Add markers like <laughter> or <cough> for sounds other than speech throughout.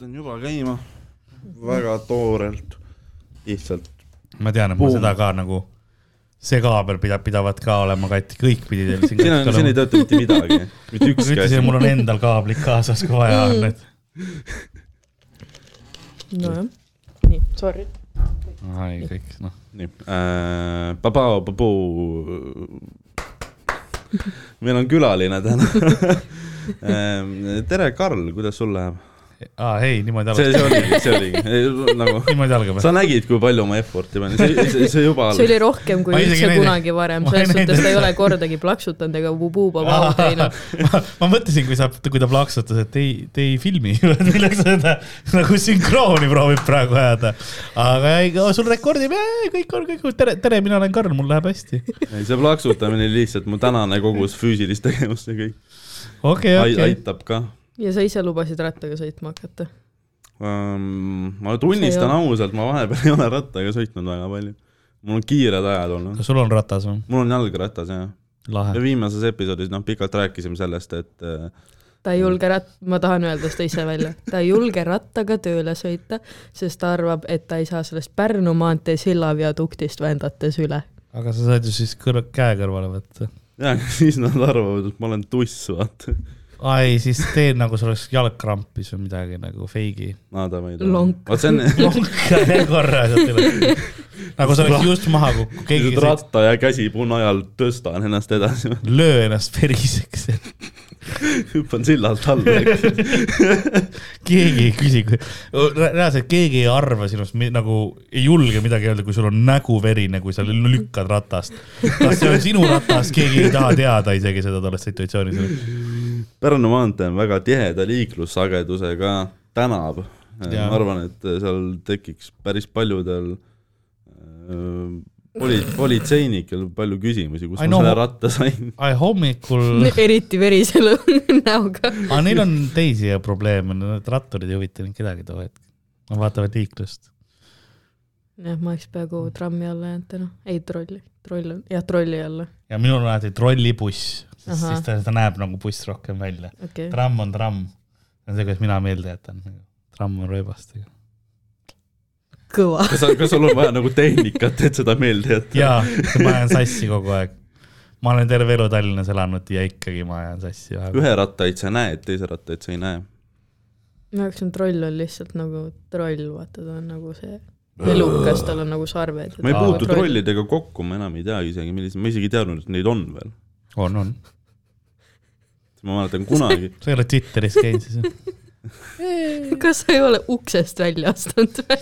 lülitan juba käima väga toorelt, lihtsalt. ma tean, et Boom. seda ka nagu, see kaabel pidab, pidavat ka olema katki, kõik pidi teil siin <laughs> siin on, siin ei tööta mitte midagi, mitte ma ükski asi mul on endal kaablid kaasas, kui vaja on, et. nojah, nii, sorry. ai, kõik, noh. nii äh,, babao, baboo. meil on külaline täna <laughs> äh,. tere, Karl, kuidas sul läheb? aa, ei, niimoodi see, see oligi, see oligi nagu, niimoodi algab. sa nägid, kui palju ma effort'i panin, see, see, see juba see oli algas. rohkem kui üldse näinud- kunagi varem, selles suhtes ta ei ole kordagi plaksutanud ega vubuu-babau teinud. <laughs> ma, ma mõtlesin, kui sa, kui ta plaksutas, et ei, te ei filmi, <laughs> milleks seda nagu sünkrooni proovib praegu ajada. aga ei, sul rekordib, kõik on, kõik on, tere, tere, mina olen Karl, mul läheb hästi. ei, see plaksutamine oli lihtsalt mu tänane kogus füüsilist tegevust ja kõik okei, Ai, okei. aitab ka ja sa ise lubasid rattaga sõitma hakata. um,. ma tunnistan ausalt, ma vahepeal <laughs> ei ole rattaga sõitnud väga palju. mul on kiired ajad olnud, kas sul on ratas või? mul on jalgratas jah. ja lahe. viimases episoodis noh, pikalt rääkisime sellest, et äh, ta ei julge rat-, ma tahan öelda seda ise välja, ta ei julge rattaga tööle sõita, sest ta arvab, et ta ei saa sellest Pärnu maantee sillaviaduktist vändates üle. aga sa saad ju siis kõr-, käe kõrvale võtta. ja <laughs> siis nad arvavad, et ma olen tuss, vaata. ai, siis tee nagu sul oleks jalg krampis või midagi nagu feigi. aa, davai. Lonk. vot see on, <laughs> käe korra sealt üle. nagu sa oleks just maha kukkunud, keegi ratta ja käsi punajal tõstan ennast edasi, löö ennast veriseks. hüppan sillalt alla. <laughs> keegi ei küsi, reaalselt keegi ei arva sinust nagu, ei julge midagi öelda, kui sul on nägu verine, kui sa lükkad ratast. kas see on sinu ratas, keegi ei taha teada isegi seda tolles situatsioonis. Pärnu maantee on väga tiheda liiklussagedusega tänav. Ma arvan, et seal tekiks päris paljudel äh, poli-, politseinikel palju küsimusi, kus I ma know. selle ratta sain. ai hommikul, eriti verise <laughs> näoga. aga neil on teisi probleeme, need ratturid ei huvita neid kedagi too hetk. Nad vaatavad liiklust. jah, ma oleks peaaegu trammi alla jäänud täna, ei trolli, troll on, jah, trolli alla, ja minul on alati trollibuss, Ahah. siis ta, ta näeb nagu buss rohkem välja. okay.. tramm on tramm. see on see, kuidas mina meelde jätan. tramm on rööbastega. kõva. kas, kas sul on vaja nagu tehnikat, et seda meelde jätta? jaa, ma ajan sassi kogu aeg. ma olen terve elu Tallinnas elanud ja ikkagi ma ajan sassi vahepeal. ühe rattaid sa näed, teise rattaid sa ei näe. minu jaoks on troll on lihtsalt nagu troll, vaata ta on nagu see elukas, tal on nagu sarved. ma ei puutu. trollidega kokku, ma enam ei tea isegi, millised, ma isegi ei teadnud, et neid on veel. on, on. ma mäletan kunagi, <laughs> sa ei ole Twitteris käinud siis? kas sa ei ole uksest välja astunud või?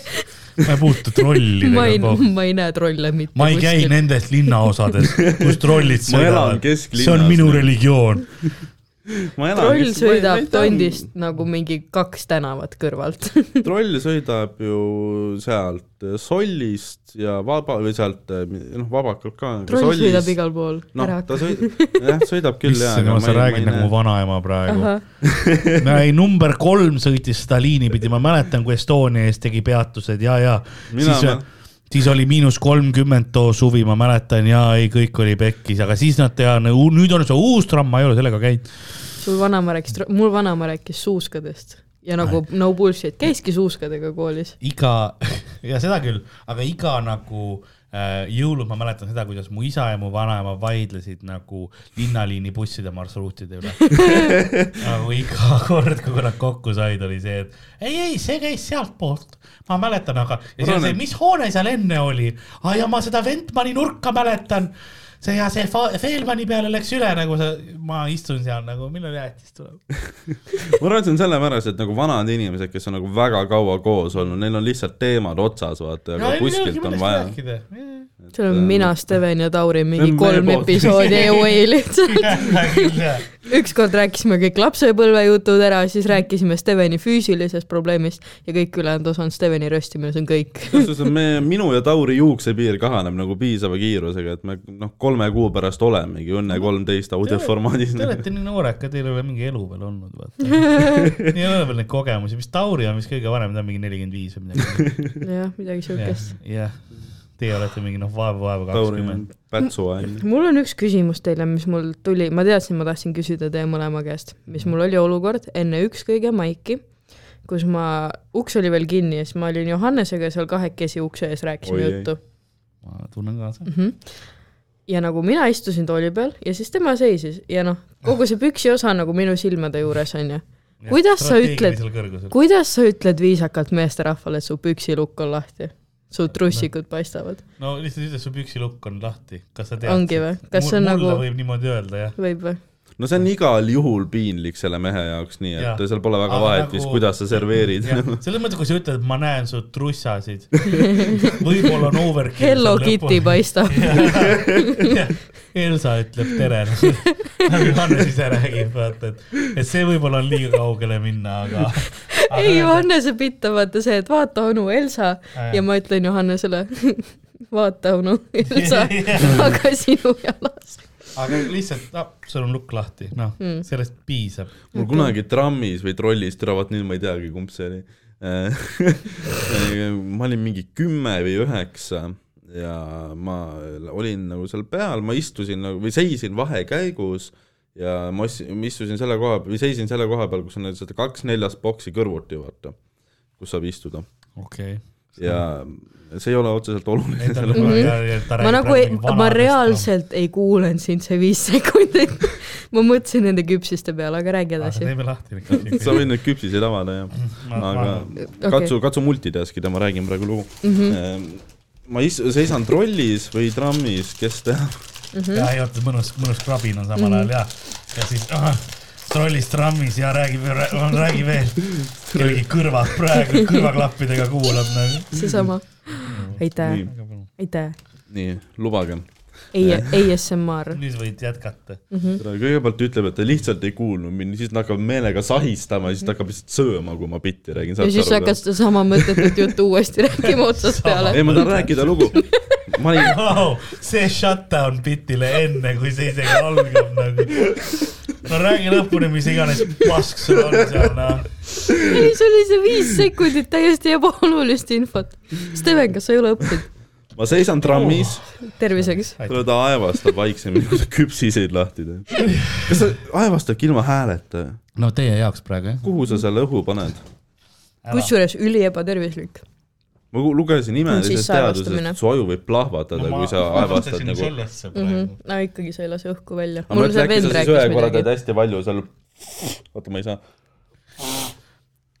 ma ei puutu ma trollidega ma ei näe trolle mitte ma ei käi. nendes linnaosades, kus trollid sõidavad. see on minu religioon. Ma troll ma ma sõidab tea. tondist nagu mingi kaks tänavat kõrvalt. <laughs> troll sõidab ju sealt Sollist ja vaba või sealt noh, Vabakalt ka. troll sõidab igal pool. ära, ta hakka. sõidab, jah, sõidab küll jaa. issand jumal, sa räägid nagu mu vanaema praegu. <laughs> no ei, number kolm sõitis seda liini pidi, ma mäletan, kui Estonia ees tegi peatused ja, ja mina siis, siis oli miinus kolmkümmend too suvi, ma mäletan ja ei, kõik oli pekkis, aga siis nad teavad, nüüd on see uus tramm, ma ei ole sellega käinud. sul vanaema rääkis, mul vanaema rääkis suuskadest ja nagu no bullshit, käiski suuskadega koolis. iga, <laughs> ja seda küll, aga iga nagu äh, jõulud ma mäletan seda, kuidas mu isa ja mu vanaema vaidlesid nagu linnaliini busside marsruutide üle. <laughs> nagu iga kord, kui nad kokku said, oli see, et ei, ei, see käis sealtpoolt. ma mäletan, aga ja siis Arvan, see, mis hoone seal enne oli? aa ja ma seda Ventmani nurka mäletan. See ja see Feelmani peale läks üle nagu see, ma istun seal nagu, millal jäätis tuleb. <laughs> ma arvan, et see on sellepärast, et nagu vanad inimesed, kes on nagu väga kaua koos olnud, neil on lihtsalt teemad otsas, vaata, aga kuskilt on vaja. see olen mina, Steven ja Tauri mingi on kolm episoodi away lihtsalt. ükskord rääkisime kõik lapsepõlvejutud ära, siis rääkisime Steveni füüsilisest probleemist ja kõik ülejäänud osa on Steveni röstimine, see on kõik. kusjuures me, minu ja Tauri juuksepiir kahaneb nagu piisava kiirusega, et me noh, kolme kuu pärast olemegi Õnne kolmteist audioformaadis. Te olete nii noored ka, teil ei ole mingi elu veel olnud, vaata. <laughs> ei ole veel neid kogemusi, mis Tauri on vist kõige vanem, ta on mingi nelikümmend viis või midagi. <laughs> jah, midagi siukest. jah, teie olete mingi noh, Tauri on kakskümmend. pätsuaine. mul on üks küsimus teile, mis mul tuli, ma teadsin, ma tahtsin küsida teie mõlema käest, mis mul oli olukord enne ükskõige maiki, kus ma, uks oli veel kinni ja siis ma olin Johannesega seal kahekesi ukse ees, rääkisime juttu. ma tunnen kaasa. Ja nagu mina istusin tooli peal ja siis tema seisis ja noh, kogu see püksi osa nagu minu silmade juures onju. Kuidas sa ütled- kuidas sa ütled viisakalt meesterahvale, et su püksilukk on lahti? su trussikud paistavad, no lihtsalt ütle, su püksilukk on lahti, kas sa tead? ongi või? kas see on nagu, võib niimoodi öelda, jah. võib või? No see on igal juhul piinlik selle mehe jaoks, nii et Jah. seal pole väga Aga vahet nagu- vist, kuidas sa serveerid. selles mõttes, kui sa ütled, et ma näen su trussasid, <laughs> võib-olla on overkill. Hello Kitty paistab. <laughs> Elsa ütleb tere, <laughs> nagu Johannes ise räägib, vaata, et, et see võib-olla on liiga kaugele minna, aga, aga. ei, Johannese bitt on vaata see, et vaata onu Elsa Aa, ja ma ütlen Johannesele, vaata onu Elsa, aga sinu jalas. Aga lihtsalt, noh, sul on lukk lahti, noh Mm., sellest piisab. mul kunagi trammis või trollis, türa, nüüd ma ei teagi, kumb see oli. <laughs> ma olin mingi kümme või üheksa ja ma olin nagu seal peal, ma istusin nagu või seisin vahekäigus ja ma istusin selle koha peal või seisin selle koha peal, kus on need seda kaks neljast boksi kõrvuti, vaata, kus saab istuda okei ja see ei ole otseselt oluline okay.. selle Mhm. ma nagu ei, ma reaalselt ei kuulanud sind see viis sekundit. <laughs> ma mõtlesin nende küpsiste peale, aga räägi edasi. teeme lahti sa võid neid küpsiseid avada ja aga Okei. katsu, katsu multitask'ida, ma räägin praegu lugu mm. -hmm. ma is-, seisan trollis või trammis, kes teab, ja ei oota, mõnus, mõnus krabin on samal ajal ja, ja siis ah, trollis trammis ja räägib, räägi veel. kellegi kõrvad praegu kõrvaklappidega kuulab nagu. seesama. Aitäh aitäh. nii, lubage. ei, ASMR. nüüd võid jätkata. kõigepealt ütleb, et ta lihtsalt ei kuulnud mind, siis ta hakkab meelega sahistama ja siis ta hakkab lihtsalt sööma, kui ma bitti räägin. ja siis hakkas sedasama mõttetut juttu uuesti rääkima otsast peale ei, ma tahan rääkida lugu. ma olin, Wow, see shutdown bitile enne, kui see isegi algab nagu. no räägi lõpuni, mis iganes pask sul on seal, noh. ei, see oli see viis sekundit täiesti ebaolulist infot. Steven, kas sa ei ole õppinud? Ma seisan trammis, terviseks. ta aevastab vaiksemini, kui ta küpsiseid lahti teeb. kas ta aevastabki ilma hääleta? no teie jaoks praegu jah. kuhu sa selle õhu paned? kusjuures üli ebatervislik. ma lugesin imelisest teadusest, su aju võib plahvatada, kui sa aevastad nagu. Mm -hmm. praegu. no ikkagi sa ei lase õhku välja. ma see äkki sa siis ühe korra teed hästi palju seal, oota, ma ei saa.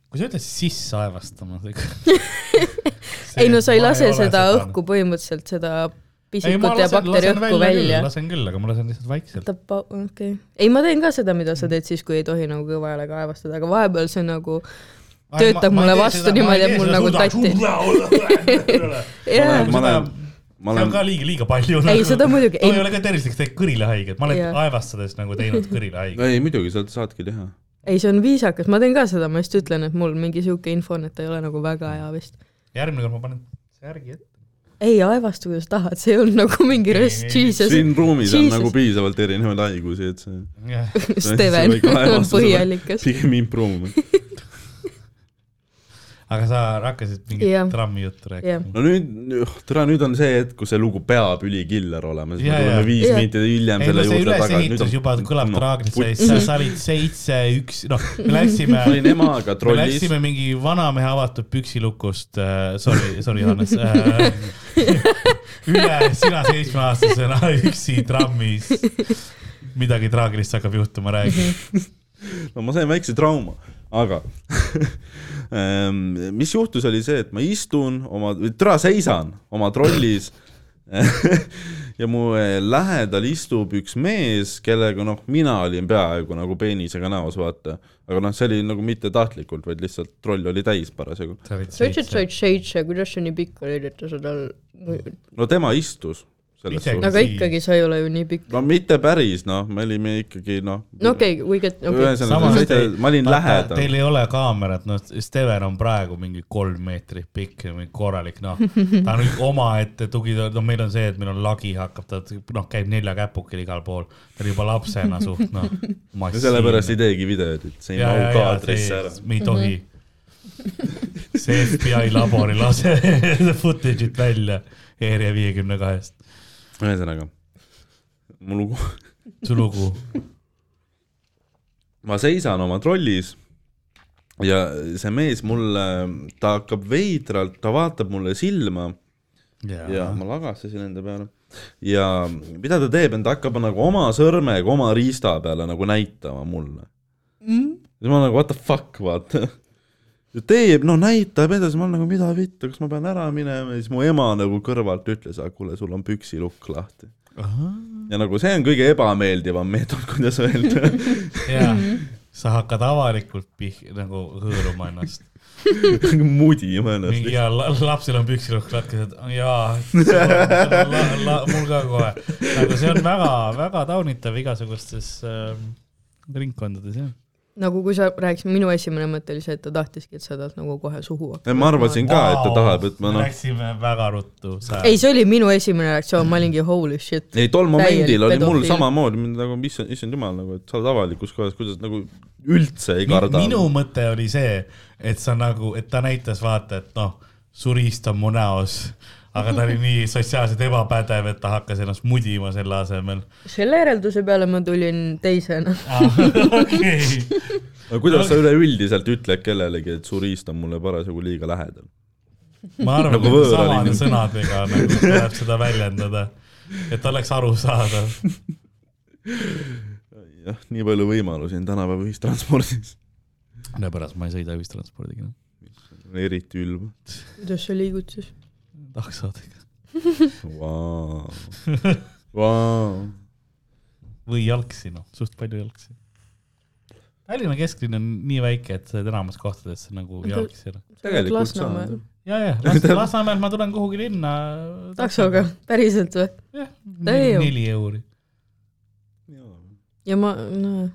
kui sa ütled sisse aevastama. <laughs> ei no sa ei lase seda õhku põhimõtteliselt, seda pisikut ja bakteri õhku välja. lasen küll, aga ma lasen lihtsalt vaikselt. okei okay.. ei, ma teen ka seda, mida sa teed siis, kui ei tohi nagu kõva häälega aevastada, aga vahepeal see nagu töötab mulle vastu niimoodi, et mul nagu tatti. <laughs> ma olen, ma see on olen ka, liiga, liiga palju. ei seda muidugi, ei ei, ole ka tervislik, see teeb kõrile haiget, ma olen Jaa. aevastades nagu teinud kõrile haiget. ei muidugi, sa saadki teha. ei see on viisakas, ma teen ka seda, ma just ütlen, et mul mingi sihuke info on, et ei ole nagu väga hea vist. Järgmine kord ma panen särgi ette. ei aevasta, kuidas tahad, see ei olnud nagu mingi ei, jesus. siin ruumis on Jesus. nagu piisavalt erinevaid haigusi, et see jah, <laughs> Steven on põhiallikas. pigem improvement. <laughs> aga sa hakkasid mingit Jah. trammi juttu rääkima jah, no nüüd, tere, nüüd on see hetk, kus see lugu peab ülikiller olema, siis me Jaa, tuleme viis Jaa. minutit hiljem ei selle no juurde tagasi. ülesehitus juba kõlab traagiliselt, putsi. sa sa olid seitse, üks, noh, me läksime ma olin emaga me trollis, läksime mingi vanamehe avatud püksilukust äh,, sorry, sorry Hannes äh, <laughs> üle sina seitsmeaastasena üksi trammis. midagi traagilist hakkab juhtuma, räägi. no ma sain väikse trauma, aga <laughs> mis juhtus, oli see, et ma istun oma, türa seisan oma trollis <laughs> ja mu eh, lähedal istub üks mees, kellega noh, mina olin peaaegu nagu peenisega näos, vaata. aga noh, see oli nagu mitte tahtlikult, vaid lihtsalt troll oli täis parasjagu. sa ütlesid, sa olid seitse, kuidas sa nii pikk olid, et ta seda, no tema istus suhtes. aga ikkagi sa ei ole ju nii pikk. no mitte päris, noh, me olime ikkagi noh. no okei okay,, we get, okei okay., ühesõnaga, ma olin lähedal. Teil ei ole kaamerat, noh, Steven on praegu mingi kolm meetrit pikk ja mingi korralik, noh, <laughs> ta on omaette tugi, no meil on see, et meil on lagi hakkab, ta noh, käib nelja käpukil igal pool, ta oli juba lapsena suht, noh. <laughs> sellepärast ei teegi videot, et see ei mahu kaadrisse ära. me ei tohi. see FBI labor ei lase <laughs> footage'it välja Area viiekümne kahest. ühesõnaga, mu lugu, su lugu. ma seisan oma trollis ja see mees mulle, ta hakkab veidralt, ta vaatab mulle silma ja ma lagastasin enda peale ja mida ta teeb, ta hakkab nagu oma sõrmega oma riista peale nagu näitama mulle Mm. siis ma nagu what the fuck, vaata. Ja teeb, no näitab edasi, ma olen nagu mida vittu, kas ma pean ära minema ja siis mu ema nagu kõrvalt ütles, et kuule, sul on püksilukk lahti. ja nagu see on kõige ebameeldivam meetod, kuidas öelda. <laughs> jaa, sa hakkad avalikult pih-, nagu hõõruma ennast. <laughs> mudima ennast ja la, lapsel on püksilukk latkes, et jaa, <laughs> mul ka kohe. aga see on väga, väga taunitav igasugustes äh, ringkondades jah. Nagu kui sa rääkisid, minu esimene mõte oli see, et ta tahtiski, et sa talt nagu kohe suhu ma arvasin ka, et ta tahab, et ma noh, Läksime väga ruttu. ei, see oli minu esimene reaktsioon, ma olingi holy shit. ei tol momendil oli mul pedofiil. samamoodi, nagu issand, issand jumal nagu, et sa oled avalikus kohas, kuidas nagu üldse ei karda. minu mõte oli see, et sa nagu, et ta näitas vaata, et noh, su riist on mu näos, aga ta oli nii sotsiaalselt ebapädev, et ta hakkas ennast mudima selle asemel. selle järelduse peale ma tulin teisena. <laughs> okei, aga kuidas sa üleüldiselt ütled kellelegi, et su riist on mulle parasjagu liiga lähedal? ma arvan Nagu et samade sõnadega nagu tuleb seda väljendada, et oleks arusaadav. jah, nii palju võimalusi on tänapäeva ühistranspordis. sellepärast ma ei sõida ühistranspordiga, eriti ülb. kuidas sa liigud siis? Taksodega Vau, vau. või jalgsi, noh, suht palju jalgsi. Tallinna kesklinn on nii väike, et sa oled enamus kohtades nagu jalgsi ära. Tegelikult Lasnamäel saan.. ja, ja <laughs> Las- Lasnamäelt ma tulen kuhugi linna. taksoga, päriselt või? jah, neli euri. ja ma, no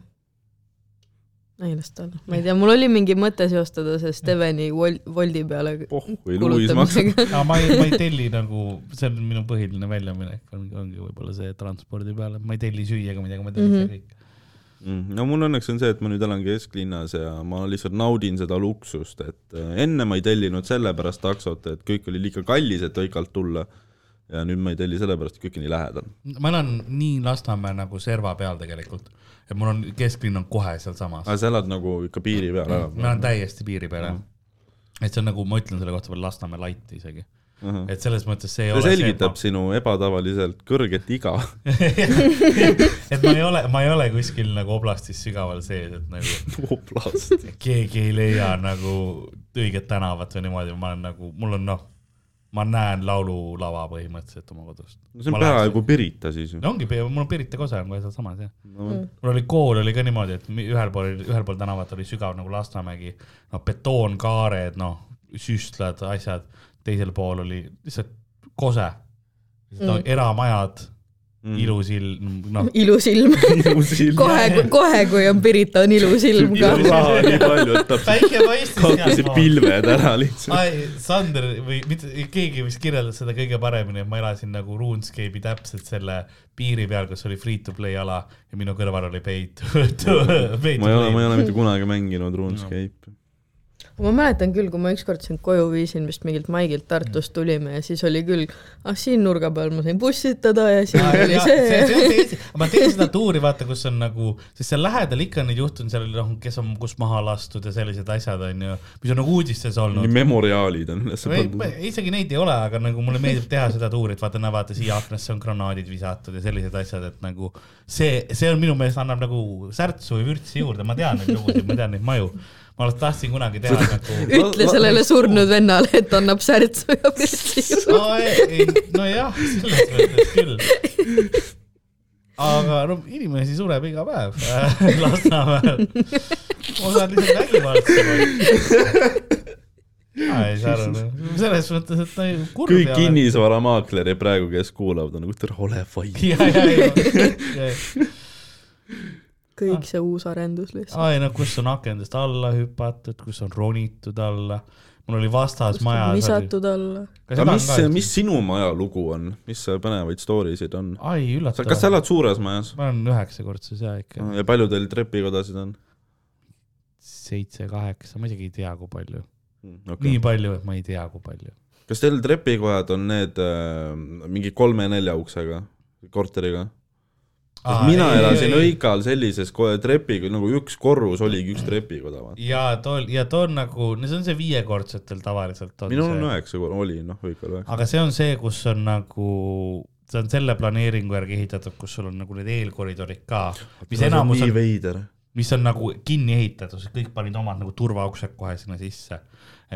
ei las ta olla, ma ei tea, mul oli mingi mõte seostada see Steveni Wol-, Woldi peale maksab. kulutamisega. aga ma ei, ma ei telli nagu, see on minu põhiline väljaminek, ongi, ongi võib-olla see transpordi peale, ma ei telli süüa ega midagi, ma tellin Mhm. mm -hmm. kõik. Mm, no mul õnneks on see, et ma nüüd elan kesklinnas ja ma lihtsalt naudin seda luksust, et äh, enne ma ei tellinud sellepärast taksot, et kõik oli liiga kallis, et Õigalt tulla. Ja nüüd ma ei telli sellepärast, et kõik on nii lähedal. ma elan nii Lasnamäe nagu serva peal tegelikult, et mul on, kesklinn on kohe sealsamas. aga sa elad nagu ikka piiri peal ära ma elan täiesti piiri peal jah. et see on nagu, ma ütlen selle kohta veel Lasnamäe light isegi, uh. et selles mõttes see ei see ole selgitab sinu ebatavaliselt kõrget iga. <laughs> et ma ei ole, ma ei ole kuskil nagu oblastis sügaval sees, et nagu <laughs> oblast. keegi ei leia nagu õiget tänavat või niimoodi, ma olen nagu, mul on noh, ma näen laululava põhimõtteliselt oma kodust. no see on peaaegu Pirita siis ju. no ongi, mul on Pirita kosa on kohe sealsamas jah. No, mul oli kool oli ka niimoodi, et ühel pool, ühel pool tänavat oli sügav nagu Lasnamägi, noh betoonkaared, noh süstlad, asjad, teisel pool oli lihtsalt kose. No,, eramajad mm., ilus ilm, noh, ilus ilm. <laughs> kohe, kohe, kui on Pirita, on ilus ilm ka. raha nii palju, et kaotasid. pilved ära lihtsalt. ai, Sander või mitte, keegi vist kirjeldas seda kõige paremini, et ma elasin nagu RuneScape'i täpselt selle piiri peal, kus oli free to play ala ja minu kõrval oli pay to, <laughs> pay to ma ei ole, ma ei play. ole mitte kunagi mänginud RuneScape'i. Ma mäletan küll, kui ma ükskord sind koju viisin, vist mingilt Maigilt Tartust tulime ja siis oli küll, ah siin nurga peal ma sain bussitada ja siin oli see. ma teen seda tuuri, vaata, kus on nagu, sest seal lähedal ikka on neid juhtunud, seal oli noh, kes on kus maha lastud ja sellised asjad on ju, mis on nagu uudistes olnud nii. memoriaalid on üles pandud. isegi neid ei ole, aga nagu mulle meeldib teha seda tuuri, et vaata, näe, vaata siia aknasse on granaadid visatud ja sellised asjad, et nagu see, see on minu meelest annab nagu särtsu või vürtsi juurde, ma tean neid lugusid, ma tean neid maju. Ma alles tahtsin kunagi teha nagu. <laughs> ütle sellele surnud vennale, et annab särtsu ja pirtsi juurde. no ei, ei, nojah, selles mõttes küll. aga no inimesi sureb iga päev äh, <laughs> Lasnamäel. osad lihtsalt vägivaldsed. ma ei saa aru, selles mõttes, et ta ju kurb kõik. kinnisvaramaaklerid praegu, kes kuulavad, on nagu tere, ole vait. <laughs> kõik see uus arendus lihtsalt. ai no kus on akendest alla hüpatud, kus on ronitud alla. mul oli vastas majas. visatud alla. aga mis, mis sinu maja lugu on, mis põnevaid story sid on? ai, üllatav. kas sa elad suures majas? ma olen üheksakordses ja ikka. ja palju teil trepikodasid on? seitse, kaheksa, ma isegi ei tea, kui palju. Okay. nii palju, et ma ei tea, kui palju. kas teil trepikojad on need äh, mingi kolme-nelja uksega korteriga? Aa, mina ei, elasin ei. Õikal sellises trepiga, nagu üks korrus oligi üks trepikoda, ja too, ja too on nagu, no see on see viiekordsetel tavaliselt minul on üheksa, oli noh, Õikal üheksa. aga see on see, kus on nagu, see on selle planeeringu järgi ehitatud, kus sul on nagu need eelkoridorid ka, mis enamus on, mis on nagu kinni ehitatud, kõik panid omad nagu turvauksed kohe sinna sisse.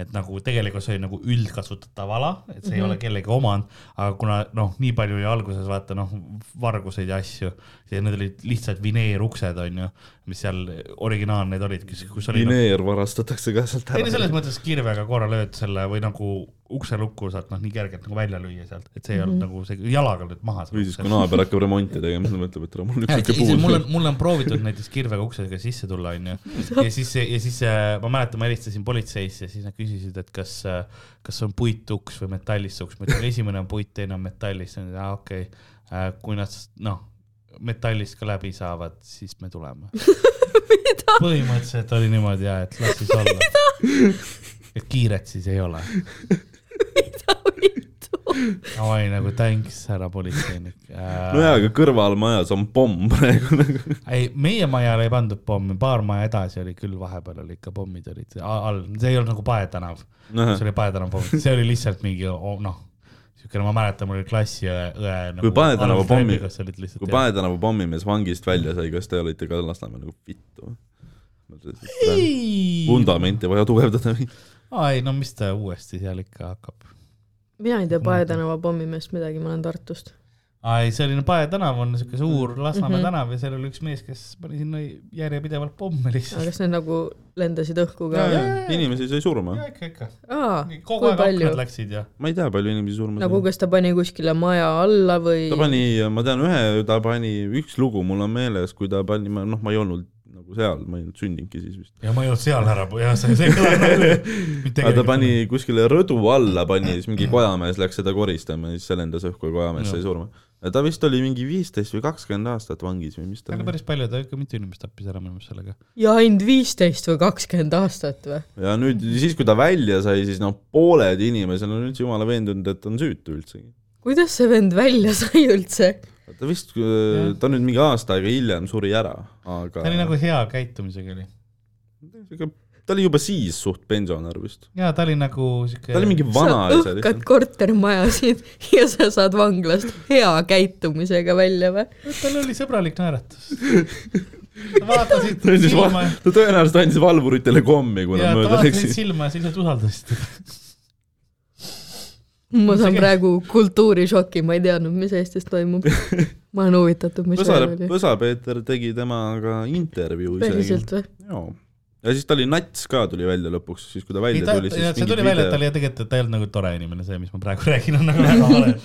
Et nagu tegelikult see oli nagu üldkasutatav ala, et see mm -hmm. ei ole kellegi omand, aga kuna noh, nii palju oli alguses vaata noh, varguseid ja asju ja need olid lihtsalt vineeruksed onju, mis seal originaalne need olid, kus, kus oli nagu, vineer varastatakse ka sealt ei no selles ära. mõttes kirvega korra lööd selle või nagu ukse lukku saad noh, nii kergelt nagu välja lüüa sealt, et see ei olnud nagu see jalaga lööd maha. või siis, kui naaber hakkab remonti tegema, siis ta mõtleb, et tere, mul on üks siuke mul puud on, mul on proovitud näiteks kirvega uksega sisse tulla, onju. ja siis, ja siis ma mäletan, ma helistasin politseisse ja siis nad küsisid, et kas, kas on puituks või metallist uks. ma ütlesin, esimene on puit, teine on metallist. aa, okei okay.. kui nad noh, metallist ka läbi saavad, siis me tuleme. <laughs> põhimõtteliselt oli niimoodi ja, et las siis <laughs> olla. et kiiret siis ei ole. <laughs> olin nagu thanks, härra politseinik äh,. nojah, aga kõrvalmajas on pomm praegu nagu. ei, meie majale ei pandud pommi, paar maja edasi oli küll, vahepeal oli ikka pommid olid all, see ei olnud nagu Pae tänav, see oli Pae tänav pomm, see oli lihtsalt mingi oh, noh, siukene, ma mäletan, mul oli klassiõe, õe nagu. kui Pae tänava pommi, kui Pae tänava pommimees vangist välja sai, kas te olite ka Lasnamäel nagu vittu? vundamenti vaja tugevdada või? ei no mis ta uuesti seal ikka hakkab. Mina ei tea Pae tänava pommimeest midagi, ma olen Tartust. ei, see oli no Pae tänav on siuke suur Lasnamäe Mhm. tänav ja seal oli üks mees, kes pani sinna järjepidevalt pomme aga lihtsalt. kas need nagu lendasid õhku ka? inimesi sai surma. ja ikka, ikka. aa, kogu aeg palju aknad? läksid ja. ma ei tea, palju inimesi surma nagu kas ta pani kuskile maja alla või? ta pani, ma tean ühe, ta pani, üks lugu mul on meeles, kui ta pani, noh, ma ei olnud nagu seal, ma ei olnud sündinudki siis vist. ja ma ei olnud seal ära, ja see, see kõlab nagu. aga ta pani kuskile rõdu alla, pani siis mingi kojamees läks seda koristama ja siis see lendas õhku ja kojamees sai surma. ta vist oli mingi viisteist või kakskümmend aastat vangis või mis ta aga oli. päris palju, ta ikka mitu inimest tappis ära minu meelest sellega. ja ainult viisteist või kakskümmend aastat või? ja nüüd siis, kui ta välja sai, siis noh, pooled inimesed on üldse jumala veendunud, et on süütu üldsegi. kuidas see vend välja sai üldse? Ta vist, ta nüüd mingi aasta aega hiljem suri ära, aga ta oli nagu hea käitumisega oli. ta oli juba siis suht pensionär vist. ja ta oli nagu siuke. ta oli mingi sa vanaisa õhkad kortermajasid ja sa saad vanglast hea käitumisega välja või? tal oli sõbralik naeratus. vaatasid ta andis, silma ta tõenäoliselt andis valvuritele kommi, kui nad mööda läksid. silma ja sa lihtsalt usaldasid teda. Ma saan See- praegu kultuurishoki, ma ei teadnud, mis Eestis toimub. <laughs> ma olen huvitatud, mis Põsa seal, oli. Põsa-Peeter tegi temaga intervjuu isegi. päriselt või? jaa. ja siis ta oli nats ka, tuli välja lõpuks, siis kui ta ei välja ta, tuli, siis see tuli välja, et ta oli tegelikult, et ta ei olnud nagu tore inimene, see, mis ma praegu <laughs> räägin, on nagu väga vale.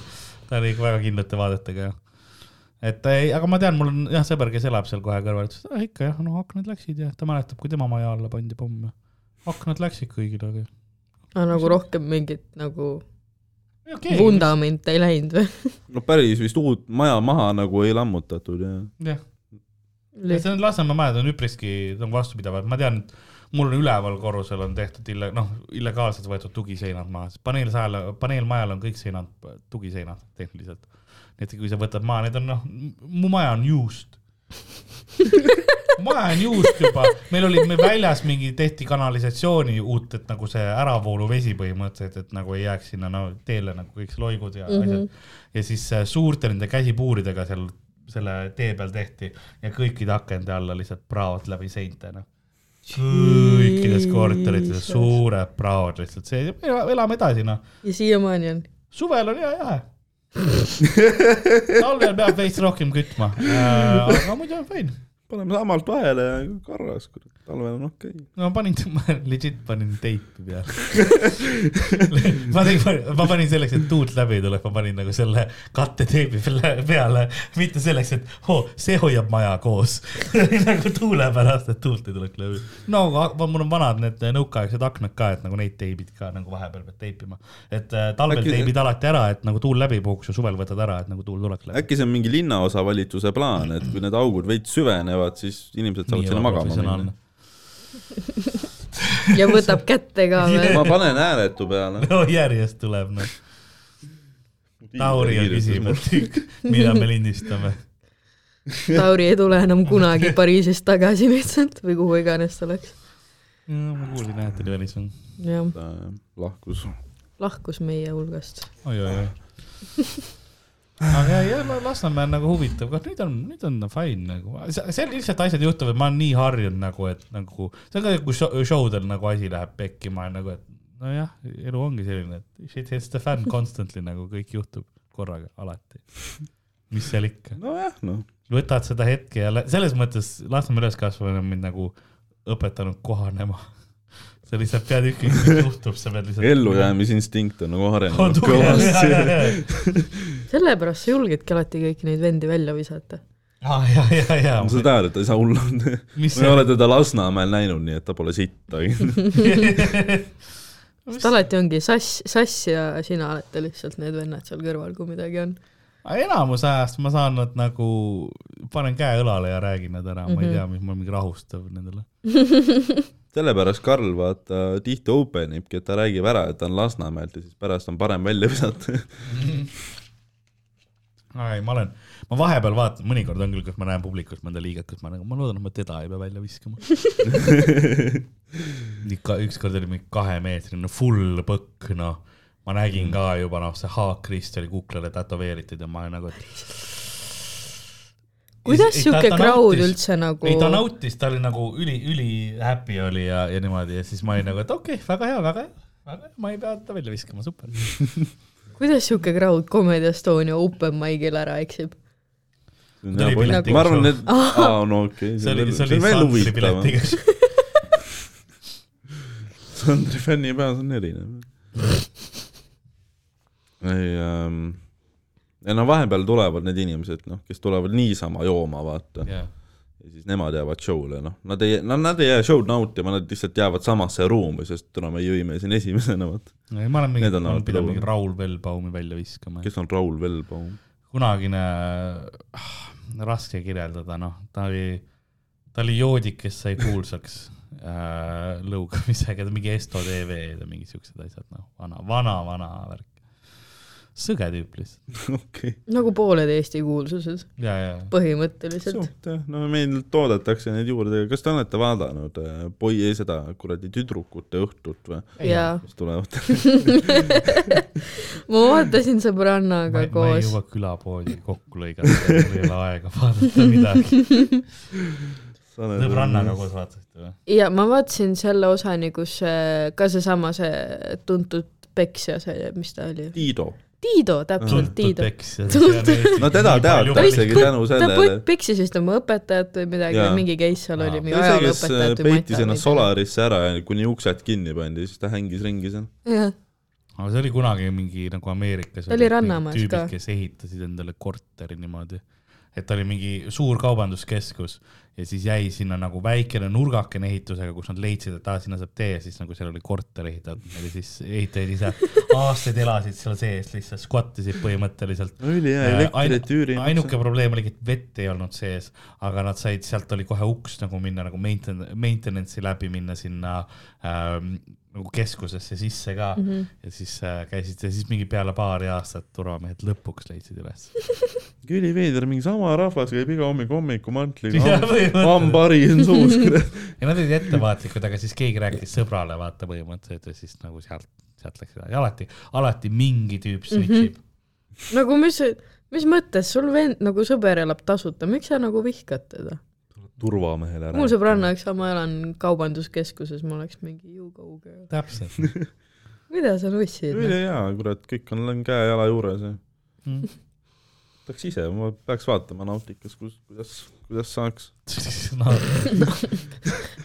ta oli ikka väga kindlate vaadetega ja et ei, aga ma tean, mul on jah sõber, kes elab seal kohe kõrval, ütles, et ah, ikka jah, no aknad läksid ja ta mäletab, kui tema maja alla pandi pomm ja aknad läksid kõigile, aga aga nagu rohkem mingit nagu okay, vundament ei läinud või? <laughs> no päris vist uut maja maha nagu ei lammutatud ja jah, see on Lasnamäe majad on üpriski nagu vastupidavad, ma tean, et mul on üleval korrusel on tehtud ille-, noh, illegaalselt võetud tugiseinad maha, sest paneelsajal, paneelmajal on kõik seinad tugiseinad tehniliselt. nii et kui sa võtad maha, need on noh, mu maja on juust. <laughs> maja on juust juba, meil oli meil väljas mingi, tehti kanalisatsiooni uut, et nagu see äravooluvesi põhimõtteliselt, et nagu ei jääks sinna no teele nagu kõik loigud ja mm. -hmm. asjad. ja siis äh, suurte nende käsipuuridega seal selle tee peal tehti ja kõikide akende alla lihtsalt praod läbi seinte, noh. kõikides korterites suured praod lihtsalt, see, elame edasi, noh. ja siiamaani on. suvel on hea jahe. talvel peab veits rohkem kütma äh,, aga muidu on fine. Paneme samalt vahele ja karras, talvel on okei okay.. no ma panin, <laughs> ma legit panin teipi peale. <laughs> ma tegin, ma panin selleks, et tuult läbi ei tuleks, ma panin nagu selle katteteibi peale- peale, mitte selleks, et oo, see hoiab maja koos. <laughs> nagu tuule pärast, et tuult ei tuleks läbi. no aga mul on vanad need nõukaaegsed aknad ka, et nagu neid teibid ka nagu vahepeal pead teipima. et äh, talvel Äkki- teibid alati ära, et nagu tuul läbi ei puhuks ja suvel võtad ära, et nagu tuul tuleks läbi. äkki see on mingi linnaosavalitsuse plaan, et kui need augud veits süvenevad, siis inimesed saavad sinna magama minna. <laughs> ja võtab kätte ka või? ma panen hääletu peale. no järjest tuleb noh. Tauri on küsimus, mida me lindistame. Tauri ei tule enam kunagi Pariisist tagasi lihtsalt või kuhu iganes ta läks. ma kuulsin jah, et oli välismaal. jah, ta lahkus. lahkus meie hulgast. oi-oi-oi. Aga jah, Lasnamäe on nagu huvitav koht, nüüd on, nüüd on fine nagu, seal lihtsalt asjad juhtuvad, ma olen nii harjunud nagu, et nagu see on ka, kui show, del nagu asi läheb pekki, ma olen nagu, et nojah, elu ongi selline, et shit hits the fan constantly nagu kõik juhtub korraga, alati. mis seal ikka, nojah, noh, võtad seda hetke ja selles mõttes Lasnamäe üleskasvamine on mind nagu õpetanud kohanema. Sa lihtsalt pead ikkagi, mis <laughs> juhtub, sa pead lihtsalt. ellujäämisinstinkt on nagu arenenud kõvasti. <laughs> sellepärast sa julgedki alati kõiki neid vendi välja visata. ja, ja, ja, ja. sa tead, et ta ei saa hull olla. mis ma ei ole teda Lasnamäel näinud, nii et ta pole sittagi. <laughs> sest alati ongi sass, sass ja sina olete lihtsalt need vennad seal kõrval, kui midagi on. enamus ajast ma saan nad nagu, panen käe õlale ja räägin nad ära, ma ei Mhm. tea, mis mul mingi rahustav nendele. Sellepärast Karl vaata tihti open ibki, et ta räägib ära, et ta on Lasnamäelt ja siis pärast on parem välja visata. <laughs> ei, ma olen, ma vahepeal vaatan, mõnikord on küll, kus ma näen publikus mõnda liiget, kus ma nagu, ma loodan, et ma teda ei pea välja viskama. <laughs> ikka ükskord oli mingi kahemeetrine full põkk, noh, ma nägin ka juba noh, see haakrist oli kuklale tätoveeritud ja ma nagu, et kuidas sihuke crowd üldse nagu ei, ta nautis, ta oli nagu üli, üli happy oli ja, ja niimoodi ja siis ma olin nagu, et okei okay,, väga hea, väga hea, väga hea, ma ei pea teda välja viskama, super. <laughs> kuidas sihuke crowd Comedy Estonia open mic'il ära eksib? Ma arvan, et, aa no okei, see oli, see oli Sandri huvitavam. piletiga. <laughs> Sandri fännipäev on erinev. <laughs> ei ähm,, ja no vahepeal tulevad need inimesed, noh, kes tulevad niisama jooma, vaata. jah, ja siis nemad jäävad show'le, noh, nad ei, no nad ei jää show'd nautima, nad lihtsalt jäävad samasse ruumi, sest täna me jõime siin esimesena, vaata. ma olen mingi, ma lõbus. mingi Raul Velbaumi välja viskama. kes on Raul Velbaum? kunagine ah,, raske kirjeldada, noh, ta oli, ta oli joodik, kes sai kuulsaks <laughs> äh, lõugamisega, mingi Esto tv ja mingi siuksed asjad, noh, vana, vana, vana värk. Sõge tüüp lihtsalt, <laughs> okei, nagu pooled Eesti kuulsused, ja, ja. põhimõtteliselt. no meil toodetakse neid juurde, kas te olete vaadanud äh, poi-, seda kuradi tüdrukute õhtut või, jaa, mis tulevad? <laughs> <laughs> ma vaatasin sõbrannaga ma, ma ei koos, jõua külapoodi kokku lõigata, mul ei ole aega vaadata midagi. sõbrannaga koos vaatasite või? ja ma vaatasin selle osani, kus äh, ka seesama see tuntud peksja, see, mis ta oli? Tiido, Tiido, täpselt, Tiido. <laughs> no teda teataksegi tänu ta sellele, peksis vist oma õpetajat või midagi või mingi case seal oli, mingi ta ise, kes ajalooõpetajat äh, peitis ennast. Solarisse ära ja kuni uksed kinni pandi, siis ta hängis ringi seal. aga see oli kunagi mingi nagu Ameerikas. Ta oli Rannamaas tüübid, ka. kes ehitasid endale korteri niimoodi, et ta oli mingi suur kaubanduskeskus ja siis jäi sinna nagu väikene nurgakene ehitusega, kus nad leidsid, et aa, sinna saab tee ja siis nagu seal oli korter ehitatud ja siis ehitajad ise aastaid elasid seal sees, lihtsalt skvattisid põhimõtteliselt. ülihea Äh, elektrit üüri. ainuke probleem oligi, et vett ei olnud sees, aga nad said, sealt oli kohe uks nagu minna nagu mainten-, maintenance'i läbi minna sinna ähm, nagu keskusesse sisse ka mm. -hmm. ja siis äh, käisid ja siis mingi peale paari aastat turvamehed lõpuks leidsid üles. <laughs> üliveider, mingi sama rahvas käib iga hommik hommikumantlil hambari on suus, <laughs> ja nad olid ettevaatlikud, aga siis keegi rääkis sõbrale vaata põhimõtteliselt ja siis nagu sealt, sealt läks edasi, alati, alati mingi tüüp snitšib mm. -hmm. nagu mis, mis mõttes, sul vend nagu sõber elab tasuta, miks sa nagu vihkad teda? Turvamehele mul sõbranna, eks ma elan kaubanduskeskuses, ma oleks mingi you go girl. täpselt <laughs> mida sa nussid? ülihea, kurat, kõik on käe-jala juures ja mm. <laughs> tahaks ise, ma peaks vaatama Nautikas, kus, kuidas, kuidas saaks. <laughs> no,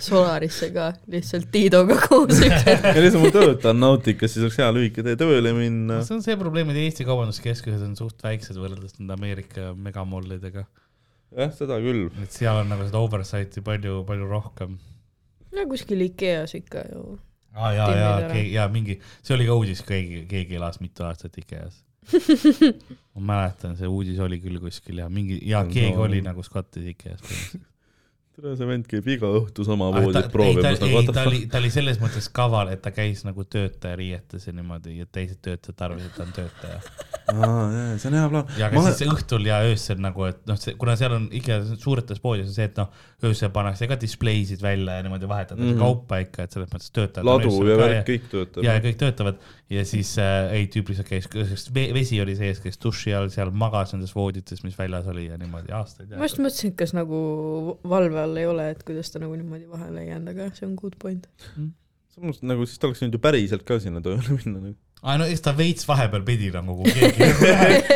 Solarisse ka, lihtsalt Tiidoga koos üks hetk. ja lihtsalt ma töötan Nautikas, siis oleks hea lühike tee tööle minna. see on see probleem, et Eesti kaubanduskeskused on suht väiksed võrreldes nende Ameerika megamollidega, jah, seda küll. et seal on nagu seda oversight'i palju, palju rohkem. no kuskil Ikeas ikka ju. aa ja, Timmid ja ära., ja mingi, see oli ka uudis, keegi, keegi elas mitu aastat IKEA-s. <laughs> ma mäletan, see uudis oli küll kuskil ja mingi ja keegi No. oli nagu Scottis IKEA-s. tere, see vend käib iga õhtu sama ta, voodit ei, ta, proovimas nagu ei, ta oli, ta oli selles mõttes kaval, et ta käis nagu töötaja riietes ja niimoodi ja teised töötajad arvasid, et ta on töötaja. see on hea plaan. ja aga siis õhtul ja öösel nagu, et noh, kuna seal on ikka suuretes poodides on see, et noh, öösel pannakse ka displeisid välja ja niimoodi vahetatakse mm. -hmm. kaupa ikka, et selles mõttes töötajad. ladu ja värk kõik töötab. ja, ja kõik töötavad ja siis äh, ei, tüüp lihtsalt käis, vesi oli sees, käis duši all seal, magas nendes voodites, mis väljas oli ja niimoodi aastaid. ma just mõtlesin, et kas nagu valve all ei ole, et kuidas ta nagu niimoodi vahele ei jäänud, aga see on good point. samas nagu siis ta oleks võinud ju päriselt ka sinna tööle minna nagu.. aa no eks ta veits vahepeal pidi nagu, kui keegi,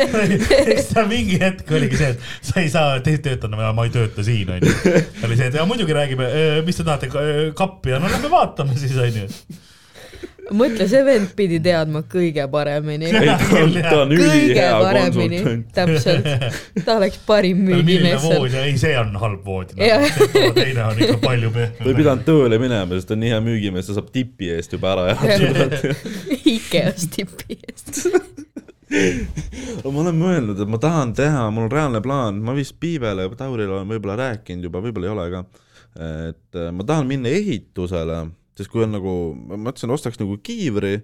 <laughs> eks ta mingi hetk oligi see, et sa ei saa te töötada, ma ei tööta siin onju. oli see, et ja muidugi räägime, mis te tahate, kappi ja no lähme vaatame siis onju. mõtle, see vend pidi teadma kõige paremini. ei, ta on, ta on ülihea konsultant. täpselt. <laughs> ta oleks parim müügimees seal. voodi, ei see on halb voodi no., teine on ikka palju <laughs> ta ei pehmem. pidanud tööle minema, sest ta on nii hea müügimees, ta saab tipi eest juba ära jagada. <laughs> IKEA-s tipi eest. ma olen mõelnud, et ma tahan teha, mul on reaalne plaan, ma vist Piivele ja Taurile olen võib-olla rääkinud juba, võib-olla ei ole ka. et äh, ma tahan minna ehitusele, sest kui on nagu, ma mõtlesin, ostaks nagu kiivri,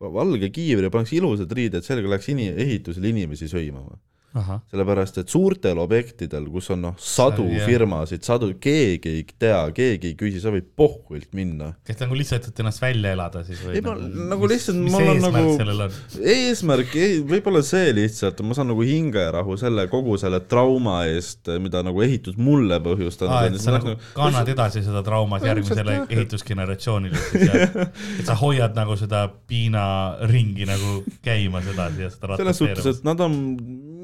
valge kiivri, paneks ilusad riided selga, läheks ini-, ehitusel inimesi sõimama. sellepärast, et suurtel objektidel, kus on noh, sadu Jah. firmasid, sadu, keegi ei tea, keegi ei küsi, sa võid pohhuilt minna. kas nagu lihtsalt, et ennast välja elada siis või? Ei, ma- nagu lihtsalt mis mul on nagu- on? eesmärk, võib-olla see lihtsalt, ma saan nagu hingerahu selle kogu selle trauma eest, mida nagu ehitus mulle põhjustanud on et sa nagu kannad edasi seda traumat järgmisele ehitusgeneratsioonile <laughs> et sa hoiad nagu seda piinaringi nagu käimas edasi ja seda selles suhtes, et nad on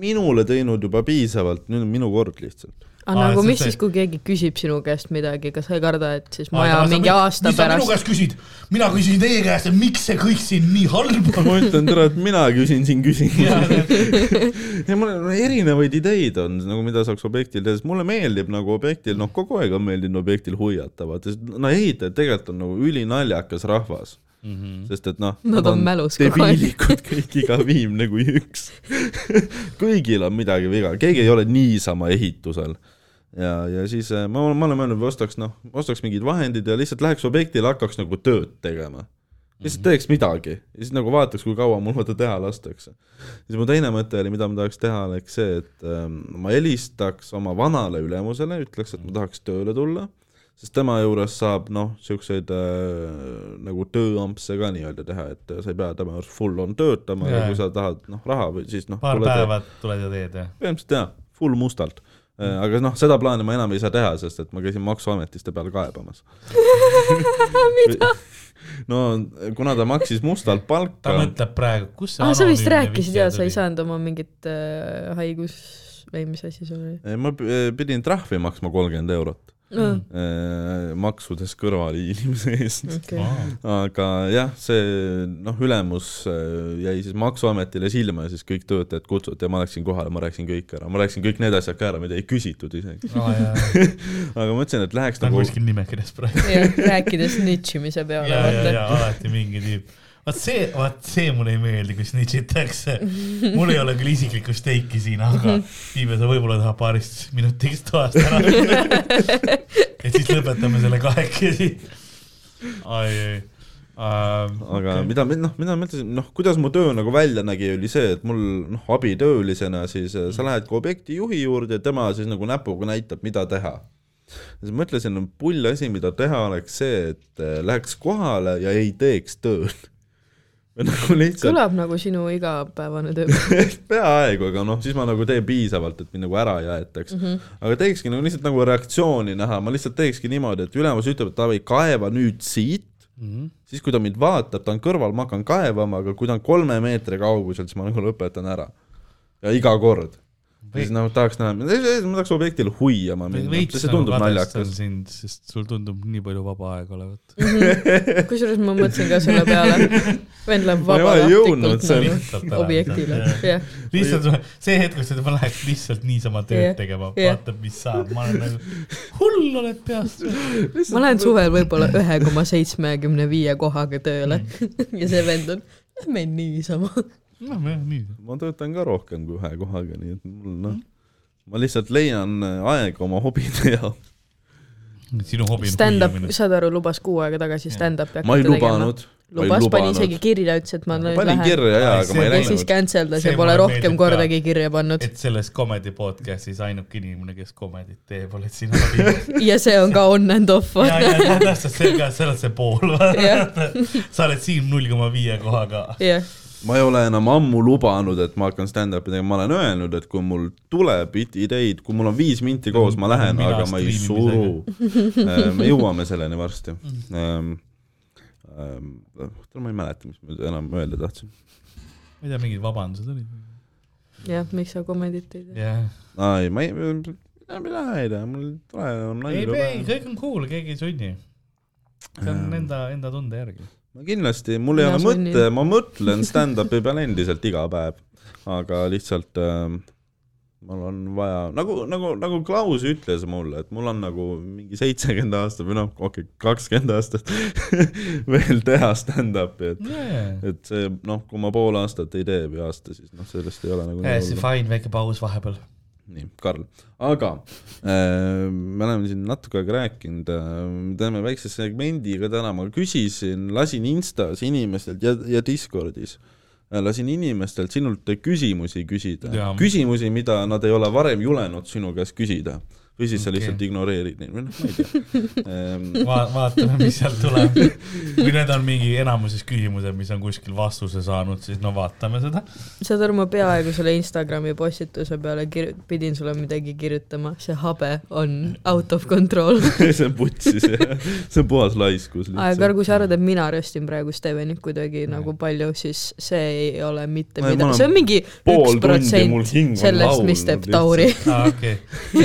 minule teinud juba piisavalt, nüüd on minu kord lihtsalt. aga Aa, nagu mis see- siis, kui keegi küsib sinu käest midagi, kas sa ei karda, et siis Aa, maja sa mingi mi- aasta mis sa minu pärast käest küsid, mina küsin teie käest, et miks see kõik siin nii halb on. ma ütlen tere, et mina küsin siin küsimusi. Ja mul on erinevaid ideid on nagu, mida saaks objektil teha, sest mulle meeldib nagu objektil, noh, kogu aeg on meeldinud objektil huviata, vaata, sest no ehitajad tegelikult on nagu ülinaljakas rahvas. Sest et noh, Nad on mälus kogu aeg. kõik, iga viimne kui üks. <laughs> kõigil on midagi viga, keegi ei ole niisama ehitusel. ja, ja siis äh, ma, ma olen mõelnud, ostaks noh, ostaks mingid vahendid ja lihtsalt läheks objektile, hakkaks nagu tööd tegema. lihtsalt teeks midagi ja siis nagu vaataks, kui kaua mul vaata teha lastakse. siis mu teine mõte oli, mida ma tahaks teha, oleks see, et ähm, ma helistaks oma vanale ülemusele, ütleks, et ma tahaks tööle tulla sest tema juures saab noh, siukseid äh, nagu tööampse ka nii-öelda teha, et sa ei pea tema juures full on töötama, aga Jaa. kui sa tahad noh, raha või siis noh, paar päeva tuled ja teed jah? põhimõtteliselt jaa, full mustalt. aga noh, seda plaani ma enam ei saa teha, sest et ma käisin Maksuametist ta peale kaebamas. <laughs> mida? no kuna ta maksis mustalt ta palka, mõtleb praegu, kus see aa, sa vist rääkisid vihje ja sa ei saanud oma mingit äh, haigus või mis asi sul oli ma p- pidin trahvi maksma kolmkümmend eurot no,? äh, maksudest kõrvale inimese eest. okei, Aa. aga jah, see noh, ülemus äh, jäi siis Maksuametile silma ja siis kõik töötajad kutsuti ja ma läksin kohale, ma rääkisin kõik ära, ma rääkisin kõik need asjad ka ära, mida ei küsitud isegi. jaa, <laughs> aga ma mõtlesin, et läheks ta on nagu kuskil nimekirjas praegu. rääkides nitšimise peale, ja, ja, ja alati mingi tüüp. Vaat see, vaat see mulle ei meeldi, kui snitšitakse. mul ei ole küll isiklikku steiki siin, aga Piibe, sa võib-olla tahad paarist minutiks toast ära minna. et siis lõpetame selle kahekesi. ai, ai. aga mida, noh, mida ma mõtlesin, noh, kuidas mu töö nagu välja nägi, oli see, et mul noh, abitöölisena siis äh, sa lähed ka objekti juhi juurde ja tema siis nagu näpuga näitab, mida teha. siis mõtlesin, pull asi, mida teha, oleks see, et äh, läheks kohale ja ei teeks tööd. <laughs> nagu lihtsalt kõlab nagu sinu igapäevane töö. <laughs> peaaegu, aga noh, siis ma nagu teen piisavalt, et mind nagu ära ei aetaks mm. -hmm. aga teekski nagu lihtsalt nagu reaktsiooni näha, ma lihtsalt teekski niimoodi, et ülemus ütleb, et davai, kaeva nüüd siit, Mhm. siis kui ta mind vaatab, ta on kõrval, ma hakkan kaevama, aga kui ta on kolme meetri kaugusel, siis ma nagu lõpetan ära. ja iga kord. Või- siis nagu tahaks näha, ma tahaks objektil huiama minna, veits see nagu tundub kadestan naljakas. sind, sest sul tundub nii palju vaba aega olevat. kusjuures ma mõtlesin ka selle peale. vend läheb vabatahtlikult nagu objektile, jah. lihtsalt see hetk, kus ta läheks lihtsalt niisama tööd Jah, tegema, jah. vaatab, mis saab, ma olen nagu hull oled peast. ma lähen suvel võib-olla ühe koma seitsmekümne viie kohaga tööle <laughs> ja see vend on, lähme niisama. noh, nii. ma töötan ka rohkem kui ühe kohaga, nii et mul noh, ma lihtsalt leian aega oma hobide <laughs> jaoks. sinu hobi on Stand-up, saad aru, lubas kuu aega tagasi stand-up'i ma ei hakata tegema. lubas, pani isegi kirja, ütles, et ma nüüd panin lähen. kirja jaa, aga ma ei See- ja siis läinud. cancel das See ja pole rohkem kordagi kirja pannud. et selles comedy podcast'is ainuke inimene, kes comedy't teeb, oled sina <laughs> ja see on ka on and off. ja, ja täpselt see ka, see on see pool <laughs> sa oled siin null koma viie kohaga. jah, ma ei ole enam ammu lubanud, et ma hakkan stand-up'i tegema, ma olen öelnud, et kui mul tuleb ideid, kui mul on viis minti koos, ma lähen, aga ma ei suru. me <laughs> jõuame selleni varsti. ma ei mäleta, mis ma enam öelda tahtsin. ma ei tea, mingid vabandused olid. jah, miks sa komedit ei tee? jah. ei, ma ei, mina ei tea, mul ei tule enam ei, nalja ei, kõik on cool, keegi ei sunni. see on enda, enda tunde järgi. Ma kindlasti, mul ei Mina ole mõtte, ma mõtlen stand-up'i peale endiselt iga päev, aga lihtsalt äh, mul on vaja, nagu, nagu, nagu Klaus ütles mulle, et mul on nagu mingi seitsekümmend aastat või noh, okei okay,, kakskümmend aastat <laughs> veel teha stand-up'i, et et see noh, kui ma pool aastat ei tee või aasta, siis noh, sellest ei ole nagu nii täiesti hullu. fine, väike paus vahepeal. nii, Karl, aga äh, me oleme siin natuke aega rääkinud äh,, teeme väikse segmendi ka täna, ma küsisin, lasin Instas inimestelt ja, ja Discordis äh, lasin inimestelt sinult küsimusi küsida. Küsimusi, mida nad ei ole varem julenud sinu käest küsida või siis sa Okei. lihtsalt ignoreerid neid või noh, ma ei tea ähm. <laughs> Va-, vaatame, mis sealt tuleb. kui need on mingi enamuses küsimused, mis on kuskil vastuse saanud, siis no vaatame seda. saad aru, ma peaaegu selle Instagrami postituse peale kir-, pidin sulle midagi kirjutama, see habe on out of control. <laughs> see on putsis, see on puhas laiskus aga kui sa arvad, et mina röstin praegu Stevenit kuidagi nagu palju, siis see ei ole mitte midagi, olen see on mingi üks protsent sellest, mis teeb Tauri. aa, okei.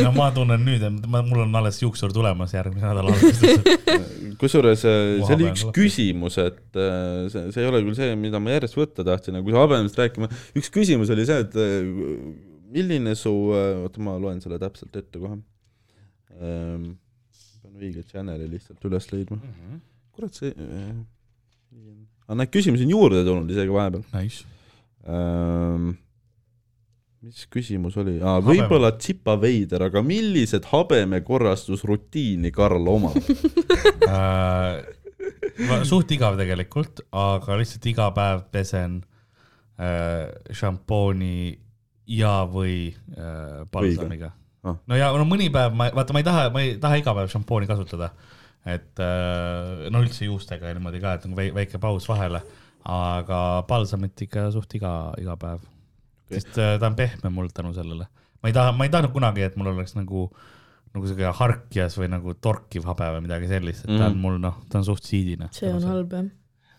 no ma tunnen nüüd, et ma, mul on alles juuksur tulemas järgmise nädala alguses. <laughs> kusjuures äh, see oli üks on lõppenud. küsimus, et äh, see, see ei ole küll see, mida ma järjest võtta tahtsin, aga kui sa habemest rääkima, üks küsimus oli see, et äh, milline su, oota ma loen selle täpselt ette kohe. pean õige channel'i lihtsalt üles leidma. kurat, see äh, aga neid küsimusi on juurde tulnud isegi vahepeal Nice. Mis küsimus oli ah,? Võib-olla tsipa veider, aga millised habemekorrastusrutiini Karl omab? <laughs> Äh, suht igav tegelikult, aga lihtsalt iga päev pesen äh, šampooni ja või äh, palsamiga Ah.. no ja no mõni päev ma, vaata, ma ei taha, ma ei taha iga päev šampooni kasutada. et äh, no üldse juustega ja niimoodi ka, et väi- väike paus vahele, aga palsamit ikka suht iga, iga päev okay.. sest äh, ta on pehme mul tänu sellele. ma ei taha, ma ei tahtnud kunagi, et mul oleks nagu, nagu sihuke harkjas või nagu torkiv habe või midagi sellist, et mm. ta on Mhm. mul noh, ta on suht siidine. see on halb jah,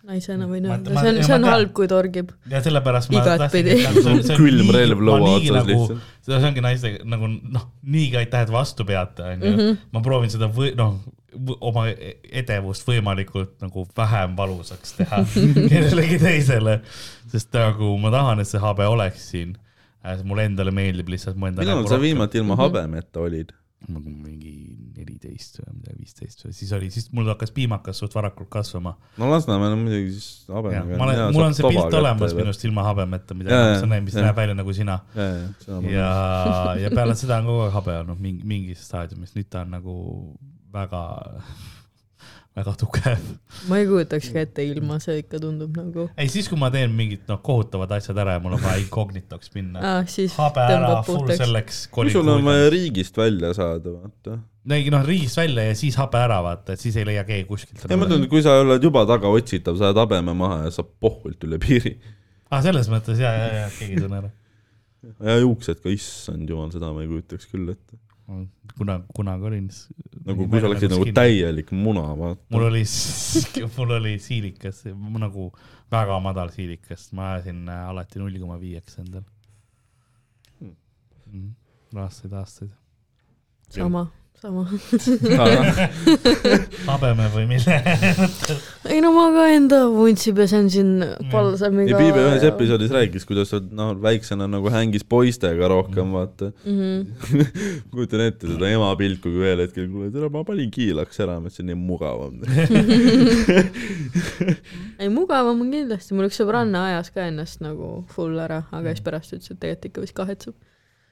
naisena võin öelda, see on, see on halb, kui torgib. ja sellepärast ma Igatpidi. tahtsingi- külm relv laua otsas nagu, lihtsalt. see ongi naistega nagu noh, niigi aitäh, et vastu peate, onju. Mhm. ma proovin seda või noh, oma edevust võimalikult nagu vähem valusaks teha <laughs> kellelegi teisele, sest nagu ma tahan, et see habe oleks siin. mulle endale meeldib lihtsalt mõelda. millal sa viimati ilma habemeta olid? nagu mingi neliteist või midagi, viisteist või siis oli, siis mul hakkas piimakas suht varakult kasvama. no Lasnamäel on muidugi siis habemega. olen, mul on see pilt olemas. minust ilma habemeta, mida sa näed, mis jaa. näeb välja nagu sina ja, ja peale seda on kogu aeg habe olnud mingi, mingis staadiumis, nüüd ta on nagu väga, väga tugev. ma ei kujutaks ka ette ilma, see ikka tundub nagu ei, siis kui ma teen mingid noh, kohutavad asjad ära ja mul on vaja incognitoks minna ah,, siis habe ära full selleks. kui sul on vaja riigist välja saada, vaata. ei noh, riigist välja ja siis habe ära vaata, et siis ei leia keegi kuskilt. ei, ma ütlen, kui sa oled juba tagaotsitav, sa ajad habeme maha ja saab pohvult üle piiri. ah,. selles mõttes ja, ja, ja keegi ei tunne ära. ja juuksed ka, issand jumal, seda ma ei kujutaks küll ette. kuna, kunagi olin. nagu kui sa oleksid nagu. täielik muna, vaata. mul oli, <laughs> mul oli siilikas, nagu väga madal siilikas, ma ajasin äh, alati null koma viieks endal mm.. aastaid, aastaid. sama, sama. <laughs> habeme või mille? ei no ma ka enda vuntsi pesen siin ei, palsamiga. Piibe ühes episoodis rääkis, kuidas ta noh, väiksena nagu hängis poistega rohkem, vaata. mm. -hmm. kujutan ette seda ema pilku, kui ühel hetkel, kuule, tere, ma panin kiilaks ära, ma ütlesin, nii mugavam. <laughs> ei, mugavam on kindlasti, mul üks sõbranna ajas ka ennast nagu full ära, aga siis pärast ütles, et tegelikult ikka vist kahetseb.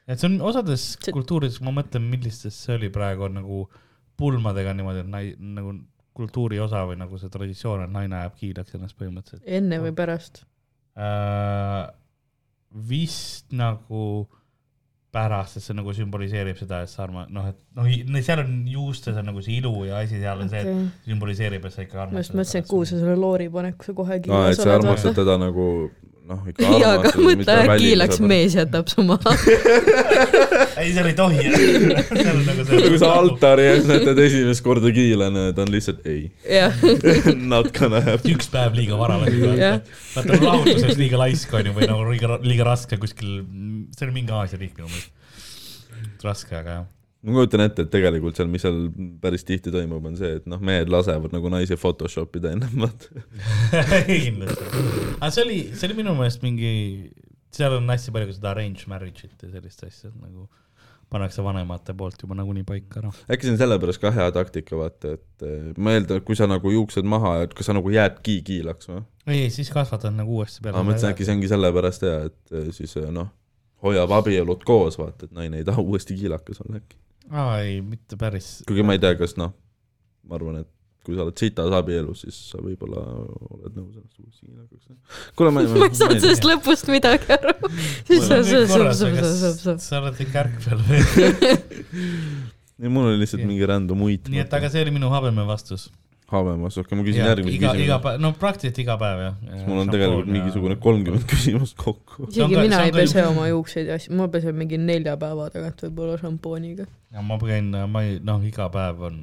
Et see on osades See- kultuurides, ma mõtlen, millistes see oli praegu, on nagu pulmadega niimoodi, et nai-, nagu kultuuri osa või nagu see traditsioon, et naine ajab kiilaks ennast põhimõtteliselt enne või pärast? äh,. vist nagu pärast, sest see nagu sümboliseerib seda, et sa arma-, noh, et noh, seal on juustes on nagu see ilu ja asi seal on see, okei, et sümboliseerib, et sa ikka ma just mõtlesin, et kuhu sa selle loori paned, kui sa kohe aa, et sa armastad teda nagu noh, ikka jaa, aga mõtle, äkki läks. mees jätab su maha. <laughs> ei, seal ei tohi. seal on nagu see. kui sa altari ees näitad esimest korda kiilane, ta on lihtsalt ei, jah, not gonna happen. üks päev liiga vara läbi Jah.. vaata lahutuseks liiga laisk on ju, või nagu liiga, liiga raske kuskil, see oli mingi Aasia riik minu meelest. raske, aga jah. Ma kujutan ette, et tegelikult seal, mis seal päris tihti toimub, on see, et noh, mehed lasevad nagu naisi Photoshop ida ennem, <laughs> vaata. kindlasti. aga see oli, see oli minu meelest mingi, seal on hästi palju seda arrange marriage'it ja sellist asja, et nagu pannakse vanemate poolt juba nagunii paika ära. äkki see on sellepärast ka hea taktika, vaata, et eh, et kui sa nagu juuksed maha, et kas sa nagu jäädki kiilaks või? ei, siis kasvatad nagu uuesti peale. ma mõtlesin, äkki see ongi sellepärast hea, et eh, siis eh, noh, hoiab abielud koos, vaata, et naine ei taha uuesti kiilakas olla äkki. Aa ei, mitte päris. kuigi ma ei tea, kas noh, ma arvan, et kui sa oled sitas abielus, siis sa võib-olla oled nõus ennast uuesti kiilakaks. kuule, <laughs> ma ei saanud sellest lõpust midagi aru. <laughs> siis sa, oled ikka ärk peal <laughs> või? ei, mul oli lihtsalt mingi random uit. nii et, aga see oli minu habeme vastus. habemas, okei, ma küsin järgmise iga, iga küsimuse. päev, no praktiliselt iga päev jah. mul on tegelikult mingisugune kolmkümmend <laughs> küsimust kokku. Isegi ka- mina ei ka pese ju- oma juukseid ja asju, ma pesen mingi nelja päeva tagant võib-olla šampooniga. ja ma käin, ma ei, noh, iga päev on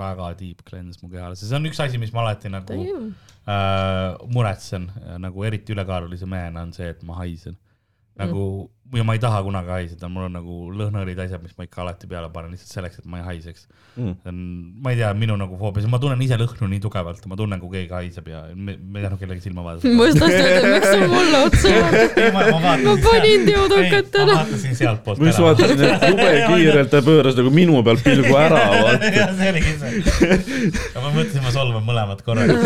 väga deep cleanse mu kehale, see on üks asi, mis ma alati nagu äh, muretsen nagu eriti ülekaalulise mehena on see, et ma haisen. nagu mm. Ja ma ei taha kunagi haiseda, mul on nagu lõhnaõlid, asjad, mis ma ikka alati peale panen lihtsalt selleks, et ma ei haiseks Mm. ma ei tea, minu nagu foobia, ma tunnen ise lõhnu nii tugevalt, ma tunnen, kui keegi haiseb ja me, me ei tahtnud kellegi silma vaadata. ma just tahtsin öelda, miks sa mulle otsa vaatad. ma, ma, ma panin deodokat ma ära. vaatasin sealtpoolt ma just vaatasin, et jube <laughs> kiirelt ta pööras nagu minu pealt pilgu ära, <laughs> jah, see oligi see. ja ma mõtlesin, ma solvan mõlemat korraga, <laughs>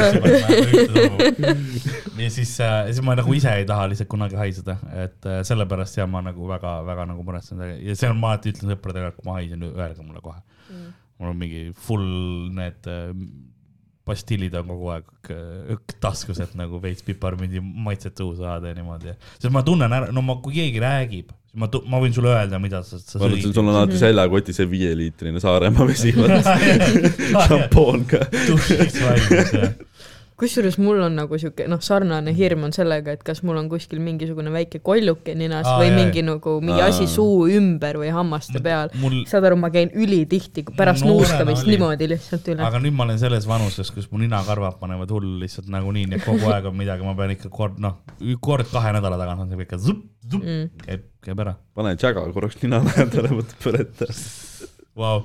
ja siis äh,, siis ma nagu ise ei taha lihtsalt kunagi haiseda, et äh, sellepärast ja ma nagu väga-väga nagu muretsen ja see on, ma alati ütlen sõpradele, et kui ma haisen, öelge mulle kohe mm.. mul on mingi full need äh, pastillid on kogu aeg äh, taskus, et nagu veits piparmündi maitset suhu saada ja niimoodi. sest ma tunnen ära, no ma, kui keegi räägib, siis ma, ma võin sulle öelda, mida sa, sa vaata, sul on alati seljakotis see viieliitrine Saaremaa vesi, vaata. <laughs> šampoon ka. <laughs> kusjuures mul on nagu sihuke noh, sarnane hirm on sellega, et kas mul on kuskil mingisugune väike kolluke ninas Aa, või jaa, mingi nagu mingi Aa. asi suu ümber või hammaste peal. mul, saad aru, ma käin ülitihti pärast nuuskamist niimoodi lihtsalt üle. aga nüüd ma olen selles vanuses, kus mu ninakarvad panevad hullu lihtsalt nagunii, nii et kogu aeg on midagi, ma pean ikka kord, noh, kord kahe nädala tagant on see ikka zup, zup Mm. käib, käib ära. pane tšäga korraks nina lähedale, võta põleta. Vau,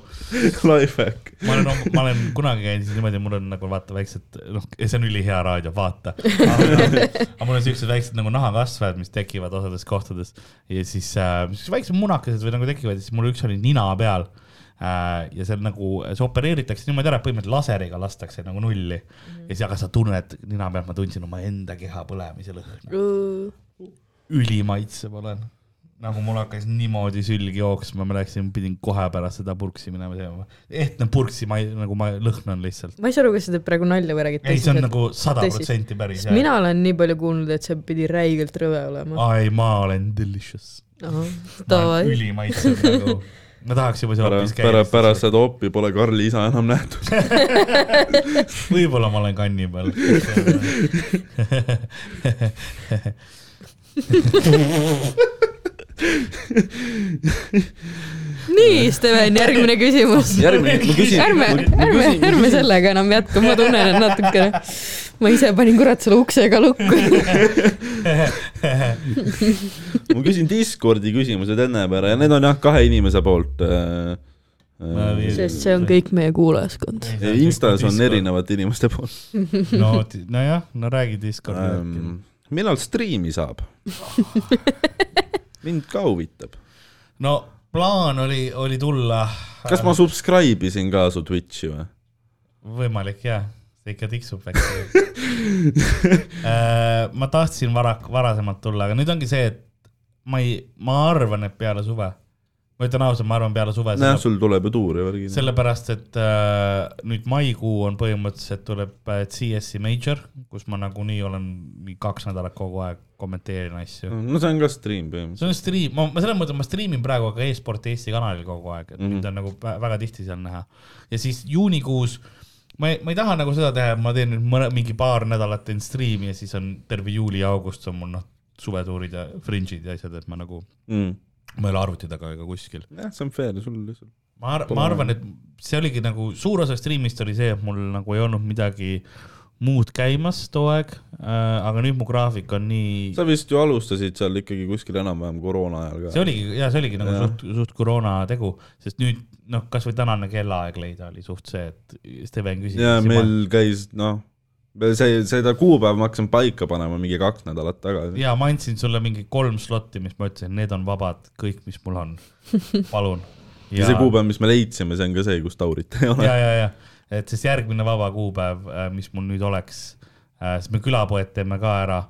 Lifehack. ma olen, ma olen kunagi käinud siis niimoodi, mul on nagu vaata väiksed, noh, see on ülihea raadio, vaata. aga mul on siuksed väiksed nagu nahakasvajad, mis tekivad osades kohtades ja siis äh, väiksed munakesed või nagu tekivad ja siis mul üks oli nina peal äh, ja seal nagu see opereeritakse niimoodi ära, et põhimõtteliselt laseriga lastakse nagu nulli mm -hmm. ja siis, aga sa tunned nina pealt, ma tundsin omaenda keha põlemise lõhna, ülimaitsev olen. Nagu mul hakkas niimoodi sülg jooksma, ma läksin, pidin kohe pärast seda purksi minema sööma. ehtne purksi, ma ei, nagu ma lõhnan lihtsalt. ma ei saa aru, kas sa teed praegu nalja või räägid ei, see on nagu sada protsenti päris mina olen nii palju kuulnud, et see pidi räigelt rõve olema. ei, ma olen delicious. davai. ülimaitsev nagu, ma tahaks juba seal hoopis pärast, pärast, käia. pärast seda opi pole Karli isa enam nähtud. <laughs> võib-olla ma olen kanni peal. <laughs> <laughs> nii, Steven, järgmine küsimus. järgmine, ma küsin. ärme, ärme, ärme sellega enam jätka, ma tunnen, et natukene, ma ise panin kurat selle uksega lukku. <laughs> ma küsin Discordi küsimused enne ära ja need on jah, kahe inimese poolt. sest see on kõik meie kuulajaskond. Instas on. erinevate inimeste poolt no, nojah, no räägi Discordi ähm,. millal striimi saab? <laughs> mind ka huvitab. no plaan oli, oli tulla. kas ma subscribe isin ka su Twitch'i või? võimalik jah, see ikka tiksub väike. <laughs> ma tahtsin vara, varasemalt tulla, aga nüüd ongi see, et ma ei, ma arvan, et peale suve ma ütlen ausalt, ma arvan peale suve jah, sul tuleb ju tuur ja värgid. sellepärast, et äh, nüüd maikuu on põhimõtteliselt tuleb äh, CS-i major, kus ma nagunii olen mingi kaks nädalat kogu aeg kommenteerin asju. no see on ka stream põhimõtteliselt. see on stream, ma, ma selles mõttes, ma striimin praegu ka e-sport Eesti kanalil kogu aeg, et mm. -hmm. mind on nagu vä- väga tihti seal näha. ja siis juunikuus ma ei, ma ei taha nagu seda teha, et ma teen nüüd mõne, mingi paar nädalat teen striimi ja siis on terve juuli ja august on mul noh, suvetuurid ja fringe'id ja asjad, et ma nagu, Mm. Ma ei ole arvuti taga ega kuskil. jah, see on fair, sul lihtsalt. ma ar-, ma arvan, et see oligi nagu suur osa striimist oli see, et mul nagu ei olnud midagi muud käimas too aeg äh,, aga nüüd mu graafik on nii, sa vist ju alustasid seal ikkagi kuskil enam-vähem koroona ajal ka. see oligi ja see oligi nagu Jah. suht, suht koroona tegu, sest nüüd noh, kasvõi tänane kellaaeg leida oli suht see, et Steven küsis. ja meil käis, noh, see, seda kuupäeva ma hakkasin paika panema mingi kaks nädalat tagasi. ja ma andsin sulle mingi kolm slotti, mis ma ütlesin, need on vabad, kõik, mis mul on, palun. <laughs> ja see kuupäev, mis me leidsime, see on ka see, kus Taurit ei ole. ja, ja, ja, et siis järgmine vaba kuupäev, mis mul nüüd oleks, sest me külapoed teeme ka ära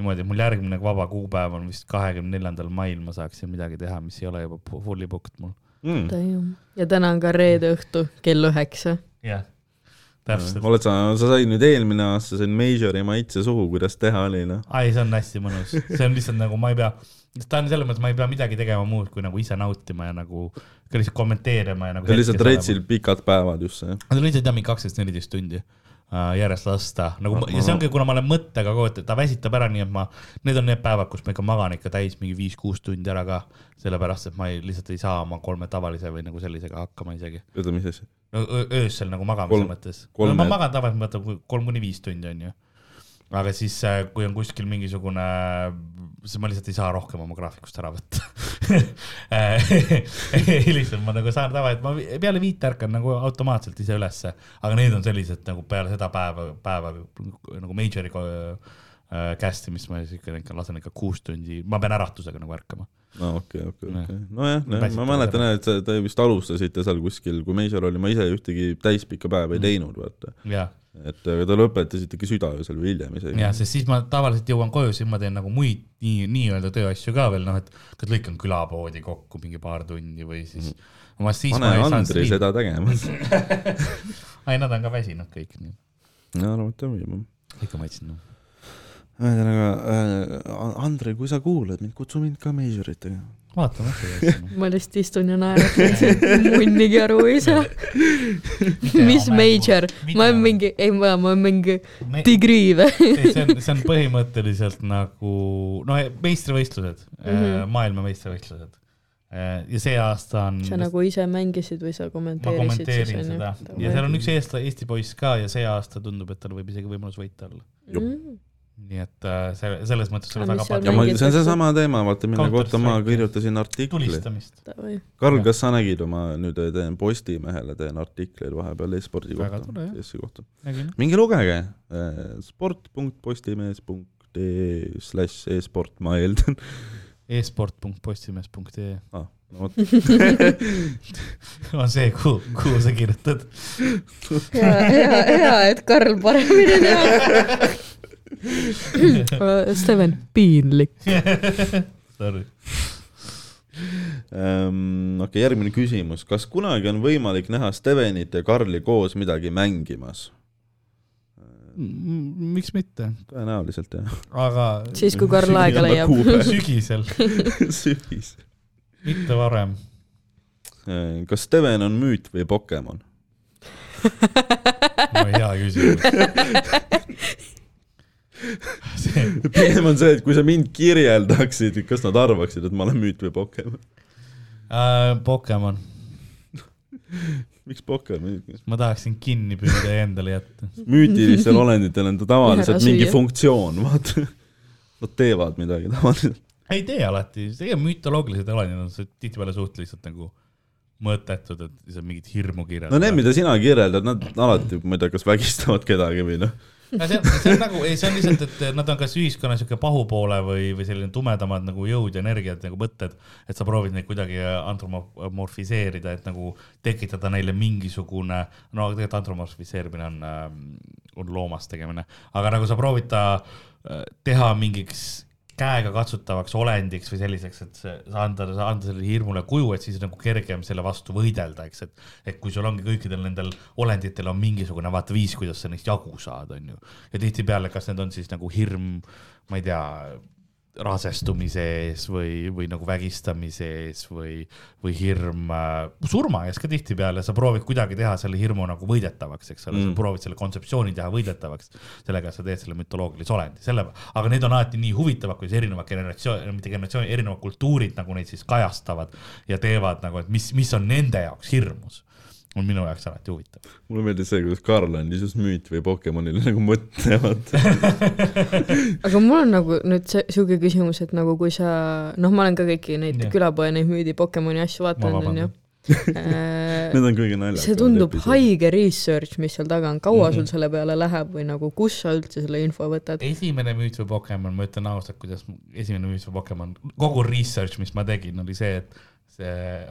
niimoodi, et mul järgmine vaba kuupäev on vist kahekümne neljandal mail, ma saaksin midagi teha, mis ei ole juba fully booked mul. Mm. ja täna on ka reede õhtu kell üheksa. jah, täpselt. oled sa, sa said nüüd eelmine aasta said Majori maitse suhu, kuidas teha oli, noh. ai, see on hästi mõnus, see on lihtsalt nagu ma ei pea, ta on selles mõttes, ma ei pea midagi tegema muud, kui nagu ise nautima ja nagu ka lihtsalt kommenteerima ja nagu. see on lihtsalt retsil pikad päevad just see. Nad on lihtsalt jah, mingi kaksteist, neliteist tundi äh, järjest lasta, nagu Ahah. ja see ongi, kuna ma olen mõttega kogu aeg, et ta väsitab ära, nii et ma, need on need päevad, kus ma ikka magan ikka täis mingi viis-kuus tundi ära ka, sellepärast et ma ei, lihtsalt ei saa oma kolme tavalise või nagu sellisega hakkama isegi. oota, mis asi? No öö- öösel nagu magamise Kolm- mõttes. kolme- ma magan tavaliselt, võtan kolm kuni viis tundi onju. aga siis, kui on kuskil mingisugune, siis ma lihtsalt ei saa rohkem oma graafikust ära võtta. <laughs> <laughs> lihtsalt ma nagu saan tava, et ma peale viite ärkan nagu automaatselt ise ülesse, aga need on sellised nagu peale seda päeva, päeva nagu major'i äh, cast imist ma siis ikka lasen ikka kuus tundi, ma pean äratusega nagu ärkama. No okei, okei, Jah. okei. nojah, ma mäletan jah, et te vist alustasite seal kuskil, kui Major oli, ma ise ühtegi täispikka päeva ei teinud, vaata. jah et aga te lõpetasite ikka südaöösel või hiljem isegi. ja, sest siis ma tavaliselt jõuan koju, siis ma teen nagu muid nii, nii-öelda tööasju ka veel, noh, et kas lõikan külapoodi kokku mingi paar tundi või siis mm.. ma siis pane Andri seda tegema. <laughs> ai, nad on ka väsinud kõik, nii no arvata võib. ikka maitsen. Ühesõnaga äh,, Andrei, kui sa kuulad mind, kutsu mind ka Majorit tegema. vaatame äkki. ma lihtsalt istun ja naeran, munnigi aru ei saa. mis major, ma olen mingi, ei ma, ma olen mingi degree või? see on, see on põhimõtteliselt nagu noh, meistrivõistlused mm, Mhm. -hmm. maailma meistrivõistlused. ja see aasta on. sa nagu ise mängisid või sa ma kommenteerisid kommenteerin seda ja seal on üks eestla-, Eesti poiss ka ja see aasta tundub, et tal võib isegi võimalus võita olla. mm.. Nii et äh, see, selles mõttes mis väga seal ja ma, palju see on seesama teema, vaata, mille kohta ma kirjutasin artikli. Karl, kas sa nägid, ma nüüd teen Postimehele teen artikleid vahepeal e-spordi kohta CS-i kohta. minge lugege, sport.postimees.ee slaš e-sport, ma eeldan e-sport.postimees.ee ah,. No, vot. <laughs> on see, kuhu, kuhu sa kirjutad. hea, hea, hea, et Karl paremini teab. <laughs> <laughs> Steven, piinlik. <laughs> Sorry. Ähm, okei, järgmine küsimus, kas kunagi on võimalik näha Stevenit ja Karli koos midagi mängimas? miks mitte, tõenäoliselt jah. aga siis, kui Karl aega leiab. <laughs> sügisel, sügis. mitte varem. kas Steven on müüt või Pokemon? hea küsimus. <laughs> see, pigem on see, et kui sa mind kirjeldaksid, kas nad arvaksid, et ma olen müüt või Pokemon. äh, Pokemon, <laughs> miks Pokemon? ma tahaksin kinni püüda ja endale jätta. müütilistel <laughs> olenditel on ta tavaliselt mingi funktsioon, vaata. Nad teevad midagi tavaliselt. ei tee alati, tegelikult mütoloogilised olendid on tihtipeale suht lihtsalt nagu mõttetud, et lihtsalt mingit hirmu kirjeldada. no need, mida sina kirjeldad, nad alati, ma ei tea, kas vägistavad kedagi või noh. No see on, see on nagu, ei, see on lihtsalt, et nad on kas ühiskonna sihuke pahupoole või, või selline tumedamad nagu jõud ja energiat nagu mõtted, et sa proovid neid kuidagi antromorfiseerida, et nagu tekitada neile mingisugune, no tegelikult antromorfiseerimine on, on loomast tegemine, aga nagu sa proovid ta äh, teha mingiks käega katsutavaks olendiks või selliseks, et see, anda, anda sellele hirmule kuju, et siis nagu kergem selle vastu võidelda, eks, et et kui sul ongi kõikidel nendel olenditel on mingisugune vaata viis, kuidas sa neist jagu saad, on ju. ja tihtipeale, kas need on siis nagu hirm, ma ei tea, rasestumise ees või, või nagu vägistamise ees või, või hirm äh, surma ees ka tihtipeale, sa proovid kuidagi teha selle hirmu nagu võidetavaks, eks ole mm., Mm. sa proovid selle kontseptsiooni teha võidetavaks, sellega sa teed selle mütoloogilise olendi, selle, aga need on alati nii huvitavad, kuidas erinevad generatsioon, mitte generatsioon, erinevad kultuurid nagu neid siis kajastavad ja teevad nagu, et mis, mis on nende jaoks hirmus, on minu jaoks alati huvitav. mulle meeldis see, kuidas Karl andis just müüt või Pokemonile nagu mõtlevad. <laughs> aga mul on nagu nüüd see siuke küsimus, et nagu kui sa, noh, ma olen ka kõiki neid Jah. külapoe neid müüdi Pokemoni asju vaadanud, onju. Need on kõige naljakamad. see tundub. haige research, mis seal taga on, kaua mm. -hmm. sul selle peale läheb või nagu kus sa üldse selle info võtad? esimene müüt või Pokemon, ma ütlen ausalt, kuidas esimene müüt või Pokemon, kogu research, mis ma tegin, oli see, et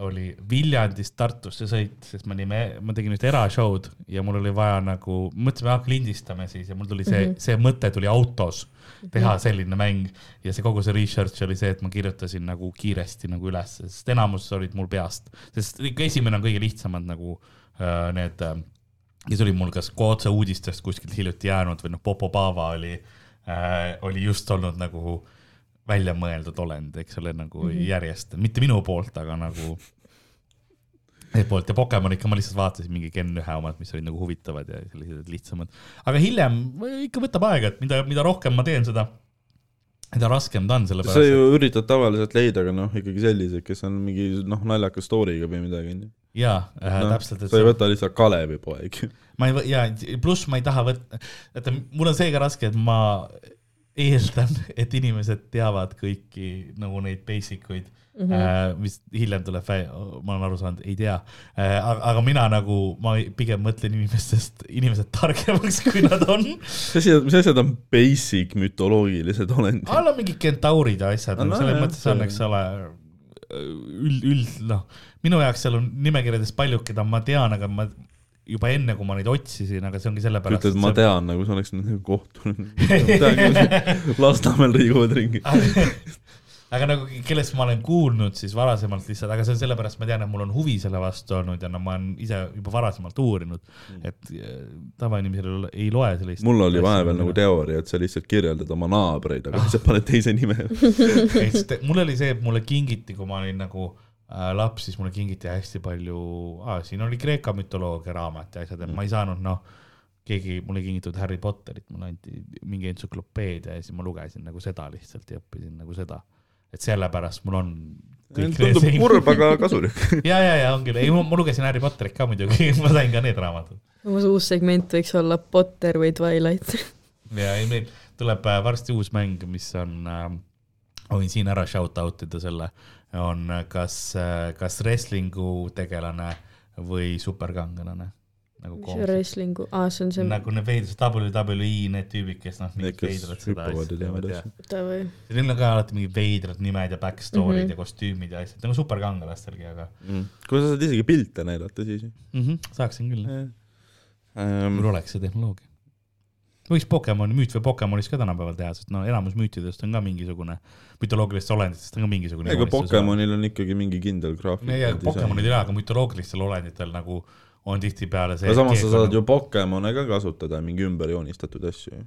oli Viljandist Tartusse sõit, sest me olime, ma tegin ühte erashow'd ja mul oli vaja nagu, mõtlesime, hakka lindistame siis ja mul tuli see mm, Mhm. -hmm. see mõte tuli autos teha selline mäng ja see kogu see research oli see, et ma kirjutasin nagu kiiresti nagu üles, sest enamus olid mul peast, sest ikka esimene on kõige lihtsamad nagu äh, need äh, ja see oli mul kas otse uudistest kuskilt hiljuti jäänud või noh, Popo Pava oli äh,, oli just olnud nagu välja mõeldud olend, eks ole, nagu mm -hmm. järjest, mitte minu poolt, aga nagu teie poolt ja Pokemon ikka ma lihtsalt vaatasin mingi Gen ühe omad, mis olid nagu huvitavad ja sellised lihtsamad. aga hiljem ikka võtab aega, et mida, mida rohkem ma teen seda, mida raskem ta on, sa sellepärast ju üritad tavaliselt leida ka noh, ikkagi selliseid, kes on mingi noh, naljaka story'ga või midagi onju. et jaa äh, Noh, täpselt, et sa ei võta lihtsalt Kalevi poeg. ma ei võ-, ja pluss ma ei taha võtta, vaata mul on see ka raske, et ma eeldan, et inimesed teavad kõiki nagu neid basic uid mm. -hmm. mis hiljem tuleb välja, ma olen aru saanud, ei tea. aga, aga mina nagu, ma pigem mõtlen inimestest, inimesed targemaks, kui nad on. mis asjad, mis asjad on basic mütoloogilised olendid? alla mingid kentaurid ja asjad No, selles mõttes on, eks ole, üld, üld, noh, minu jaoks seal on nimekirjades palju, keda ma tean, aga ma juba enne, kui ma neid otsisin, aga see ongi sellepärast. ütled, ma tean, nagu sa oleks nendega kohtunud. Lasnamäel liiguvad ringi. <laughs> aga nagu kellest ma olen kuulnud siis varasemalt lihtsalt, aga see on sellepärast, ma tean, et mul on huvi selle vastu olnud ja no ma olen ise juba varasemalt uurinud, et äh, tavainimesel ei loe sellist. mul oli vahepeal nagu teooria, et sa lihtsalt kirjeldad oma naabreid, aga lihtsalt paned teise nime. <laughs> mul oli see, et mulle kingiti, kui ma olin nagu äh, laps, siis mulle kingiti hästi palju ah,, siin oli Kreeka mütoloogia raamat ja asjad, et ma ei saanud noh, keegi mulle kingitud Harry Potterit, mulle anti mingi entsüklopeedia ja siis ma lugesin nagu seda lihtsalt ja õppisin nagu seda. et sellepärast mul on kõik tundub kurb, aga kasulik. <laughs> ja, ja, ja on küll, ei ma, ma lugesin Harry Potterit ka muidugi, <laughs> ma sain ka need raamatud. uus uus segment võiks olla Potter või Twilight. <laughs> ja ei, meil tuleb äh, varsti uus mäng, mis on äh,, võin siin ära shout out ida selle, on kas, kas wrestling'u tegelane või superkangelane nagu koos. wrestlingu, aa, see on see, nagu need veidrad WWE need tüübid, kes noh, kes veidrat seda hüppavad asja ja teevad ja. Neil on ka alati mingid veidrad nimed ja backstory'd mm Mhm. -hmm. ja kostüümid ja asjad, nagu superkangelastelgi, aga kui sa saad isegi pilte näidata, siis mm. -hmm, saaksin küll, Ähm, mul oleks see tehnoloogia. Võiks Pokemoni müüt või Pokemonis ka tänapäeval teha, sest no enamus müütidest on ka mingisugune, mütoloogilistest olenditest on ka mingisugune. ega Pokemonil on ikkagi mingi kindel graafik. ja Pokemonid ei ole, aga mütoloogilistel olenditel nagu on tihtipeale see. aga samas sa saad ju Pokemone ka kasutada, mingi ümber joonistatud asju ju.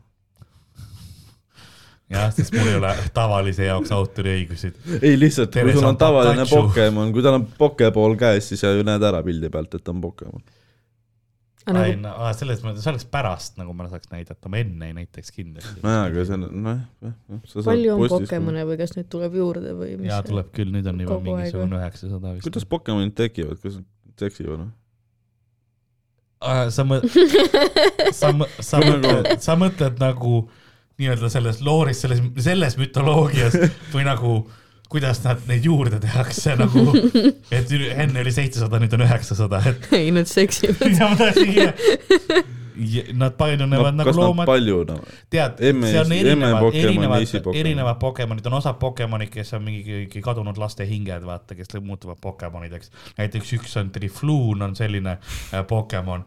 jah, sest mul ei ole tavalise jaoks autoriõigusid. ei lihtsalt, kui sul on tavaline. Pokemon, kui tal on Pokeball käes, siis sa ju näed ära pildi pealt, et on Pokemon. Ei nagu no aa, selles mõttes, see oleks pärast nagu ma saaks näidata, ma enne ei näitaks kindlasti. nojah, aga see on, nojah, jah. palju on Pokemone või kas neid tuleb juurde või mis jaa, tuleb küll, nüüd on juba mingisugune üheksasada vist. kuidas Pokemonid tekivad, kas nad seksivad või? sa mõ-, <laughs> sa mõ-, sa mõtled, sa mõtled nagu nii-öelda selles looris, selles, selles mütoloogias <laughs> või nagu kuidas nad neid juurde tehakse <laughs> nagu, et enne oli seitsesada, nüüd on üheksasada, et ei, nad seksivad. <laughs> <laughs> ma Nad painunevad no, nagu loomad, palju no., tead, see on erinevad, erinevad erinevad Pokemonid, on osad Pokemonid, kes on mingi kadunud laste hinged, vaata, kes muutuvad Pokemonideks. näiteks üks on Trifloon on selline äh, Pokemon,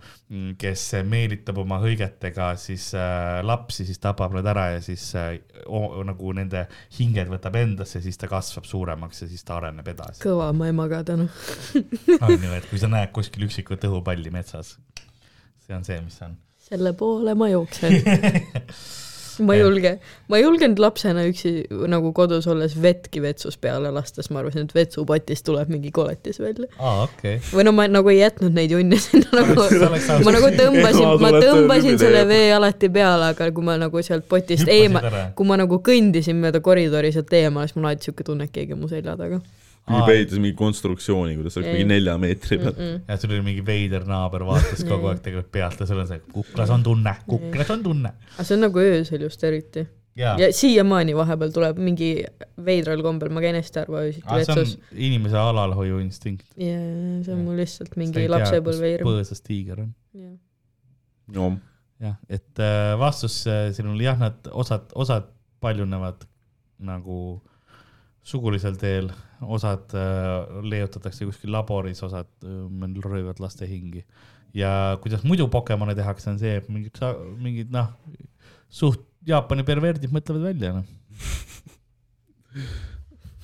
kes meelitab oma hõigetega siis äh, lapsi, siis tapab nad ära ja siis äh, o, nagu nende hinged võtab endasse, siis ta kasvab suuremaks ja siis ta areneb edasi. kõva mu emaga tänu. on ju, et kui sa näed kuskil üksikut õhupalli metsas, see on see, mis on. selle poole ma jooksen. ma <laughs> ei julge, ma ei julgenud lapsena üksi nagu kodus olles vettki vetsus peale lasta, sest ma arvasin, et vetsupotist tuleb mingi koletis välja. aa, okei. või no ma nagu ei jätnud neid junne sinna <laughs> nagu, ma nagu <laughs> tõmbasin ma tõmbasin selle vee alati peale, aga kui ma nagu sealt potist Hüppasid eema ära., kui ma nagu kõndisin mööda koridori sealt eemale, siis mul alati siuke tunne, et keegi on mu selja taga mingi Aa. pehitas mingi konstruktsiooni, kuidas oleks mingi nelja meetri peal. mm. -mm. ja sul oli mingi veider naaber, vaatas kogu aeg tegelikult pealt ja sul on see, kuklas on tunne, kuklas on tunne. aga see on nagu öösel just eriti. ja, ja siiamaani vahepeal tuleb mingi veidral kombel, ma käin hästi harva öösiti on vetsus. inimese alalhoiuinstinkt. ja see on mul lihtsalt mingi lapsepõlve hirm. põõsas tiiger on. no jah, et äh, vastus äh, siin oli jah, nad osad, osad paljunevad nagu sugulisel teel, osad äh, leiutatakse kuskil laboris, osad äh, röövivad laste hingi. ja kuidas muidu Pokemone tehakse, on see, et mingid, mingid noh, suht Jaapani perverdid mõtlevad välja, noh.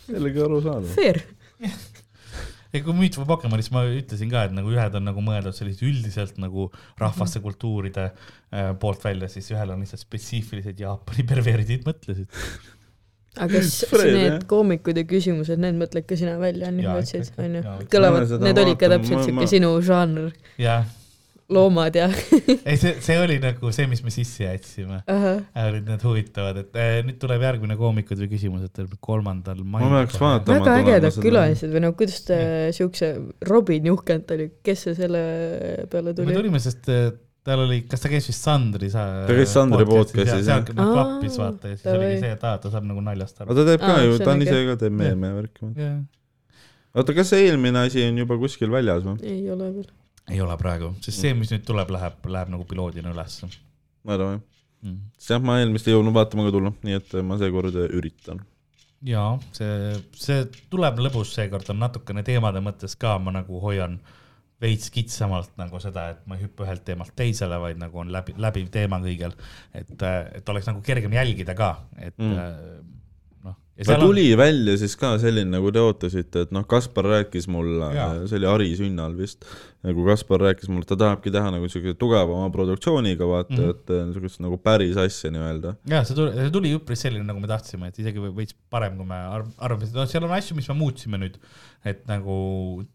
jällegi arusaadav. Fair. <laughs> ja kui Mutual Pokemonis ma ütlesin ka, et nagu ühed on nagu mõeldud sellised üldiselt nagu rahvaste kultuuride äh, poolt välja, siis ühel on lihtsalt spetsiifilised Jaapani perverdid mõtlesid. <laughs> aga <laughs> kas need koomikud ja küsimused, need mõtled ka sina välja, nii Jaa, mõtlesid, jaa,? ikka. kõlavad need olid ka täpselt siuke sinu žanr, loomad ja <laughs> ei see, see oli nagu see, mis me sisse jätsime. ahah, olid need huvitavad, et äh, nüüd tuleb järgmine koomikud või küsimused kolmandal mail. Ma peaks vaatama. väga ägedad külalised või no kuidas te siukse, Robin Juhkent oli, kes see selle peale me tuli? tulime, sest äh, tal oli, kas ta käis vist Sandri sa- Ta käis Sandri podcastis, seal jah. nagu klappis Aa, vaata ja siis oligi see, et aa, ta saab nagu naljast aga aru. ta teeb ka ju, ta on ise ka teeb meeme ja värki. oota, kas see eelmine asi on juba kuskil väljas või? ei ole veel. ei ole praegu, sest see, mis nüüd tuleb, läheb, läheb nagu piloodina ülesse ma arvan jah. mm.. sest jah, ma eelmist ei jõudnud vaatama ka tulla, nii et ma seekord üritan. jaa, see, see tuleb lõbus seekord on natukene teemade mõttes ka, ma nagu hoian veits kitsamalt nagu seda, et ma ei hüppa ühelt teemalt teisele, vaid nagu on läbi, läbiv teema kõigil. et, et oleks nagu kergem jälgida ka, et Mm. noh. aga tuli on... välja siis ka selline, nagu te ootasite, et noh, Kaspar rääkis mulle Jaa., see oli Ari Sünnal vist, nagu Kaspar rääkis mulle, et ta tahabki teha nagu siukese tugevama produktsiooniga, vaata mm, -hmm. et niisugust nagu päris asja nii-öelda. ja see tuli, see tuli üpris selline, nagu me tahtsime, et isegi veits parem, kui me arv- arvasime, no seal on asju, mis me muutsime nüüd, et nagu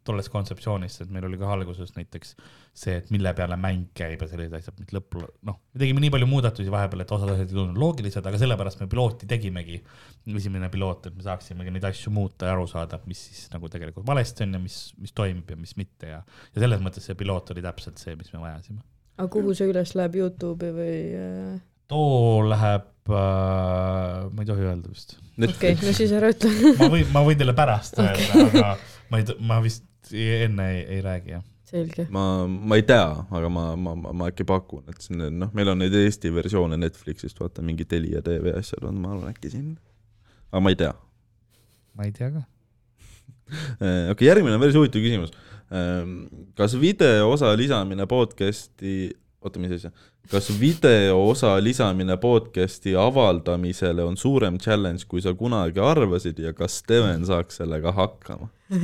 tolles kontseptsioonist, et meil oli ka alguses näiteks see, et mille peale mäng käib ja sellised asjad, mis lõppu, noh, me tegime nii palju muudatusi vahepeal, et osad asjad ei tulnud loogilised, aga sellepärast me pilooti tegimegi, esimene piloot, et me saaksimegi neid asju muuta ja aru saada, mis siis nagu tegelikult valesti on ja mis, mis toimib ja mis mitte ja, ja selles mõttes see piloot oli täpselt see, mis me vajasime. aga kuhu see üles läheb, Youtube'i või äh...? too läheb äh,, ma ei tohi öelda vist okei no siis ära ütle. ma võin, ma võin teile pärast <laughs> öelda okay., aga ma ei, ma vist enne ei, ei räägi jah. selge. ma, ma ei tea, aga ma, ma, ma, ma äkki pakun, et siin noh, meil on neid Eesti versioone Netflixist, vaata mingi Telia tv asjad on, ma arvan äkki siin, aga ma ei tea. ma ei tea ka. <laughs> okei okay,, järgmine on päris huvitav küsimus. kas video osa lisamine podcast'i, oota, mis asja, kas video osa lisamine podcast'i avaldamisele on suurem challenge, kui sa kunagi arvasid ja kas Steven saaks sellega hakkama? <laughs>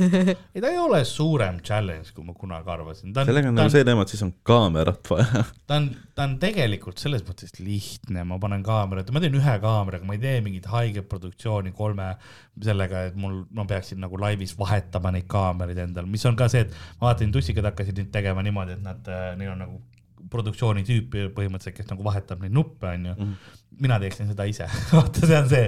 ei, ta ei ole suurem challenge, kui ma kunagi arvasin. sellega on nagu see teema, et siis on kaamerat vaja. <laughs> ta on, ta on tegelikult selles mõttes lihtne, ma panen kaamerat, ma teen ühe kaameraga, ma ei tee mingit haiget produktsiooni kolme sellega, et mul, ma peaksin nagu laivis vahetama neid kaameraid endal, mis on ka see, et ma vaatasin, tussikad hakkasid nüüd tegema niimoodi, et nad, neil on nagu produktsiooni tüüpi põhimõtteliselt, kes nagu vahetab neid nuppe, onju. mina teeksin seda ise, <laughs> vaata, see on see.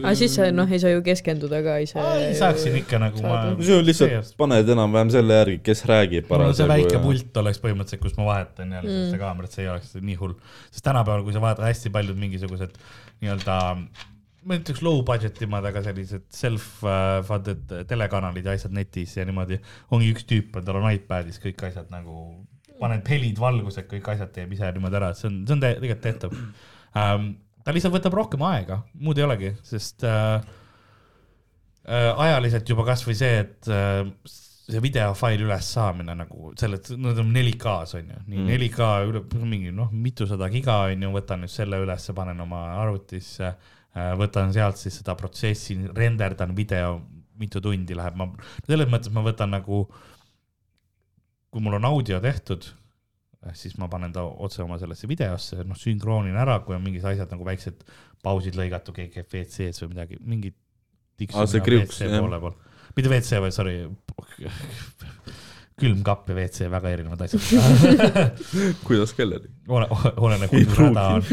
aga siis sa noh, ei saa ju keskenduda ka ise. saaksin ikka nagu ma saad-. see on lihtsalt, paned enam-vähem selle järgi, kes räägib mul on see väike parasjagu pult oleks põhimõtteliselt, kus ma vahetan jälle mm. seda kaamerat, see ei oleks nii hull. sest tänapäeval, kui sa vaatad hästi paljud mingisugused nii-öelda ma ei ütleks low budget imad, aga sellised self-funded telekanalid ja asjad netis ja niimoodi, ongi üks tüüp on, tal on iPadis kõik asjad nagu paned helid, valgused, kõik asjad teeb ise niimoodi ära, et see on, see on tegelikult tehtav ähm,. ta lihtsalt võtab rohkem aega, muud ei olegi, sest äh, äh, ajaliselt juba kasvõi see, et äh, see videofaili üles saamine nagu selle, nad on 4K-s on ju, nii Mm. 4K üle mingi noh, mitusada giga on ju, võtan nüüd selle ülesse, panen oma arvutisse, võtan sealt siis seda protsessi, renderdan video, mitu tundi läheb, ma selles mõttes ma võtan nagu, kui mul on audio tehtud, siis ma panen ta otse oma sellesse videosse, noh, sünkroonin ära, kui on mingid asjad nagu väiksed pausid lõigatud, keegi käib WC-s või midagi, mingid Aa, see kriuks, jah. mitte WC, vaid sorry, külmkapp ja WC, väga erinevad asjad. <laughs> kuidas kellelgi ole, oleneb, kui suur häda on.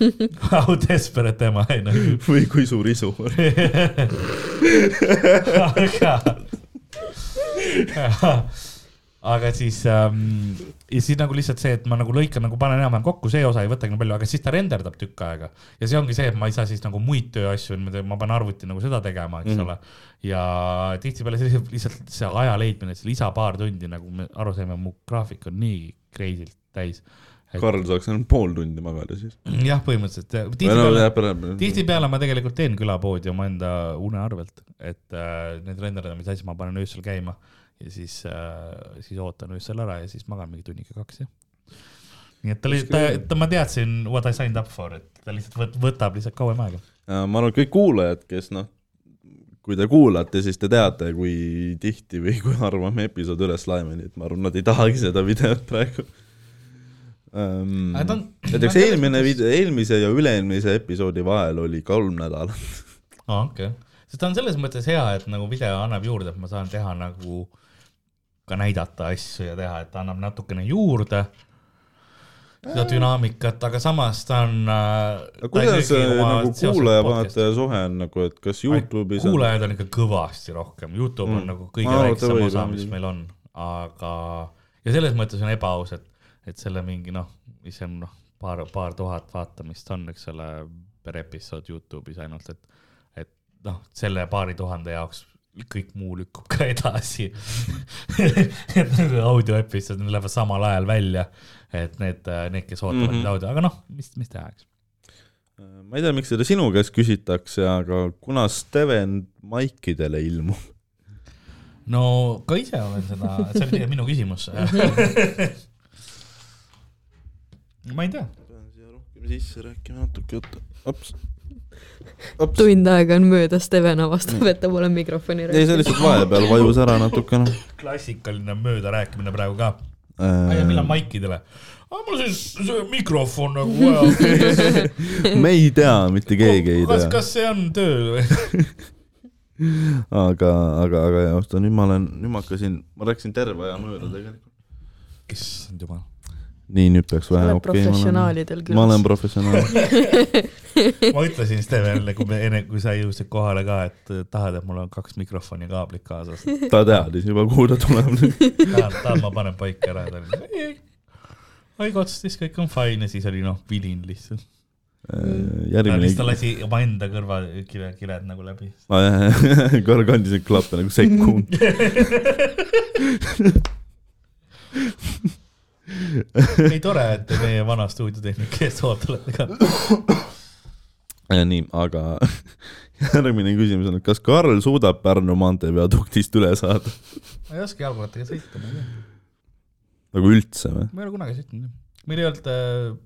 <laughs> How desperate am I nagu. või kui suur isu on. <laughs> aga, aga siis ähm, ja siis nagu lihtsalt see, et ma nagu lõikan nagu panen enam-vähem kokku, see osa ei võtagi nii palju, aga siis ta renderdab tükk aega ja see ongi see, et ma ei saa siis nagu muid tööasju, ma pean arvuti nagu seda tegema, eks mm. -hmm. ole. ja tihtipeale see <laughs> lihtsalt see aja leidmine, see lisa paar tundi, nagu me aru saime, mu graafik on nii crazy'lt täis. Karl saaks ainult pool tundi magada siis. jah, põhimõtteliselt no tihtipeale ära. tihtipeale ma tegelikult teen külapoodi omaenda une arvelt, et äh, need renderdamise asjad ma panen öösel käima ja siis äh,, siis ootan öösel ära ja siis magan mingi tunniga kaks jah. nii et ta lihtsalt, ta, ta, ma teadsin what I signed up for, et ta lihtsalt võt, võtab lihtsalt kauem aega. ma arvan, et kõik kuulajad, kes noh, kui te kuulate, siis te teate, kui tihti või kui harva me episood üles laeme, nii et ma arvan, nad ei tahagi seda videot praegu um, näiteks eelmine selles video, eelmise ja üle-eelmise episoodi vahel oli kolm nädalat. aa, okei okay.. sest ta on selles mõttes hea, et nagu video annab juurde, et ma saan teha nagu ka näidata asju ja teha, et ta annab natukene juurde seda dünaamikat, aga samas ta on äh,. kuidas nagu kuulaja-vaataja suhe on nagu, et kas Youtube'is kuulajaid on ikka kõvasti rohkem, Youtube mm. On nagu kõige ta väiksem osa, mis meil on, aga ja selles mõttes on ebaaus, et, et selle mingi noh, mis on noh, paar, paar tuhat vaatamist on, eks ole, per episood Youtube'is ainult, et, et noh, selle paari tuhande jaoks kõik muu lükkub ka edasi. et nagu audioepisood lähevad samal ajal välja, et need, need, kes ootavad mm Mhm. -hmm. audio, aga noh, mis, mis teha, eks. ma ei tea, miks seda sinu käest küsitakse, aga kuna Steven maikidele ilmub, no ka ise olen seda, see oli minu küsimus. ma ei tea, pean siia rohkem sisse rääkima natuke, oota, ops, ops. tund aega on möödas, Steven avastab, et ta pole mikrofoni ei, see lihtsalt vahepeal vajus ära natukene klassikaline möödarääkimine praegu ka. millal äh,. maikidele? mul siis see mikrofon nagu vaja. <laughs> me ei tea, mitte keegi ei tea, kas see on töö või? <laughs> aga, aga, aga jah, oota nüüd ma olen, nüüd ma hakkasin, ma rääkisin terve aja mööda tegelikult. issand jumal. nii, nüüd peaks vähe okei okay, professionaalidel ma olen professionaal. <laughs> ma ütlesin Stevenile, kui me enne, kui sa jõudsid kohale ka, et tahad, et mul on kaks mikrofoni kaablit kaasas. ta teadis juba, kuhu ta tuleb. tahad, tahad, ma panen paika ära. ta oli got this, kõik on fine ja siis oli noh, vilin lihtsalt. ta järgmine lihtsalt lasi omaenda kõrvakile, kiled nagu läbi. aa jah, jah, <laughs> korra kandis neid klappe nagu sekund. <laughs> <laughs> ei tore, et te meie vana stuudiotehnika eest hoolt olete ka. <laughs> nii, aga <laughs> järgmine küsimus on, et kas Karl suudab Pärnu maantee viaduktist üle saada? ma ei oska jalgrattaga sõita, ma ei tea. nagu üldse või? ma ei ole kunagi sõitnud. meil ei olnud,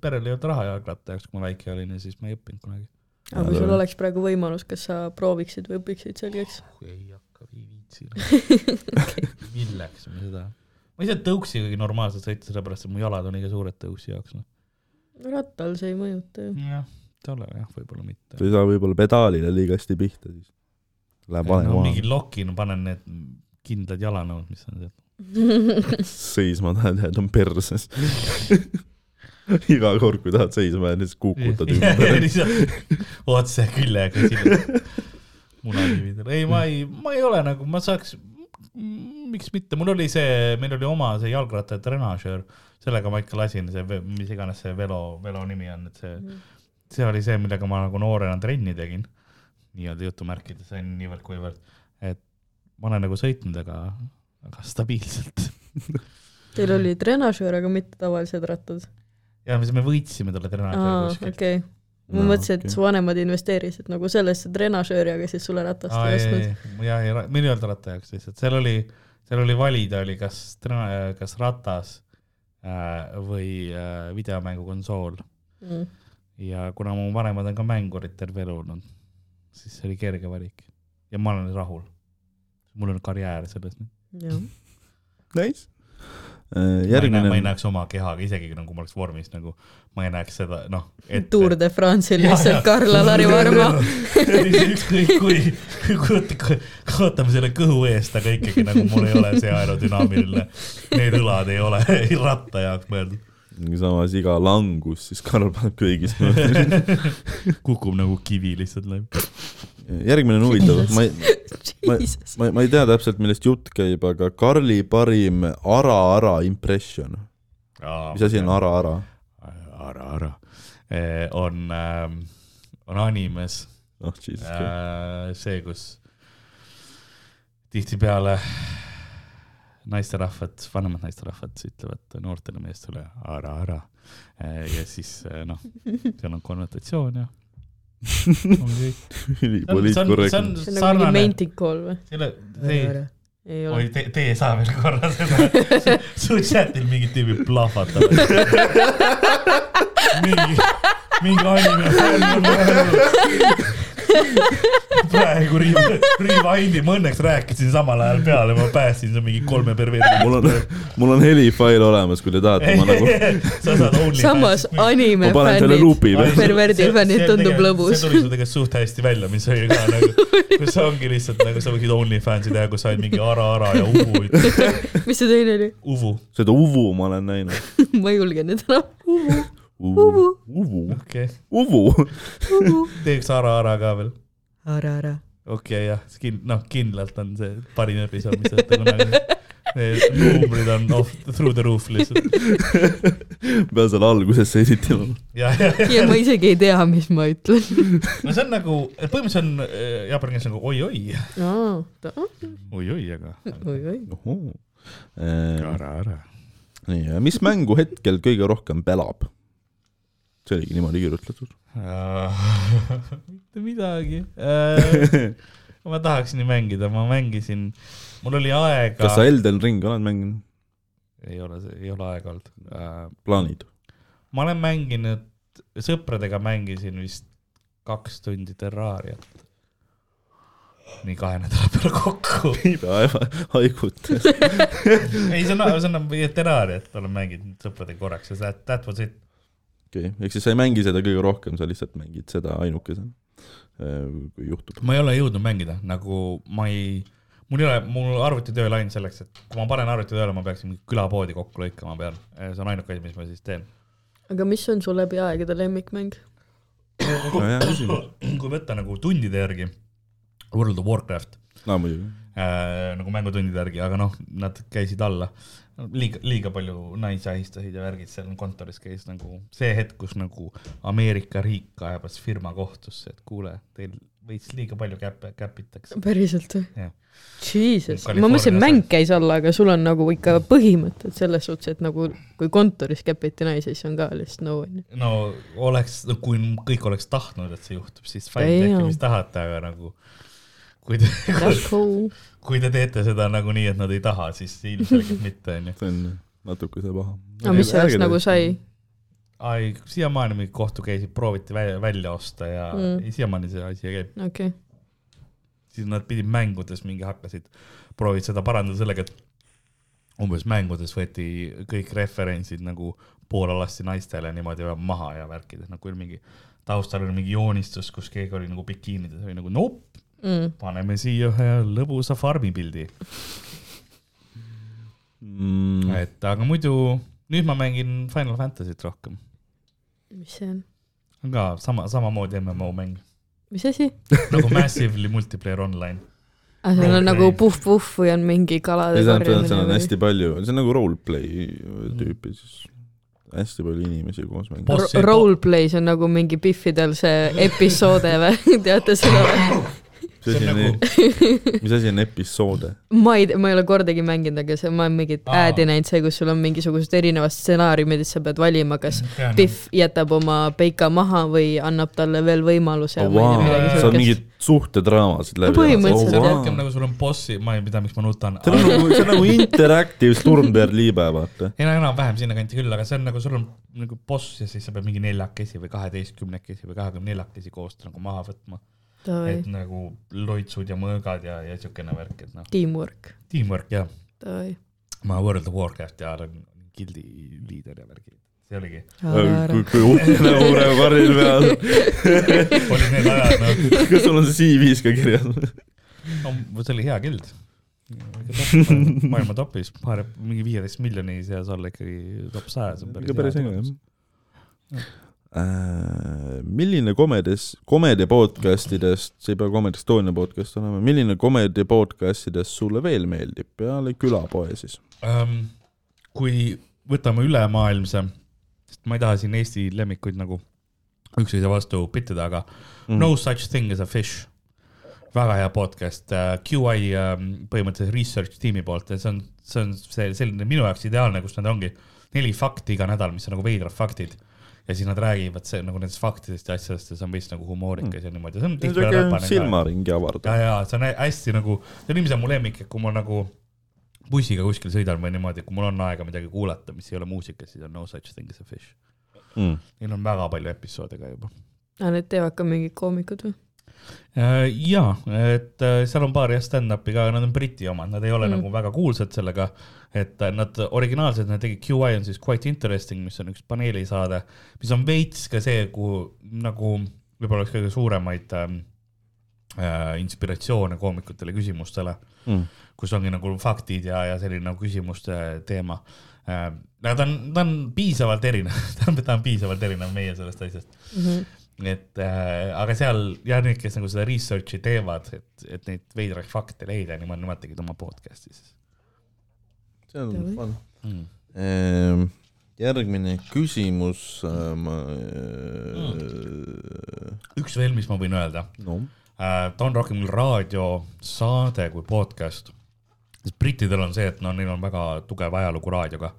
perel ei olnud raha jalgratta jaoks, kui ma väike olin ja siis ma ei õppinud kunagi. aga kui sul oleks praegu võimalus, kas sa prooviksid või õpiksid selgeks? ei hakka, ei viitsi. milleks ma seda, ma ei saa tõuksigagi normaalselt sõita, sellepärast et mu jalad on liiga suured tõuksi jaoks. rattal see ei mõjuta ju. jah, tolle jah, võib-olla mitte sa. ei saa võib-olla pedaalile liiga hästi pihta, siis läheb vale no maha mingi. lokina panen need kindlad jalanõud, mis on seal. <laughs> seisma tahad jääda, on perses. <laughs> iga kord, kui tahad seisma jääda, siis kukutad ümber. <laughs> otse küljega sinna munakividele. ei, ma ei, ma ei ole nagu, ma saaks, miks mitte, mul oli see, meil oli oma see jalgratta trenažöör, sellega ma ikka lasin, see, mis iganes see velo, velo nimi on, et see, see oli see, millega ma nagu noorena trenni tegin, nii-öelda jutumärkides on niivõrd-kuivõrd, et ma olen nagu sõitnud, aga, aga stabiilselt. <laughs> Teil oli trenažöör, aga mitte tavalised rattad. ja siis me võitsime talle treenaži aa, kuskil. Ma Aa, mõtlesin, et okei. su vanemad investeerisid nagu sellesse trenažööri, aga siis sulle ratast aa, ei ei, ostnud. ei, ja, ja meil ei olnud ratta jaoks lihtsalt, seal oli, seal oli valida, oli kas, kas ratas äh, või äh, videomängukonsool Mm. ja kuna mu vanemad on ka mängurid terve elu olnud, siis see oli kerge valik ja ma olen rahul. mul on karjäär selles. jah, Nice. Ei, näe, ma ei järgmine, näeks oma kehaga, isegi nagu ma oleks vormis nagu, ma ei näeks seda, noh. Tour de France'il lihtsalt Karl-Alari Varma. ükskõik kui, kui, kaotame selle kõhu eest, aga ikkagi nagu mul ei ole see aerodünaamiline, need õlad ei ole ratta jaoks mõeldud. Samas iga langus, siis Karl paneb kõigist. <laughs> kukub nagu kivi lihtsalt läbi. järgmine on huvitav, ma ei, ma, ma, ma ei tea täpselt, millest jutt käib, aga Karli parim ara-ara impression. mis asi on? ara-ara? Ara, Ara. on, on animes oh äh, see, kus tihtipeale naisterahvad, vanemad naisterahvad ütlevad noortele meestele ara, ara. ja siis äh, noh, seal on konnotatsioon ja <laughs> ülipoliitkorrektne. on see on nagu mingi menticool või? selle, see, ei oi ole. te, te ei saa veel korra seda, <laughs> su chatil mingid tüübid plahvatavad. <laughs> mingi, mingi anime fänn on öelnud. Praegu Riiv, Riiv Andi, ma õnneks rääkisin samal ajal peale, ma päästsin seal mingi kolme perverdi. mul on, mul on helifail olemas, kui te tahate, ma nagu, <laughs> sa saad only. samas anime fännid, perverdi fännid tundub lõbus. see tuli sul tegelikult suht hästi välja, mis oli ka nagu, <laughs> kus ongi lihtsalt nagu sa võiksid OnlyFansi teha, kus sa oled mingi Ara, Ara ja Uvu, <laughs> mis see teine oli? Uvu, seda Uvu ma olen näinud. ma ei julge nüüd enam. Uvu, Uvu, okei okay., Uvu. teeks Ara, Ara ka veel. ära, ära. okei okay, jah, kin-, noh kindlalt on see parim episood, mis te olete kunagi. Numbrid on off, through the roof lihtsalt. pean selle algusesse esitama. ja, ja, ja ma isegi ei tea, mis ma ütlen. no see on nagu, põhimõtteliselt on äh, jaapani keeles nagu oi-oi, oi-oi, aga oi-oi. ohoo. Äh, ära, ära. nii, ja mis mängu hetkel kõige rohkem pelab? See oligi niimoodi kirjutatud. <laughs> mitte midagi. <laughs> ma tahaksin ju mängida, ma mängisin, mul oli aega kas sa, Elden Ring oled mänginud? ei ole, ei ole aega olnud. plaanid? ma olen mänginud, sõpradega mängisin vist kaks tundi Terrariat. nii kahe nädala peale kokku. <laughs> ei pea haiguta. ei, see on, see on Terrariat olen mänginud sõpradega korraks ja that, that was it. okei, ehk siis sa ei mängi seda kõige rohkem, sa lihtsalt mängid seda ainukesena, kui juhtub. ma ei ole jõudnud mängida, nagu ma ei, mul ei ole, mul arvutitöö oli ainult selleks, et kui ma panen arvuti tööle, ma peaksin mingi külapoodi kokku lõikama peal. see on ainuke asi, mis ma siis teen. aga mis on su läbi aegade lemmikmäng? küsimus. <coughs> kui võtta nagu tundide järgi, World of Warcraft no muidugi. äh, nagu mängutundide järgi, aga noh, nad käisid alla. liiga, liiga palju naisi ahistasid ja värgid seal kontoris käis nagu see hetk, kus nagu Ameerika riik kaebas firma kohtusse, et kuule, teil veits liiga palju käppe, käpitakse. päriselt või? Jesus, ma mõtlesin, mäng käis alla, aga sul on nagu ikka põhimõtted selles suhtes, et nagu kui kontoris käpiti naisi, siis on ka lihtsalt no onju. no oleks, kui kõik oleks tahtnud, et see juhtub, siis fine, tehke mis tahate, aga nagu kui te, cool. kui te teete seda nagunii, et nad ei taha, siis ilmselgelt mitte, onju. see on natukese paha. aga mis sellest nagu sai? ai, siiamaani mingid kohtukeisid prooviti välja, välja osta ja Mm. siiamaani see asi käib. okei, siis nad pidid mängudes mingi hakkasid, proovid seda parandada sellega, et umbes mängudes võeti kõik referentsid nagu poole lasti naistele niimoodi maha ja värkides nagu mingi taustal oli mingi joonistus, kus keegi oli nagu bikiinides, oli nagu nope, mm.. paneme siia ühe lõbusa farmipildi mm, mm.. et aga muidu nüüd ma mängin Final Fantasy't rohkem, mis see on? on ka sama, samamoodi MMO mäng mis asi? nagu Massively Multiplayer Online. aa, seal on nagu puhh-puhh või on mingi kalade et seal on korjamine hästi palju, see on nagu roleplay tüüpi siis, hästi palju inimesi koos mängib. Roleplay, see on nagu mingi Biffidel see episoode või? <laughs> teate seda või? <laughs> mis see asi on nagu, mis asi on episoode? ma ei, ma ei ole kordagi mänginud, aga see, ma olen mingit äädi näinud, see, kus sul on mingisugused erinevad stsenaariumid, et sa pead valima, kas Pihv jätab oma peika maha või annab talle veel võimaluse Oh, wow. Sa oled mingid suhtedraamasid läbi No põhimõtteliselt, see on jah. rohkem nagu sul on bossi, ma ei tea, miks ma nutan. see on nagu, see on nagu interactive Stormbjörn Liibe, vaata. ei no enam-vähem sinnakanti küll, aga see on nagu sul on nagu boss ja siis sa pead mingi neljakesi või kaheteistkümnekesi või kahekümne neljakesi koos nagu maha võtma. Et nagu loitsud ja mõõgad ja, ja siukene värk, et noh, Teamwork, teamwork jah. ma World of Warcrafti olen gildi liider ja värgid, see oligi. kui, kui uhke praegu Karlil peal. <laughs> olid need ajad, noh, kas sul on see CV-s ka kirjas? no see oli hea gild. maailma topis, mingi viieteist miljoni seas olla ikkagi top sajas on ikka päris päris äge hea. jah. milline komedias, komedia podcastidest, see ei pea Comedy Estonia podcast olema, milline komedia podcastidest sulle veel meeldib peale külapoe siis? um,. kui võtame ülemaailmse, sest ma ei taha siin Eesti lemmikuid nagu üksteise vastu pittida, aga mm. No such thing as a fish. väga hea podcast uh,, QI um, põhimõtteliselt research tiimi poolt ja see on, see on see selline minu jaoks ideaalne, kus nad ongi neli fakti iga nädal, mis on nagu veidrad faktid ja siis nad räägivad see nagu nendest faktidest ja asjadest ja see on vist nagu humoorikas mm. ja niimoodi, see on tihtipeale siuke silmaringi ja, avardav. ja see on hä- hästi nagu, see on ilmselt mu lemmik, et kui ma nagu bussiga kuskil sõidan või niimoodi, kui mul on aega midagi kuulata, mis ei ole muusika, siis on No such thing as a fish. Mm. Neil on väga palju episoode ka juba. aa, need teevad ka mingid koomikud või? ja, et äh, seal on paar jah stand-up'i ka, nad on Briti omad, nad ei ole mm. Mm. nagu väga kuulsad sellega, et äh, nad originaalselt, nad tegid QI on siis Quite Interesting, mis on üks paneelisaade, mis on veits ka see, kuhu nagu võib-olla üks kõige suuremaid ähm, äh, inspiratsioone koomikutele küsimustele Mm. kus ongi nagu faktid ja, ja selline nagu küsimuste teema. aga ta on, ta on piisavalt erinev, <laughs> ta on, ta on piisavalt erinev meie sellest asjast. Et äh, aga seal jah, need, kes nagu seda research'i teevad, et, et neid veidraid fakte leida, nemad, nemad tegid oma podcast'i siis see on Davai. fun. mm.. järgmine küsimus. üks veel, mis ma võin öelda no äh,, ta on rohkem raadiosaade kui podcast. sest brittidel on see, et no neil on väga tugev ajalugu raadioga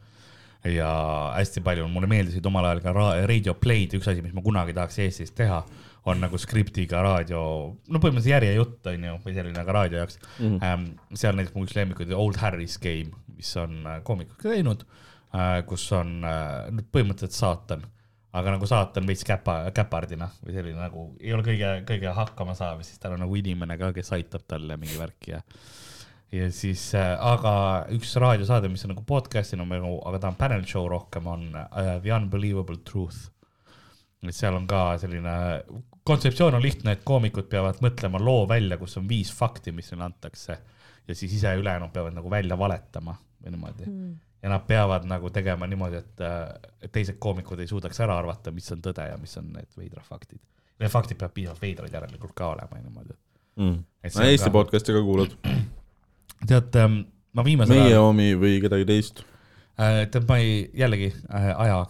ja hästi palju, mulle meeldisid omal ajal ka ra- radio play'd, üks asi, mis ma kunagi tahaks Eestis teha, on nagu skriptiga raadio, no põhimõtteliselt järjejutt on ju, või selline ka raadio jaoks mm. -hmm. seal näiteks mu üks lemmikuid Old Harry's Game, mis on äh, koomikud ka teinud äh,, kus on äh, põhimõtteliselt saatan, aga nagu saatan veits käpa, käpardina või selline nagu ei ole kõige, kõige hakkama saav, siis tal on nagu inimene ka, kes aitab talle mingi värk ja ja siis äh,, aga üks raadiosaade, mis on nagu podcast'ina nagu, aga ta on panel show rohkem, on uh, The Unbelievable Truth. et seal on ka selline, kontseptsioon on lihtne, et koomikud peavad mõtlema loo välja, kus on viis fakti, mis neile antakse ja siis ise ülejäänud peavad nagu välja valetama või niimoodi mm.. ja nad peavad nagu tegema niimoodi, et, et teised koomikud ei suudaks ära arvata, mis on tõde ja mis on need veidrad faktid. Need faktid peavad piisavalt veidrad järelikult ka olema ja niimoodi. mm.. On Eesti ka- podcast'i ka kuulad? tead, ma viimasel meie ajal, omi või kedagi teist? tead, ma ei, jällegi äh, aja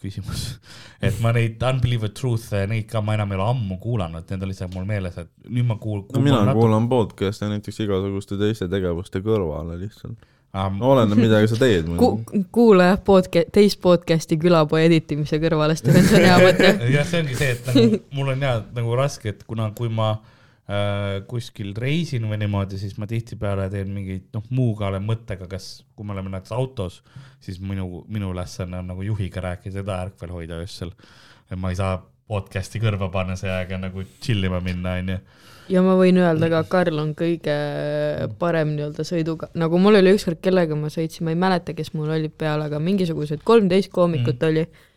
küsimus, <laughs> et ma neid Unbelievable Truth'e, neid ka ma enam ei ole ammu kuulanud, need on lihtsalt mul meeles, et nüüd ma kuul-. no mina kuulan podcast'e näiteks igasuguste teiste tegevuste kõrvale lihtsalt. um,. oleneb, midagi sa teed Ku- kuula jah, podca-, teist podcast'i külapoe editimise kõrvale, Steven, see on hea mõte. <laughs> jah, see ongi see, et nagu mul on ja nagu raske, et kuna, kui ma äh, kuskil reisin või niimoodi, siis ma tihtipeale teen mingeid noh, Muugale mõttega, kas, kui me oleme näiteks autos, siis minu, minu ülesanne on nagu juhiga rääkida ta ärkvel hoida öösel. ma ei saa podcast'i kõrva panna see aeg ja nagu chill ima minna, onju. ja ma võin öelda ka, Karl on kõige parem nii-öelda sõiduga, nagu mul oli ükskord, kellega ma sõitsin, ma ei mäleta, kes mul olid peal, aga mingisugused kolmteist koomikut mm. oli.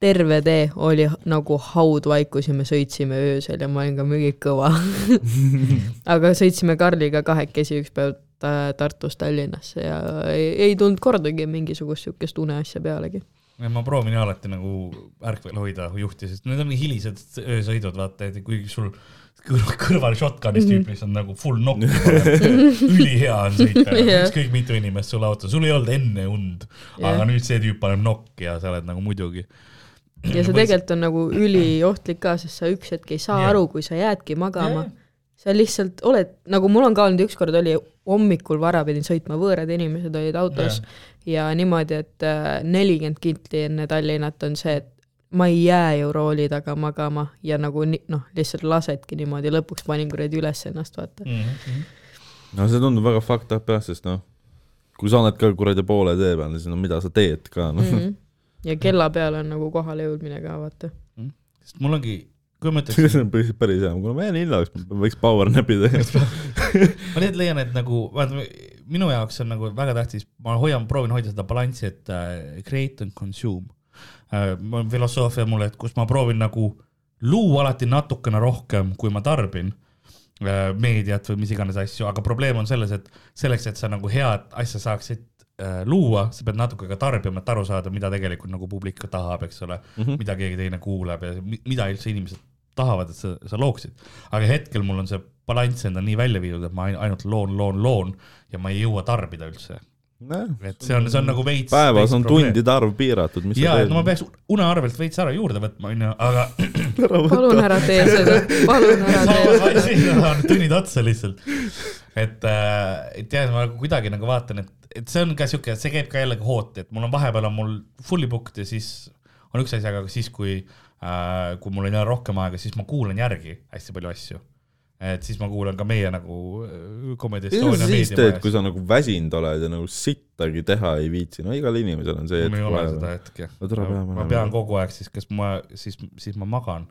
Terve tee oli nagu haudvaikus ja me sõitsime öösel ja ma olin ka mingi kõva. <laughs> aga sõitsime Karliga kahekesi üks päev ta- Tartust Tallinnasse ja ei, ei tulnud kordagi mingisugust siukest uneasja pealegi. ma proovin alati nagu ärkvel hoida juhti, sest need on hilised öösõidud, vaata, et kui sul kõrval, shotgun'is Mhm. tüüp, mis on nagu full nokk, ülihea on sõita Jah. ükskõik mitu inimest sul autos, sul ei olnud enne und, aga nüüd see tüüp paneb nokki ja sa oled nagu muidugi. Ja see tegelikult on nagu üliohtlik ka, sest sa üks hetk ei saa Jah. aru, kui sa jäädki magama, sa lihtsalt oled, nagu mul on ka olnud, ükskord oli hommikul vara pidin sõitma, võõrad inimesed olid autos ja, ja niimoodi, et äh, nelikümmend kilti enne Tallinnat on see, et ma ei jää ju rooli taga magama ja nagu noh, lihtsalt lasedki niimoodi, lõpuks panin kuradi üles ennast, vaata. mm. -hmm. no see tundub väga fucked up jah, sest noh, kui sa oled ka kuradi poole tee peal, siis no mida sa teed ka, noh. Mhm. Ja kella peal on nagu kohale jõudmine ka, vaata. sest mul ongi, kui ma see ütleks, on päris, päris hea, kuna ma jään hiljaks, võiks power nap'i teha. <laughs> ma lihtsalt leian, et nagu vaata, minu jaoks on nagu väga tähtis, ma hoian, proovin hoida seda balanssi, et äh, create and consume äh,. mul on filosoofia mul, et kus ma proovin nagu luua alati natukene rohkem, kui ma tarbin äh, meediat või mis iganes asju, aga probleem on selles, et selleks, et sa nagu head asja saaksid luua, sa pead natuke ka tarbima, et aru saada, mida tegelikult nagu publik ka tahab, eks ole mm, -hmm. mida keegi teine kuulab ja mi- mida üldse inimesed tahavad, et sa, sa looksid. aga hetkel mul on see balanss enda nii välja viidud, et ma ain- ainult loon, loon, loon ja ma ei jõua tarbida üldse. Et see on, see on nagu veits. päevas on tundide arv piiratud, mis ja, et no ma peaks une arvelt veits ära juurde võtma, onju, aga <clears throat> palun ära tee seda, palun ära tee seda. <laughs> tunnid otsa lihtsalt. et, et jah, ma nagu kuidagi nagu vaatan, et, et see on ka siuke, see käib ka jällegi hooti, et mul on vahepeal on mul fully booked ja siis on üks asi, aga siis, kui äh,, kui mul on jälle rohkem aega, siis ma kuulan järgi hästi palju asju. Et siis ma kuulan ka meie nagu äh, Comedy Estonia teed, kui meediamajas. sa nagu väsinud oled ja nagu sittagi teha ei viitsi, no igal inimesel on see mul ei ole hetk seda hetke. No ma olema. pean kogu aeg siis, kas ma siis, siis ma magan,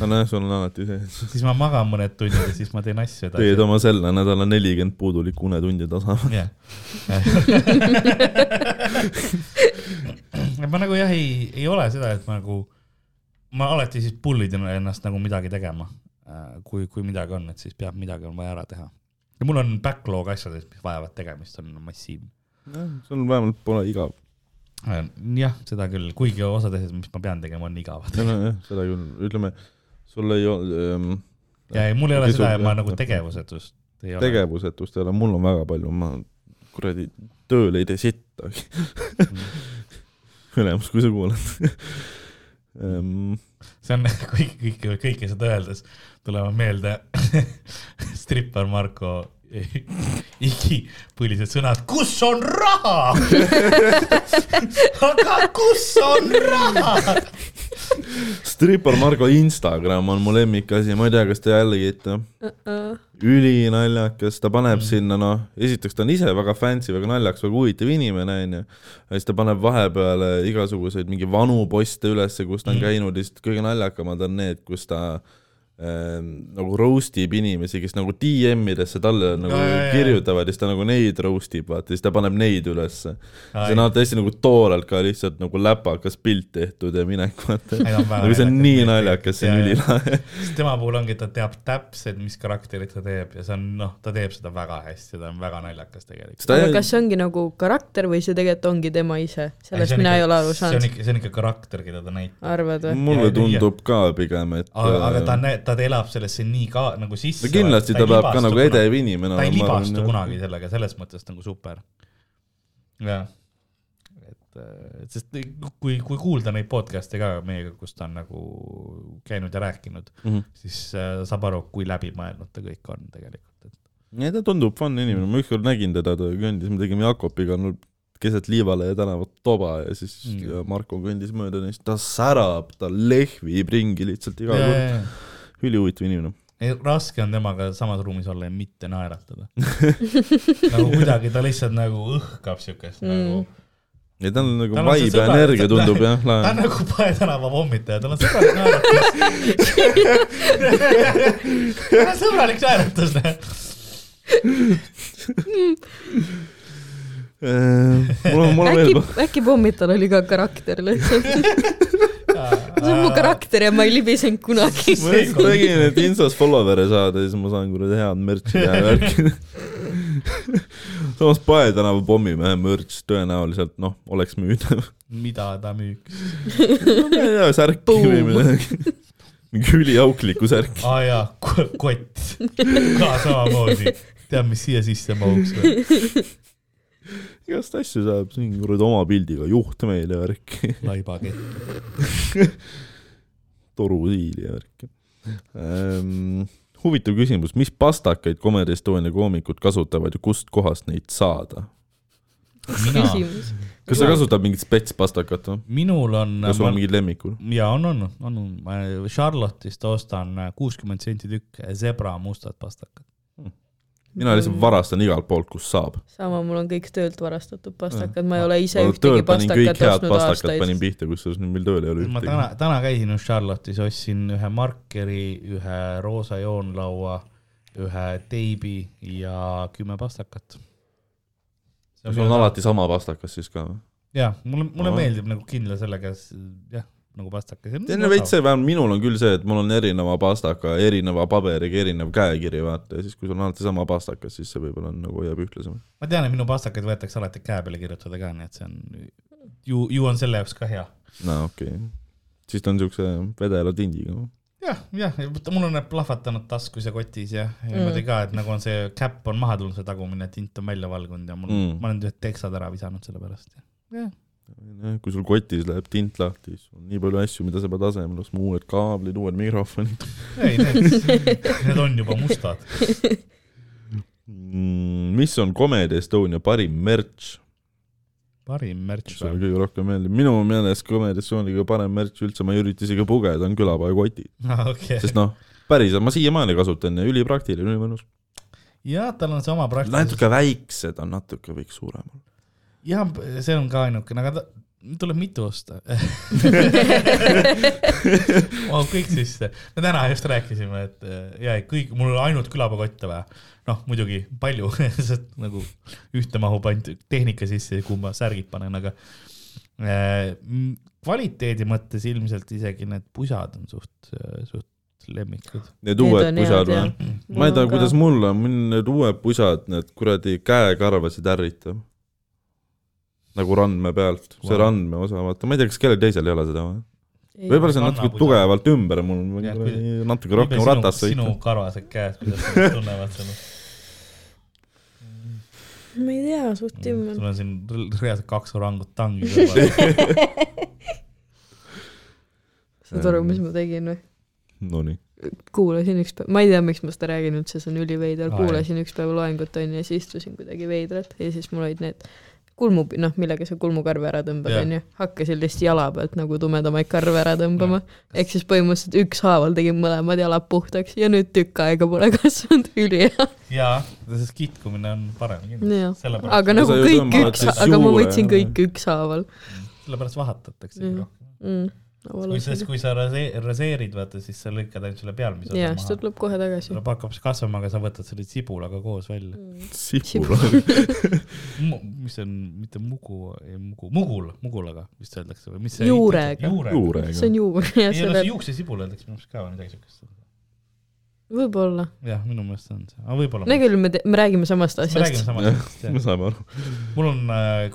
no nojah, sul on alati see, siis ma magan mõned tunnid ja siis ma teen asju teed edasi. oma selle nädala nelikümmend puudulikku unetundi tasa. jah. <laughs> ma nagu jah, ei, ei ole seda, et ma nagu, ma alati siis pull idin ennast nagu midagi tegema. kui, kui midagi on, et siis peab midagi on vaja ära teha. ja mul on backlog asjadest, mis vajavad tegemist, on massiivne. sul vähemalt pole igav. jah, seda küll, kuigi osad asjad, mis ma pean tegema, on igavad. nojah, seda küll, ütleme, sul ei ole ähm, ja ei, mul ei ole seda, et ma jah, nagu jah. tegevusetust ei ole. tegevusetust ei ole, mul on väga palju, ma kuradi tööl ei tee sittagi. <laughs> ülemus, kui sa kuulad <laughs> um,. see on <laughs> kõik, kõik, kõike seda öeldes tulevad meelde <laughs> strippar Marko <laughs> igipõlised sõnad, kus on raha? <laughs> aga kus on raha? Stripper Margo Instagram on mu lemmikasi, ma ei tea, kas te jälgite Uh-uh. ülinaljakas, ta paneb mm. sinna noh, esiteks ta on ise väga fancy, väga naljakas, väga huvitav inimene onju. ja siis ta paneb vahepeal igasuguseid mingi vanu poste ülesse, kus ta on mm. käinud ja siis kõige naljakamad on need, kus ta äh, nagu roast ib inimesi, kes nagu DM-idesse talle nagu Ja, ja, ja. kirjutavad ja siis ta nagu neid roast ib, vaata, siis ta paneb neid ülesse. See on alati hästi nagu toorelt ka lihtsalt nagu läpakas pilt tehtud ja minek, vaata. Ei, on nagu see on nii naljakas, see on Ja, ja. ülilahe. sest tema puhul ongi, et ta teab täpselt, mis karakterit ta teeb ja see on noh, ta teeb seda väga hästi, ta on väga naljakas tegelikult. aga kas see ongi nagu karakter või see tegelikult ongi tema ise? sellest mina ei ole aru see on saanud. ikka, see on ikka karakter, keda ta näitab. arvad või? mulle Ja- ja- tundub ka pigem, et aga, aga ta äh,, ta elab sellesse nii ka nagu sisse. no kindlasti ta peab ka nagu edev inimene ta ei olema, ma arvan, libastu kunagi sellega, selles mõttes nagu super. jah, et, et sest kui, kui kuulda neid podcast'e ka meiega, kus ta on nagu käinud ja rääkinud mm. -hmm. siis äh, saab aru, kui läbimõelnud ta kõik on tegelikult, et ei ta tundub fun inimene, ma ükskord nägin teda, ta kõndis, me tegime Jakobiga no, keset Liivalaia tänavat toba ja siis Mm. mm. Marko kõndis mööda ja siis ta särab, ta lehvib ringi lihtsalt iga kord, ülihuvitav inimene. ei, raske on temaga samas ruumis olla ja mitte naeratada <laughs> nagu kuidagi ta lihtsalt nagu õhkab siukest mm. nagu ja tal on nagu Tal vibe ja energia tundub jah, ta on lahe. nagu Pae tänava pommitaja, tal on sõbralik naeratus. <laughs> sõbralik naeratus, mul on, mul on veel äkki, äkki pommital oli ka karakter lihtsalt. <laughs> see on mu karakter ja ma ei libisenud kunagi. ma lihtsalt tegin, et Instas follower'e saada ja siis ma saan kuradi head merch'i ja värki. samas Pae tänava pommimehe merch tõenäoliselt noh, oleks müüdav. mida ta müüks? ma ei tea, särki või midagi. mingi üliauklikku särki. aa jaa, kott. ka samamoodi. tead, mis siia sisse mahuks või? Igast asju saab, siin kuradi oma pildiga juhtmeil ja värki, laibakett. <laughs> torusiili ja värki ähm,. huvitav küsimus, mis pastakaid Comedy Estonia koomikud kasutavad ja kust kohast neid saada? küsimus. kas sa kasutad mingit spetspastakat või? minul on, kas sul on mingid lemmikud? ja on, on, on, on, Charlotte'ist ostan kuuskümmend senti tükk zebra mustad pastakad. Mina lihtsalt varastan igalt poolt, kust saab. sama, mul on kõik töölt varastatud pastakad, ma ei ole ise tööl ühtegi pastakat ostnud pastakad panin aastaid. pihta, kusjuures meil tööl ei ole ma täna ühtegi., täna käisin just Charlotte'is, ostsin ühe markeri, ühe roosa joonlaua, ühe teibi ja kümme pastakat. sul on alati sama pastakas siis ka või? jah, mulle, mulle Aa. meeldib nagu kindla sellega, jah, nagu pastakas. teine veits see, vähemalt minul on küll see, et mul on erineva pastaka, erineva paberiga erinev käekiri, vaata, ja siis kui sul on alati sama pastakas, siis see võib-olla on nagu hoiab ühtlasem. ma tean, et minu pastakaid võetakse alati käe peale kirjutada ka, nii et see on, ju, ju on selle jaoks ka hea. no okei okay.. siis ta on siukse vedela tindiga. jah, jah, mul on need plahvatanud taskus ja kotis ja ja niimoodi ka, et nagu on see käpp on maha tulnud, see tagumine tint on välja valgunud ja mul Mm. mm., ma olen ühed teksad ära visanud selle pärast. jah, kui sul kotis läheb tint lahti, siis on nii palju asju, mida sa pead asemele ostma, uued kaablid, uued mikrofonid ei need, need on juba mustad. mm,. mis on Comedy Estonia parim merch? parim märts mis sulle kõige rohkem meeldib? minu meelest Comedy Estonia kõige parem merch üldse, ma ei ürita isegi pugeda, on külapoe kotid. okei, sest noh, päriselt ma siiamaani kasutan ja ülipraktiline, ülimõnus. jah, tal on see oma praktika. natuke väiksed on, natuke võiks suurem olla. jah, see on ka ainukene, aga ta, tuleb mitu osta. <laughs> mahub kõik sisse. me täna just rääkisime, et äh, ja et kõik, mul on ainult külapakotte vaja. noh, muidugi palju, <laughs> sest nagu ühte mahub ainult tehnika sisse, kuhu ma särgid panen, aga äh, kvaliteedi mõttes ilmselt isegi need pusad on suht, suht lemmikud. Need Need uued on pusad või? ma ei tea, kuidas mul on, mul need uued pusad, need kuradi käekarvasid ärritab. Nagu randme pealt, see Vau. randme osa, vaata, ma ei tea, kas kellelgi teisel ei ole seda või? võib-olla see on natuke tugevalt ümber, mul on Jah, kuradi kui- natuke rohkem ratast sinu sõita. karvased käed, kuidas nad <laughs> tunnevad seda. ma ei tea, suht timm sul on. on siin reaalselt kaks orangut tangi kõrval. <laughs> saad aru, mis ma tegin või? Nonii, kuulasin üks päev, ma ei tea, miks ma seda räägin üldse, see on üliveider, kuulasin üks päev loengut onju ja siis istusin kuidagi veidralt ja siis mul olid need kulmu, noh, millega sa kulmukarve ära tõmbad onju, hakkasin lihtsalt jala pealt nagu tumedamaid karve ära tõmbama. ehk siis põhimõtteliselt ükshaaval tegin mõlemad jalad puhtaks ja nüüd tükk aega pole <laughs> kasvanud, ülihea. jaa, sest kitkumine on parem kindlasti. aga nagu kõik üks, aga ma võtsin kõik ükshaaval sellepärast vahatatakse Mm. rohkem. mm,. Kui sa, kui sa rase- raseerid, vaata, siis sa lõikad ainult selle pealmise ja osa siis ta maha. tuleb kohe tagasi. tuleb, hakkab siis kasvama, aga sa võtad selle sibulaga koos välja. sibul. mis see on, mitte mugu, ei mugu, mugul, mugulaga vist öeldakse või mis see? Juurega. juurega. see on. juur ja <laughs> ei no selle see, juuksesibul öeldakse minu arust ka või midagi siukest. võib-olla. jah, minu meelest on see, aga võib-olla. no küll me, me räägime samast me räägime <laughs> asjast. samast asjast, jah me. saame aru. mul on,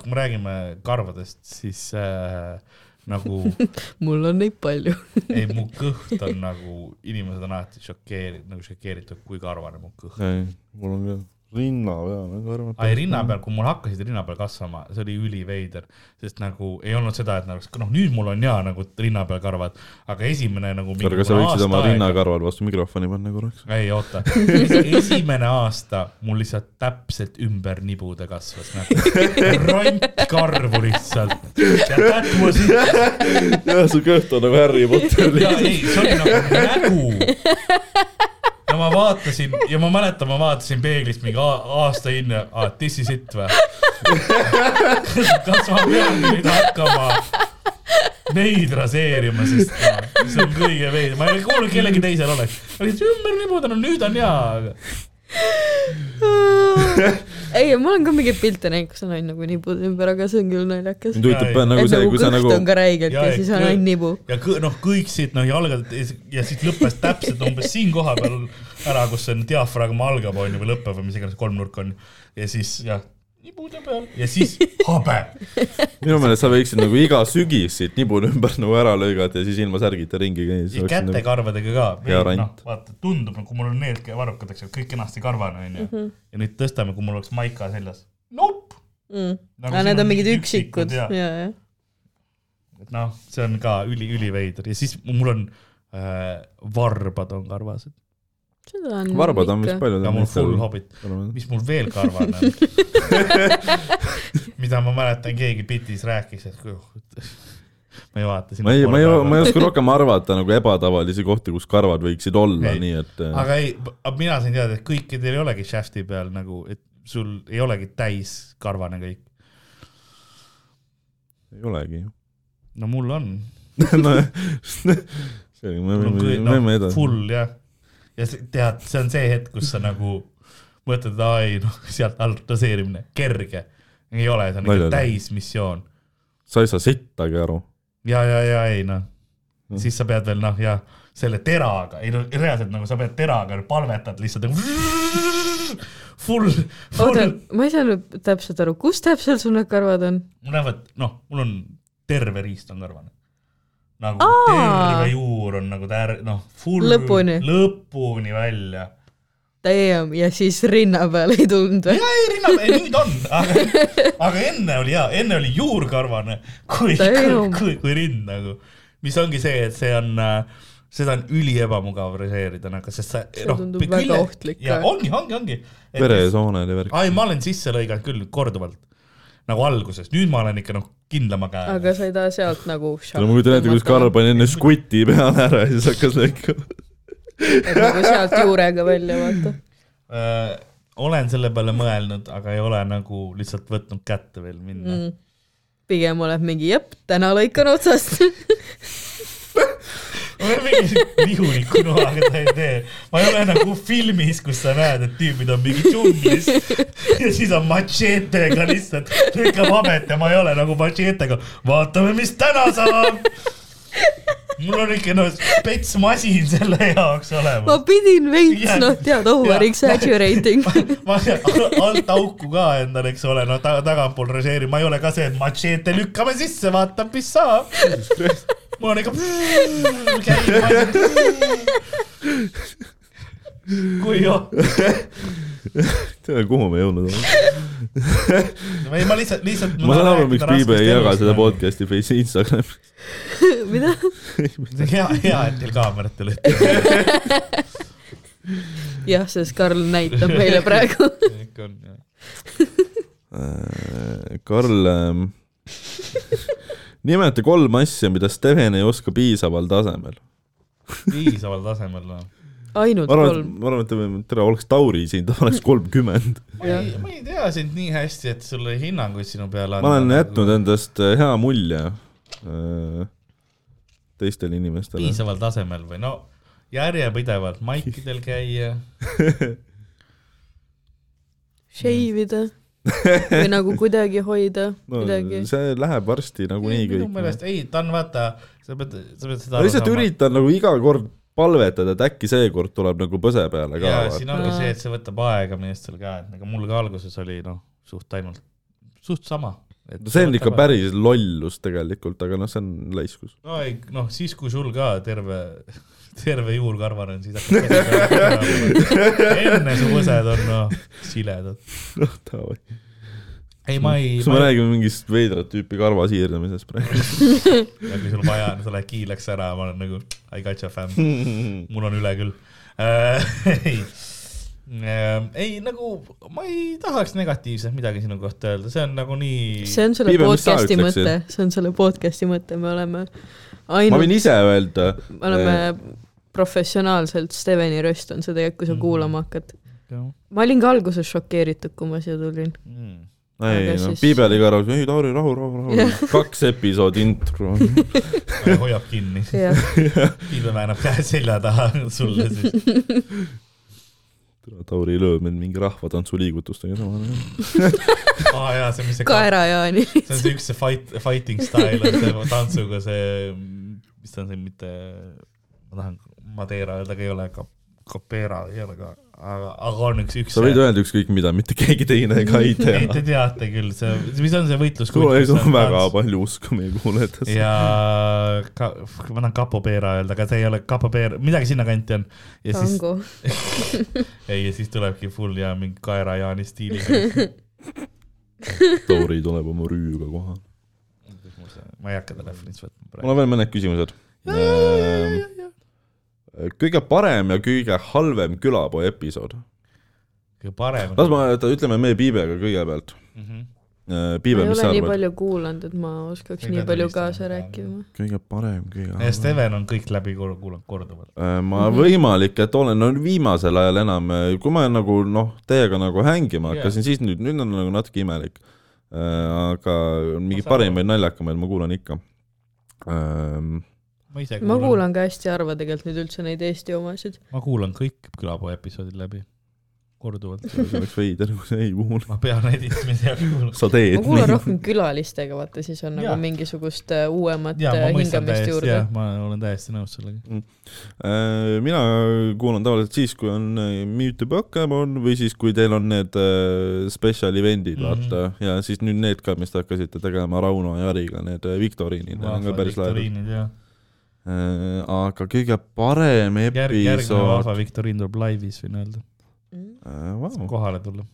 kui me räägime karvadest, siis äh, nagu <laughs> mul on neid palju. <laughs> ei, mu kõht on nagu, inimesed on alati šokeeritud, nagu šokeeritud, kui karvane mu kõht. ei, mul on ka rinna peal on karvad. ai, rinna peal, kui mul hakkasid rinna peal kasvama, see oli üliveider, sest nagu ei olnud seda, et nagu noh, nüüd mul on jaa nagu rinna peal karvad, aga esimene nagu. kuule, kas sa võiksid oma rinnakarvad vastu mikrofoni panna korraks? ei oota, <laughs> esimene aasta mul lihtsalt täpselt ümber nibude kasvas nagu rantkarvu lihtsalt. ja <laughs> jah, su kõht on nagu Harry Potter ja ei, see oli nagu nägu. Ja ma vaatasin ja ma mäletan, ma vaatasin peeglist mingi aasta hiljem, aa, this is it või? <laughs> kas ma pean nüüd hakkama neid raseerima, sest see on kõige veidram, ma ei kuulnud kellegi teisel oleks. ümber nibuda, no nüüd on hea, aga <laughs> ei, ma olen ka mingeid pilte näinud, kus on ainult nagu nibud ümber, aga see on küll naljakas. mind huvitab Jaa, nagu et see, nagu kui sa kõht nagu on ka räigelt ja et siis on ainult nibu. ja noh, kõik siit noh jalgad ja siis lõppes täpselt umbes siin koha peal ära, kus see diafragma algab onju või lõpeb või mis iganes kolmnurk on ja siis jah, nibude peal ja siis habe. minu meelest sa võiksid nagu iga sügis siit nibud ümber nagu ära lõigata ja siis ilma särgita ringi käia. ja kätekarvadega ka, noh vaata, tundub, kui mul on need varrukad, eks ju, kõik kenasti karvane onju Mhm. ja nüüd tõstame, kui mul oleks maika seljas. Nope. Mm. Nagu aga need on mingid üksikud üksikud, ja jaa., ja. et noh, see on ka üli, üliveider ja siis mul on äh, varbad on karvased. Seda on varbad on vist paljudel ja mul full hobbit, mis mul veel karvane on <laughs> mida ma mäletan, keegi bitis rääkis, et kui- ma ei vaata sinna. ma ei, ma ei, ma ei oska rohkem arvata nagu ebatavalisi kohti, kus karvad võiksid olla, Ei. nii et äh, aga ei, mina sain teada, et kõikidel ei olegi shaft'i peal nagu, et sul ei olegi täis karvane kõik. ei olegi ju. no mul on. nojah, see, kõik me võime edasi. full jah. Ja see- tead, see on see hetk, kus sa nagu mõtled, et ai noh, sealt alt doseerimine, kerge. ei ole, see on ikka täismissioon. sa ei saa sittagi aru. ja, ja, ja ei noh, Mm. siis sa pead veel noh, jah, selle teraga, ei no reaalselt nagu sa pead teraga palvetad lihtsalt nagu full, oota full,, ma ei saanud täpselt aru, kus täpselt sul need karvad on? mul näevad, noh, mul on terve riist on karvane. Nagu Aa! terve juur on nagu tär-, noh, full Lõpuni. lõpuni välja. Damn, ja siis rinna peal ei tulnud või? ja ei, rinna, nüüd on, aga, <laughs> aga enne oli hea, enne oli juurkarvane, kui, kui, kui, kui rind nagu, mis ongi see, et see on, seda on üliebamugav režeerida nagu, sest sa. See tundub väga ohtlik ja ongi, ongi, ongi. veresooned ja värk. ai, ma olen sisse lõiganud küll korduvalt, nagu alguses, nüüd ma olen ikka noh, kindlama käega. aga sa ei taha sealt nagu. no ma kujutan ette, kuidas Karl pani enne skuti peale ära ja siis hakkas lõikama. nagu sealt juurega välja, vaata. äh, olen selle peale mõelnud, aga ei ole nagu lihtsalt võtnud kätte veel minna mm.. pigem oled mingi jep, täna lõikan otsast. <laughs> ma olen mingi vihuliku noaga ta ei tee. ma ei ole nagu filmis, kus sa näed, et tüübid on mingi džunglis ja siis on matšeetega lihtsalt lükkab habet ja ma ei ole nagu matšeetega. vaatame, mis täna saab. mul on ikka no spets masin selle jaoks ma olemas. pidin veits, Jaa. noh, tead, over exaggerating. <laughs> ma alt auku ka endale, eks ole, no ta, tagantpool režeerin, ma ei ole ka see, et matšeete lükkame sisse, vaatame, mis saab. Ikka. <laughs> kui joh, tea, kuhu me jõudnud oleme. ei ma lihtsalt, lihtsalt. ma saan aru, miks Piibe ei jaga seda. podcast'i Face'i Instagramis. <laughs> mida? hea, hea, et teil kaamerat ei ole. jah, sest Karl näitab meile praegu. <laughs> ikka on jah. Äh, Karl ähm,, nimeta kolm asja, mida Steven ei oska piisaval tasemel. piisaval tasemel noh. ainult ma arvan, et kolm. ma arvan, et tere, oleks Tauri siin, ta oleks kolmkümmend. <laughs> ma ei, ma ei tea sind nii hästi, et sulle hinnanguid sinu peale ma olen jätnud endast äh, hea mulje äh, teistele inimestele. piisaval tasemel või no järjepidevalt maikidel käia. <laughs> Shave ida või nagu kuidagi hoida no midagi. see läheb varsti nagunii minu kõik. meelest ei, ta on vaata, sa pead, sa pead seda ma lihtsalt. üritan nagu iga kord palvetada, et äkki seekord tuleb nagu põse peale ka. ja siin ongi see, et see võtab aega meestel ka, et nagu mul ka alguses oli noh, suht ainult, suht sama. see on ikka. päris lollus tegelikult, aga noh, see on laiskus. no ei, noh siis, kui sul ka terve, <laughs> terve juurkarvar on, siis hakkab. <laughs> enne su põsed on noh, siledad. noh, davai. ei, ma ei, kas me räägime mingist veidrat tüüpi karva siirdamisest praegu? <laughs> ja kui sul vaja on, sa lähed kiileks ära, ma olen nagu I got you fam, mul on üle küll äh,. ei äh,, ei nagu ma ei tahaks negatiivselt midagi sinu kohta öelda, see on nagu nii. see on selle Piibe, podcast'i mõte, see on selle podcast'i mõte, me oleme ma võin ainult, ise öelda. me oleme professionaalselt, Steveni röst on see tegelikult, kui sa Mhm. kuulama hakkad. ma olin ka alguses šokeeritud, kui ma siia tulin. Mm. ei Aga noh siis-, Piibe oli ka rahu, ei Tauri, rahu, rahu, rahu. kaks episoodi intro. <laughs> hoiab kinni, jah, <laughs> Piibe väänab käed selja taha sulle siis. <laughs> Tauri lööb mind mingi rahvatantsuliigutustega samal ajal. aa jaa, see, mis see, kaerajaani. see on see üks see fight, fighting style on see tantsuga see, mis ta on see, mitte, ma tahan Madeira öelda, aga ei ole ka, Capera ei ole ka, aga, aga on üks, üks. sa võid öelda ükskõik mida, mitte keegi teine ka ei ei, te tea. teate küll, see, mis on see võitlus. sul ei ole väga palju usku meie kuulajatesse. ja ka, ma tahan capoeira öelda, aga see ei ole capoeira, midagi sinnakanti on. ja siis, tango. <laughs> ei ja siis tulebki full ja mingi kaerajaani stiiliga. <laughs> Tauri tuleb oma rüüga kohale. ma ei hakka telefonist võtma mul praegu. on veel mõned küsimused. Kõige parem ja kõige halvem külapoe episood. kõige parem. las ma, ütleme meie Piibega kõigepealt. Mhm. ma Piibe, ei mis ole sa nii arvad? palju kuulanud, et ma oskaks Ei nii palju kaasa rääkima. kõige parem, kõige halvem. Steven on kõik läbi kuulanud korduvalt. ma võimalik, et olen, no viimasel ajal enam, kui ma nagu noh, teiega nagu hängima Jaa. hakkasin, siis nüüd, nüüd on nagu natuke imelik. aga mingeid parimaid naljakamaid ma kuulan ikka. Ma ise ma kuulan ka hästi harva tegelikult nüüd üldse neid Eesti omasid. ma kuulan kõik külapoe episoodid läbi, korduvalt. see oleks veider, kui sa ei kuula. ma pean editama ja kuulan. sa teed ma kuulan rohkem külalistega, vaata siis on Jaa. nagu mingisugust äh, uuemat ja äh, hingamist juurde jah,. ma olen täiesti nõus sellega. Äh, mina kuulan tavaliselt siis, kui on Mute Pokemon või siis, kui teil on need special event'id mm. -hmm. vaata, ja siis nüüd need ka, mis te hakkasite tegema Rauno ja Hariga, need viktoriinid, need on ka päris lahedad. Ja aga kõige parem järg, järgmine episood Vahva viktoriin tuleb laivis, võin öelda, Mm. äh,. Wow. kohale tulla.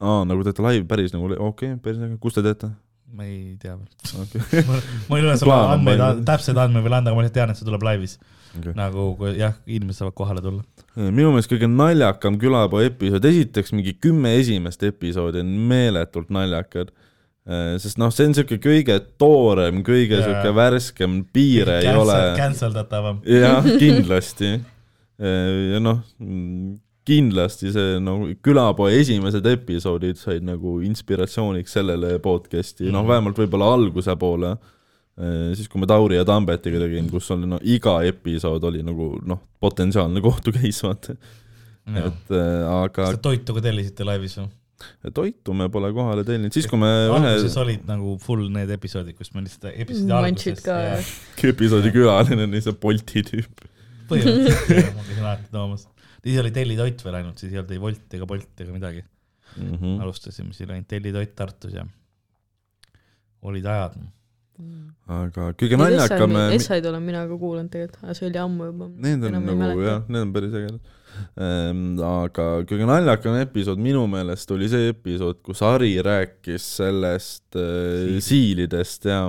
aa, nagu teete live päris nagu, okei okay,, päris äge, kus te teete ma ei tea veel. okay.? ma ei ole sulle andmeid täpseid andmeid veel anda, aga ma lihtsalt tean, et see tuleb laivis. Okay. nagu kui jah, inimesed saavad kohale tulla. minu meelest kõige naljakam külapoe episood, esiteks mingi kümme esimest episoodi on meeletult naljakad. Sest noh, see on siuke kõige toorem, kõige Jaa. siuke värskem, piire ei ole. Cancel datavam. jah, <laughs> kindlasti. ja noh, kindlasti see no külapoe esimesed episoodid said nagu inspiratsiooniks sellele podcast'i, noh Mhm. vähemalt võib-olla alguse poole. siis, kui me Tauri ja Tambetiga tegime, kus oli no iga episood oli nagu noh, potentsiaalne kohtu case, vaata. et äh, aga kas te toitu ka tellisite laivis või? Toitu me pole kohale tellinud, siis kui me alguses ühe olid nagu full need episoodid, kus me lihtsalt episoodi Munchid alguses ka, ja episoodi külaline oli see Bolti tüüp. põhimõtteliselt jah, ma käisin alati toomas. siis oli tellitoit veel ainult, siis ei olnud ei Wolt ega Bolt ega midagi. Mm -hmm. alustasime, siis oli ainult tellitoit Tartus ja olid ajad. aga kõige naljakam. Essaid olen mina ka kuulanud tegelikult, aga see oli ammu juba. Need on nagu jah, need on päris ägedad. Aga kõige naljakam episood minu meelest oli see episood, kus Hari rääkis sellest äh, siilidest. ja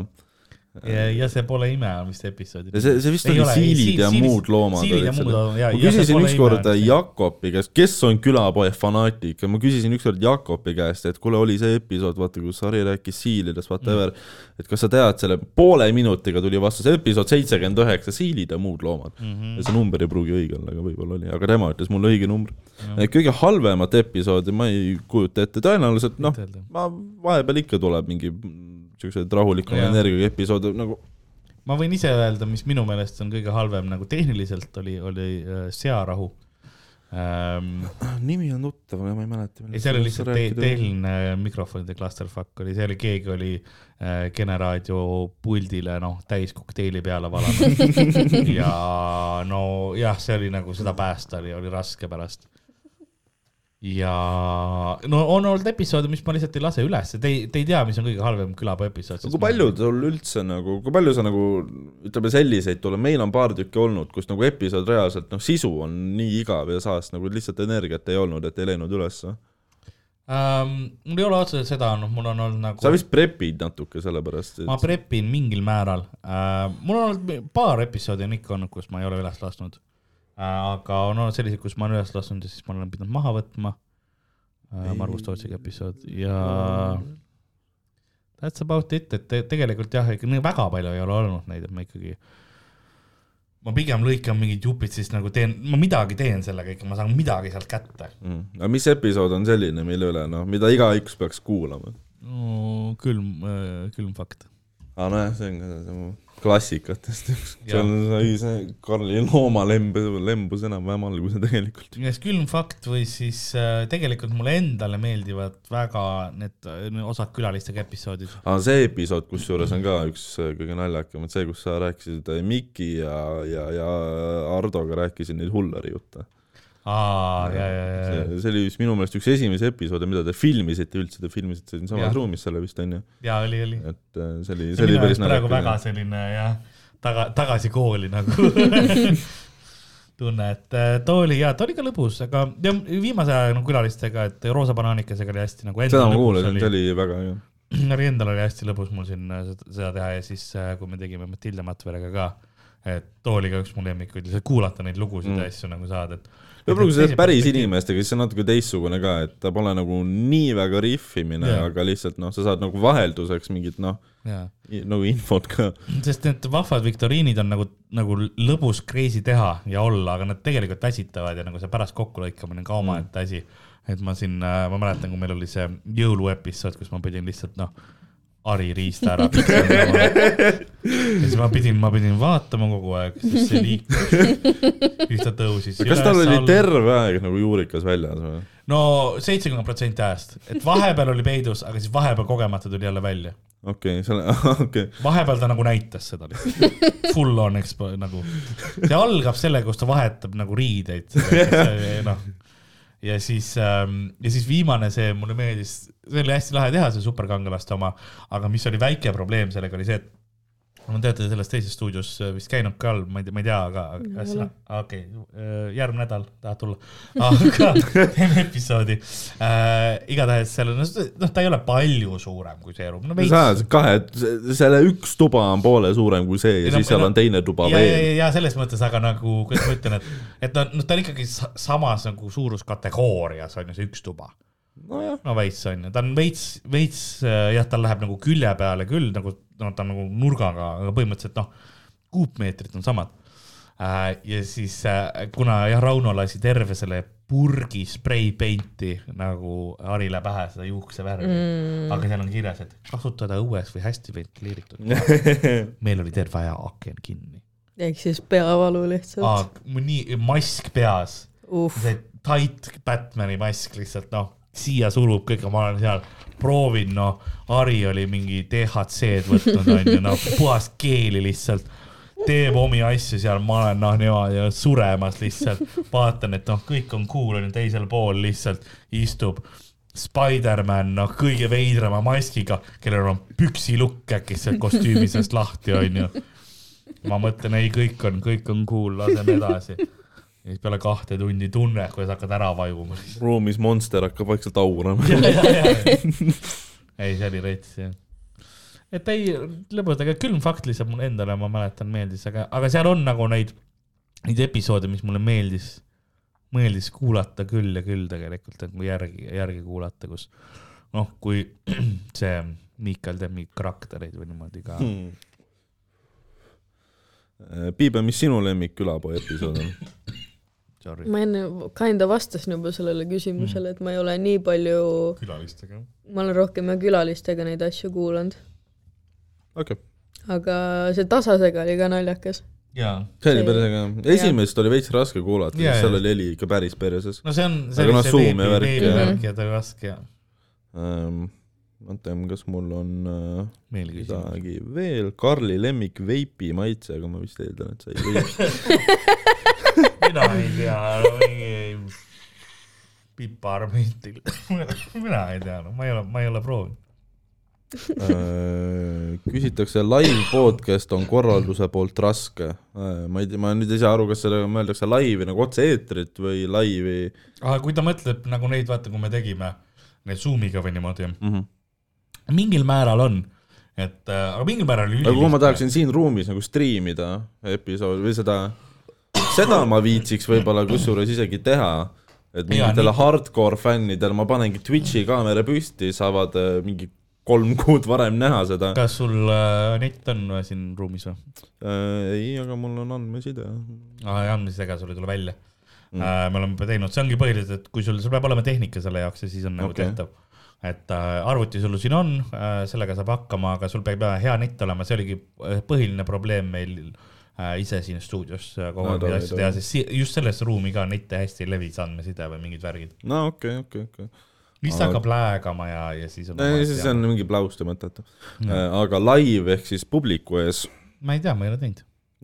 ja, ja see pole ime, mis episoodi. see, see vist oli siilid ja muud loomad siilid ja olid muud ja, ma küsisin ükskord Jakobi käest, kes on külapoe fanaatik ja ma küsisin ükskord Jakobi käest, et kuule, oli see episood, vaata, kus Hari rääkis siilidest, whatever mm., et kas sa tead, selle poole minutiga tuli vastus episood seitsekümmend üheksa, siilid ja muud loomad mm. -hmm. ja see number ei pruugi õige olla, aga võib-olla oli, aga tema ütles mulle õige number mm. kõige halvemat episoodi ma ei kujuta ette, tõenäoliselt noh, ma vahepeal ikka tuleb mingi siukseid rahulikuma energiaga episoode nagu ma võin ise öelda, mis minu meelest on kõige halvem nagu tehniliselt oli, oli äh, searahu ähm,. nimi on tuttav, aga ma ei mäleta. ei, seal oli lihtsalt te tehniline mikrofonide clusterfuck oli, see oli, keegi oli äh, Kene raadio puldile noh, täis kokteili peale valanud <laughs> ja no jah, see oli nagu seda päästa oli, oli raske pärast. Ja no on olnud episoode, mis ma lihtsalt ei lase üles, te ei, te ei tea, mis on kõige halvem külapuu episood. kui palju sul üldse nagu, kui palju sa nagu ütleme selliseid tuleb, meil on paar tükki olnud, kus nagu episood reaalselt noh, sisu on nii igav ja saast nagu lihtsalt energiat ei olnud, et ei läinud ülesse. ähm,? mul ei ole otseselt seda olnud, mul on olnud nagu sa vist prepid natuke sellepärast, ma prepin mingil määral äh,. mul on olnud paar episoodi on ikka olnud, kus ma ei ole üles lasknud. Aga on olnud selliseid, kus ma olen üles lasknud ja siis ma olen pidanud maha võtma äh,. Margus Tootsiga episood ja that's about it, et te, tegelikult jah, ikka väga palju ei ole olnud neid, et ma ikkagi ma pigem lõikan mingid jupid, siis nagu teen, ma midagi teen sellega ikka, ma saan midagi sealt kätte mm.. aga mis episood on selline, mille üle noh, mida igaüks peaks kuulama? no,. külm, külm fakt. Aa nojah, see on ka see klassikatest üks, Jah. seal sai see Karli loomalemb, lembus enam-vähem alguse tegelikult. kas külm fakt või siis äh, tegelikult mulle endale meeldivad väga need äh, osad külalistega episoodid. aga see episood, kusjuures on ka üks äh, kõige naljakamaid, see, kus sa rääkisid Miki ja, ja, ja Hardoga rääkisid neid Hullari jutte. aa, ja, ja, ja, see, oli vist minu meelest üks esimesi episoode, mida te filmisite üldse, te filmisite siinsamas ruumis selle vist onju, ja oli, oli. et äh, see oli, see oli päris praegu väga selline jah, taga, tagasi kooli nagu <laughs> tunne, et äh, too oli ja ta oli ka lõbus, aga ja viimase aja no, külalistega, et Roosa Banaanikesega oli hästi nagu. seda ma kuulasin, see oli väga hea. <clears throat> oli endal oli hästi lõbus mul siin äh, seda- teha ja siis, kui me tegime Matilda Matverega ka, et too oli ka üks mu lemmikuid, lihtsalt kuulata neid lugusid Mm. mm. ja asju nagu saada, et. Võib-olla kui sa teed päris. inimestega, siis see on natuke teistsugune ka, et ta pole nagu nii väga riffimine Jaa. aga lihtsalt noh, sa saad nagu vahelduseks mingit noh, jaa, nagu infot ka. sest need vahvad viktoriinid on nagu, nagu lõbus crazy teha ja olla, aga nad tegelikult väsitavad ja nagu see pärast kokkulõikamine on ka omaette asi. et ma siin, ma mäletan, kui meil oli see jõuluepisood, kus ma pidin lihtsalt noh, Ari riista ära ja siis ma pidin, ma pidin vaatama kogu aeg, sest see liikus. siis ta tõusis. kas tal oli? terve aeg nagu juurikas väljas või? no seitsekümmend protsenti ajast, et vahepeal oli peidus, aga siis vahepeal kogemata tuli jälle välja. okei, selle, <laughs> okei, vahepeal ta nagu näitas seda lihtsalt, full on expo nagu, see algab sellega, kus ta vahetab nagu riideid, <laughs> noh. Ja siis ähm,, ja siis viimane see mulle meeldis, see oli hästi lahe teha, see superkangelaste oma, aga mis oli väike probleem sellega oli see, et ma teate selles teises stuudios vist käinud ka all, ma ei tea, ma ei tea, aga ole., okei okay,, järgmine nädal tahad tulla, aga <laughs> teeme episoodi äh,. igatahes seal on, noh, ta ei ole palju suurem kui see ruum, no sa kahe, selle üks tuba on poole suurem kui see ja Ei no- siis seal no- on teine tuba ja, ja, veel. ja selles mõttes, aga nagu, kuidas ma ütlen, et, et ta, noh, ta on ikkagi sa- samas nagu suuruskategoorias on ju see üks tuba. nojah, no veits on ju, ta on veits, veits äh, jah, tal läheb nagu külje peale küll nagu, no ta on nagu nurgaga, aga põhimõtteliselt noh, kuupmeetrid on samad. ja siis äh, kuna jah, Rauno lasi terve selle purgi spray-paint'i nagu Harile pähe seda juuksevärvi mm., aga seal on kirjas, et kasutada õues või hästi ventileeritud. <laughs> meil oli terve aja aken kinni ehk siis peavalu lihtsalt. nii, mask peas, uh, see tight Batman'i mask lihtsalt noh, siia sulub kõik, ma olen seal, proovin noh, Ari oli mingi DHC-d võtnud onju, noh puhas keeli lihtsalt, teeb omi asju seal, ma olen noh niimoodi suremas lihtsalt, vaatan, et noh, kõik on cool onju, teisel pool lihtsalt istub Spider-man, noh kõige veidrama maskiga, kellel on püksilukk äkki sealt kostüümi seest lahti onju ma mõtlen, ei, kõik on, kõik on cool, laseme edasi. Ja siis peale kahte tundi tunne, kuidas hakkad ära vajuma. ruumis monster hakkab vaikselt aurama. <laughs> ei, see oli rets jah. et ei, lõbus, aga külm fakt lihtsalt mulle endale, ma mäletan, meeldis, aga, aga seal on nagu neid, neid episoode, mis mulle meeldis, meeldis kuulata küll ja küll tegelikult, et kui järgi, järgi kuulata, kus noh, kui <clears throat> see Miikal teeb mingeid karaktereid või niimoodi ka Hmm. Piibe, mis sinu lemmik külapoe episood on? <laughs> sorry, ma enne kinda vastasin juba sellele küsimusele, et ma ei ole nii palju, külalistega. ma olen rohkem jah külalistega neid asju kuulanud, okei, aga see Tasasega oli ka naljakas. jaa see oli päris äge. esimest oli veits raske kuulata, sest seal oli heli ikka päris perses no see on, see oli noh, see Zoom ja veebi, värk, veebi jah. värk ja ta raske ja ähm,. mõtlen, kas mul on äh, midagi veel, Karli lemmik veipi maitse, aga ma vist eeldan, et sa ei <laughs> või. Mina ei tea, no mingi piparmüntil, mina ei tea, no ma ei ole, ma ei ole proovinud. Äh, küsitakse, live podcast on korralduse poolt raske. ma ei tea, ma nüüd ei saa aru, kas sellega mõeldakse laivi nagu otse-eetrit või laivi aga kui ta mõtleb nagu neid, vaata, kui me tegime neid Zoomiga või niimoodi, mm. -hmm. mingil määral on, et äh, aga mingil määral aga kui ma tahaksin siin ruumis nagu striimida episoodi või seda, seda ma viitsiks võib-olla kusjuures isegi teha, et mingitele hardcore fännidele ma panengi Twitch'i kaamera püsti, saavad äh, mingi kolm kuud varem näha seda. kas sul äh, net on äh, siin ruumis või? Äh, ei, aga mul on andmeside. aa, ei andmisega sul ei tule välja Mm. mm.. me oleme teinud, see ongi põhiliselt, et kui sul, sul peab olema tehnika selle jaoks ja siis on nagu okay. tehtav. et äh, arvuti sul siin on äh,, sellega saab hakkama, aga sul peab hea net olema, see oligi äh, põhiline probleem meil äh, ise siin stuudios äh, kogu No aeg tore, asju teha, sest just selles ruumi ka nette hästi ei levi, see andmeside või mingid värgid. no okei okay,, okei okay,, okei Aga- ta hakkab läägama ja, ja siis on. okay.. siis on mingi plauste mõttetu. aga live ehk siis publiku ees, ma ei tea, ma ei ole teinud.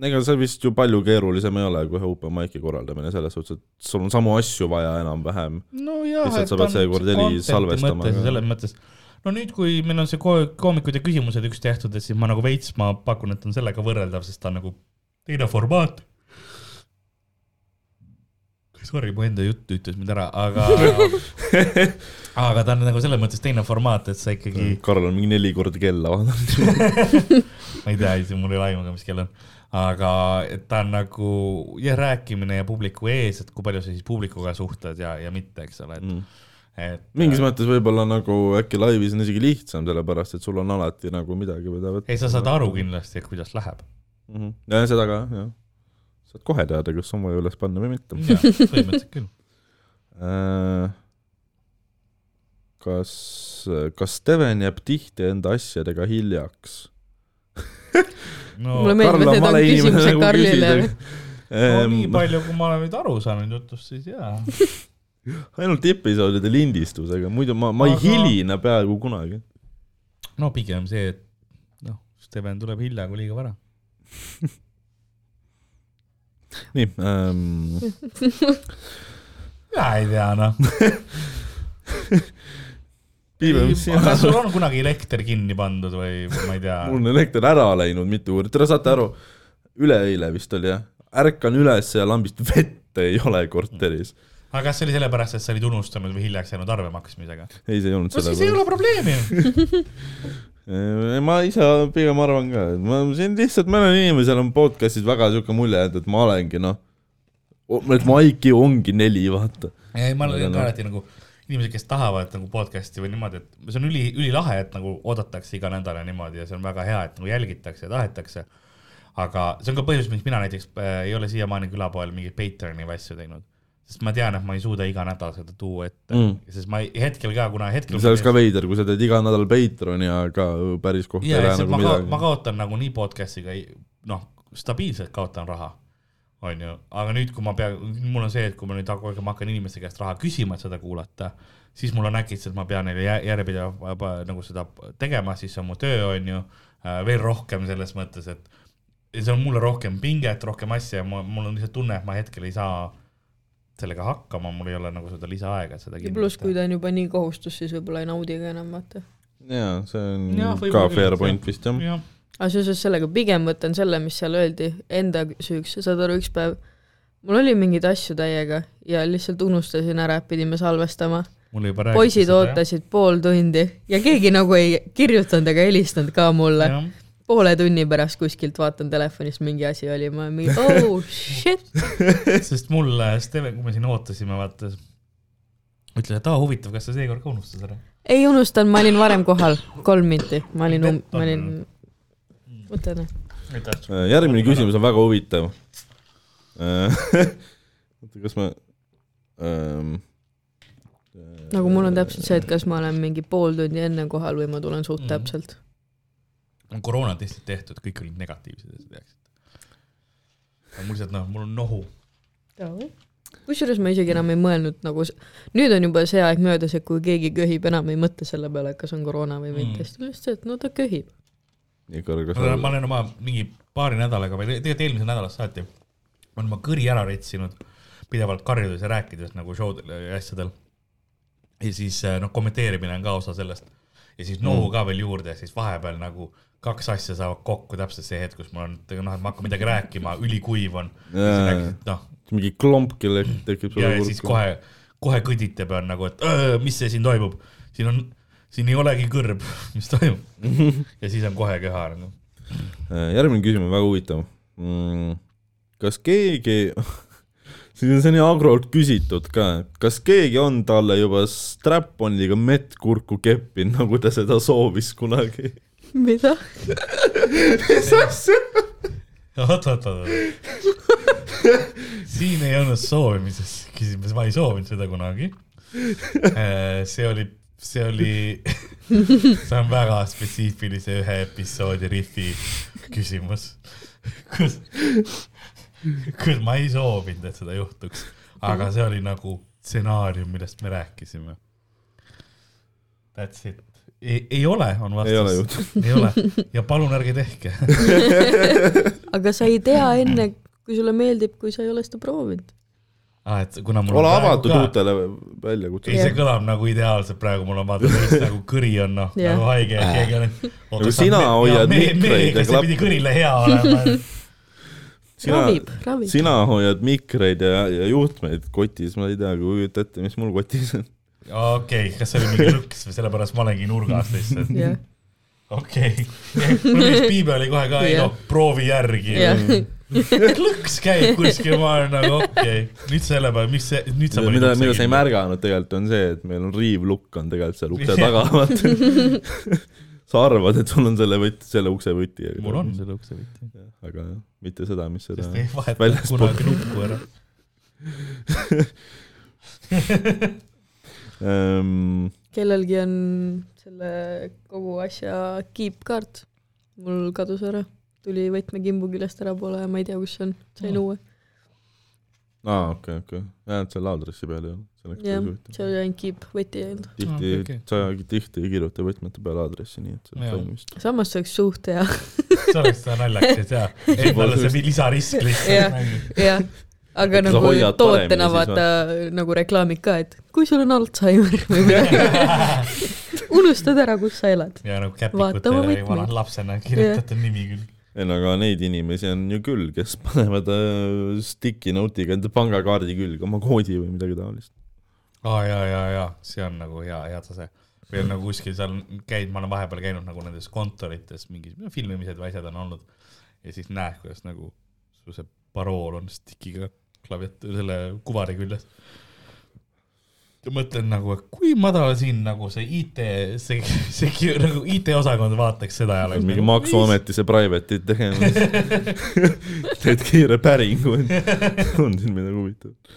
ega see vist ju palju keerulisem ei ole kui ühe open mic'i korraldamine selles suhtes, et sul on samu asju vaja enam-vähem. Lihtsalt sa pead seekord heli salvestama, selles mõttes, no nüüd, kui meil on see ko- koomikud ja küsimused üks tehtud, et siis ma nagu veits, ma pakun, et on sellega võrreldav, sest ta on nagu teine formaat. Sorry, mu enda jutt ütles mind ära, aga <laughs> aga ta on nagu selles mõttes teine formaat, et sa ikkagi, Karl on mingi neli korda kella vaadanud. <laughs> ma ei tea, mul ei ole aimu ka, mis kell on. aga et ta on nagu jah, rääkimine ja publiku ees, et kui palju sa siis publikuga suhtled ja, ja mitte, eks ole, et Mm. et mingis mõttes võib-olla nagu äkki laivis on isegi lihtsam, sellepärast et sul on alati nagu midagi, mida võtta. ei, sa saad aru kindlasti, kuidas läheb. mm. -hmm. ja seda ka, jah. saad kohe teada, kas on vaja üles panna või mitte. põhimõtteliselt küll. Äh, kas, kas Steven jääb tihti enda asjadega hiljaks? no, mulle meeldib, et need on küsimused Karlile. no nii palju, kui ma olen nüüd aru saanud jutust, siis jaa. <laughs> ainult episoodide lindistusega, muidu ma, ma ei Aga- hiline peaaegu kunagi. no pigem see, et noh, Steven tuleb hilja kui liiga vara. <laughs> nii ähm, <laughs> mina ei tea, noh. <laughs> Kas sul on kunagi elekter kinni pandud või ma ei tea? mul on elekter ära läinud mitu korda, tere saate aru, üleeile vist oli jah, ärkan üles ja lambist vett ei ole korteris. aga kas see oli sellepärast, et sa olid unustanud või hiljaks jäänud arve maksmisega? ei, see ei olnud no siis ei ole probleemi. Ma ise pigem arvan ka, et ma siin lihtsalt mõnel inimesel on podcast'is väga siuke mulje, et, et ma olengi noh, et mu IQ ongi neli, vaata. ei, ma olen noh. ka alati nagu inimesed, kes tahavad nagu podcast'i või niimoodi, et see on üli, ülilahe, et nagu oodatakse iga nädal ja niimoodi ja see on väga hea, et nagu jälgitakse ja tahetakse. aga see on ka põhjus, miks mina näiteks äh, ei ole siiamaani külapoel mingeid Patreon'i või asju teinud. Sest ma tean, et ma ei suuda iga nädal seda tuua ette Mm. sest ma ei, hetkel ka, kuna hetkel see oleks ka veider, kui sa teed iga nädal Patroni, aga päris kohta ja ei lähe nagu ma, ka, ma midagi. kaotan nagunii podcast'iga, noh, stabiilselt kaotan raha, onju, aga nüüd, kui ma pean, mul on see, et kui ma nüüd kogu aeg ma hakkan inimeste käest raha küsima, et seda kuulata, siis mul on äkitselt, ma pean neile jä- järjepidevalt nagu seda tegema, siis see on mu töö, onju, veel rohkem selles mõttes, et see on mulle rohkem pinget, rohkem asja ja mul on lihtsalt tunne, et ma hetkel ei saa sellega hakkama, mul ei ole nagu seda lisaaega, et seda ja pluss, kui ta on juba nii kohustus, siis võib-olla ei naudi ka enam, vaata. jaa, see on Jah, ka fair point vist jah. jah, aga seoses sellega pigem võtan selle, mis seal öeldi, enda süüks, saad aru, üks päev mul oli mingeid asju täiega ja lihtsalt unustasin ära, et pidime salvestama. poisid ootasid pool tundi ja keegi nagu ei kirjutanud ega helistanud ka mulle. jah, poole tunni pärast kuskilt vaatan telefonist mingi asi oli, ma mingi oh <laughs> shit. sest mul äh, Steven, kui me siin ootasime, vaata, ütles, et aa huvitav, kas sa seekord ka unustad ära? ei unustanud, ma olin varem kohal, kolm minti, ma olin um-, ma olin, noh. aitäh. Äh, järgmine küsimus on väga huvitav. <laughs> oota, kas ma ähm,. nagu mul on täpselt see, et kas ma olen mingi pool tundi enne kohal või ma tulen suht Mhm. täpselt. On koroonatestid tehtud, kõik olid negatiivsed, et sa teaksid. aga mul lihtsalt noh, mul on nohu. kusjuures ma isegi enam ei mõelnud nagu, nüüd on juba see aeg möödas, et kui keegi köhib, enam ei mõtle selle peale, et kas on koroona või mitte Mm. mm., siis tuleb lihtsalt see, et no ta köhib. ma olen- ma olen oma mingi paari nädalaga või tegelikult eelmisest nädalast saati, ma olen oma kõri ära retsinud, pidevalt karjudes ja rääkides nagu showdel ja asjadel. ja siis äh, noh, kommenteerimine on ka osa sellest ja siis nohu ka veel juurde ja siis vahepeal nagu kaks asja saavad kokku täpselt see hetk, kus mul on, noh, et ma hakkan midagi rääkima, ülikuiv on. Noh, mingi klomp, kelle <clears throat> tekib ja, ja siis. kohe, kohe kõditab ja on nagu, et öö, mis see siin toimub, siin on, siin ei olegi kõrb, <laughs> mis toimub. <laughs> ja siis on kohe köha nagu. Äh, järgmine küsimus väga huvitav mm,. kas keegi, <laughs> siin on see nii agrolt küsitud ka, kas keegi on talle juba strap-on'iga mett kurku keppinud, nagu ta seda soovis kunagi? mida? mis asja? oot, oot, oot, siin ei olnud soovimises küsimus, ma ei soovinud seda kunagi. see oli, see oli, <laughs> see on väga spetsiifilise ühe episoodi rifi küsimus, kus, kus ma ei soovinud, et seda juhtuks, aga see oli nagu stsenaarium, millest me rääkisime. That's it. ei, ei ole, on vastus. ei ole juhtunud. ei ole ja palun ärge tehke. <laughs> aga sa ei tea enne, kui sulle meeldib, kui sa ei ole seda proovinud. aa, et kuna mul ole avatud ka- uutele ei, väljakutsetele. see kõlab nagu ideaalselt praegu, mul on vaata tõesti nagu kõri on noh, nagu haige ja keegi on. Nagu sina hoiad mikreid ja ja klapp- see pidi kõrile hea olema. sina ravib, ravib. sina hoiad mikreid ja, ja juhtmeid kotis, ma ei tea, kujuta ette, mis mul kotis on. okei, kas see oli mingi <laughs> lõks või sellepärast ma olengi nurgas lihtsalt? jah, okei, mul meeldis piibe oli kohe ka, ei noh, proovi järgi. jah, klõks käib kuskil, ma olen nagu okei okay., nüüd selle peale, mis see, nüüd sa mida, mida sa ei. märganud tegelikult on see, et meil on riivlukk on tegelikult seal ukse <laughs> taga, vaata. <laughs> sa arvad, et sul on selle võti, selle ukse võti, mul on selle ukse võti, aga jah, mitte seda, mis seda sest ei vaheta kunagi nuppu ära. ähm,. kellelgi on selle kogu asja kiipkaart. mul kadus ära, tuli võtmekimbu küljest ära poole ja ma ei tea, kus see on, sain Mm. uue. aa, okei, okei, jah, et seal aadressi peal ei ole. jah, see oli ainult kiip, võti ei olnud. tihti okei, okei. sa tihti ei kirjuta võtmete peale aadressi, nii et see vist. samas see oleks suht hea, see oleks naljakas, jaa, <laughs> endale see lisarisk Jah. lihtsalt. jah. Aga Sa nagu tootena vaata nagu reklaamid ka, et kui sul on Alžeimer või midagi, <laughs> unustad ära, kus sa elad. ja nagu käpikutele võtmeid. vana lapsena kirjutatud nimi küll. ei no aga neid inimesi on ju küll, kes <laughs> panevad äh, sticky note'iga enda pangakaardi külge oma koodi või midagi taolist. aa jaa, jaa, jaa, see on nagu hea, hea tase. või on nagu kuskil seal käid, ma olen vahepeal käinud nagu nendes kontorites mingid no, filmimised või asjad on olnud ja siis näed, kuidas nagu su see parool on stikiga klaviatuuri selle kuvari küljes. ja mõtlen nagu, et kui madal siin nagu see IT, see, see nagu IT-osakond vaataks seda ja oleks mingi nagu, maksuameti see private'id tegemas. <laughs> teed kiire päringu, on siin midagi huvitavat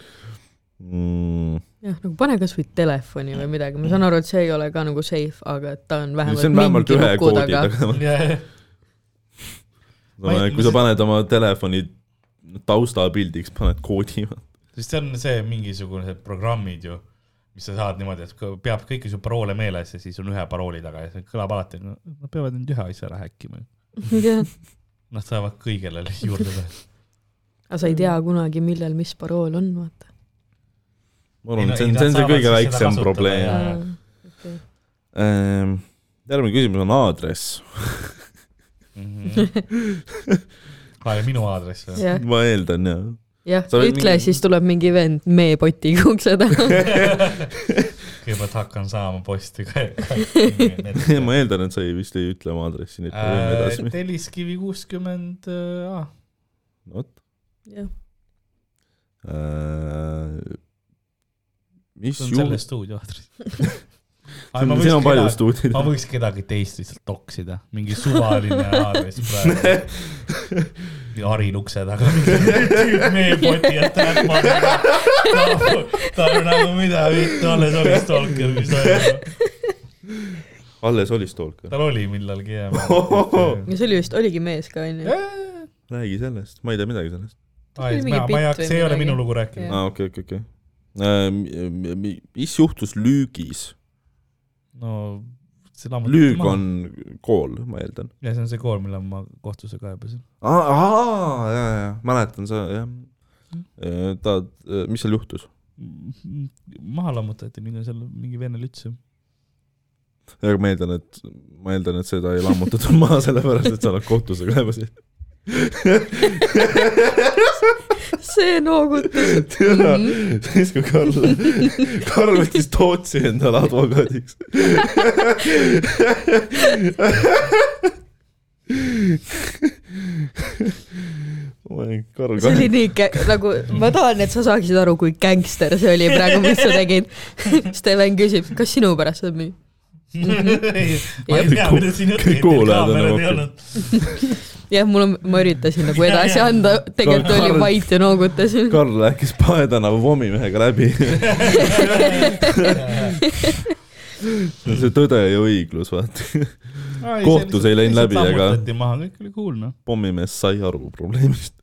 mm,? jah, nagu pane kasvõi telefoni või midagi, ma saan aru, et see ei ole ka nagu safe, aga et ta on vähemalt see on vähemalt ühe koodi taga. taga. Ma ei- kui sa paned oma telefoni taustapildiks, paned koodi. sest see on see mingisugune see programmid ju, mis sa saad niimoodi, et peab kõiki su paroole meeles ja siis on ühe parooli taga ja see kõlab alati, no nad peavad nüüd ühe asja ära häkkima. Nad saavad kõigele juurde pääseda. aga sa ei tea kunagi, millal mis parool on, vaata. ma arvan, et see on, see on see kõige väiksem probleem. Okay. Ähm, järgmine küsimus on aadress. <laughs> aa, ja minu aadress või? ma eeldan jah. jah, ütle mingi-, siis tuleb mingi vend meepotiga ukse taha. <laughs> kõigepealt hakkan saama posti ka. <laughs> ma eeldan, et sa ei vist ei ütle oma aadressi, nii et me võime edasi. Telliskivi kuuskümmend A. vot. jah, mis see on juhtus selle? stuudio aadress. <laughs> siin on palju stuudioid ma. võiks kedagi teist lihtsalt toksida, mingi suvaline aadress praegu. <laughs> Arin ukse taga, mingi meepoti ja täpma. ta on nagu mida alles oli stalker, mis toimub. alles oli stalker. tal oli millalgi jah. <laughs> ja see oli vist, oligi mees ka onju. räägi sellest, ma ei tea midagi sellest. ma ei hakka, see ei ole minu lugu rääkida. Jah. aa, okei, okei, okei. mis juhtus Lüügis? No lammutati Lüüg on kool, ma eeldan. ja see on see kool, mille ma kohtusse kaebasin. aa, ja, ja, mäletan sa, jah. ta, mis seal juhtus? maha lammutati, minna seal mingi vene lütse. aga ma eeldan, et, ma eeldan, et seda ei lammutatud maha, sellepärast et sa oled kohtusse kaebasid. <laughs> see noogutas. tea, siis kui Karl, <laughs> Karl võttis Tootsi endale advokaadiks. <laughs> Karl see oli nii kä-, nagu ma tahan, et sa saaksid aru, kui gängster see oli praegu, mis sa tegid. <laughs> Steven küsib, kas sinu pärast saab müüa? Ma ei tea, mida siin kõik kuulajad on nagu- olnud. <laughs> jah, mul on, ma üritasin nagu edasi anda, tegelikult Karl- oli vait ja noogutasin. Karl rääkis Pae tänava pommimehega läbi. <laughs> see tõde ja õiglus, vaata. Kohtus ei läinud läbi, aga- maha, kõik oli cool noh. pommimees sai aru probleemist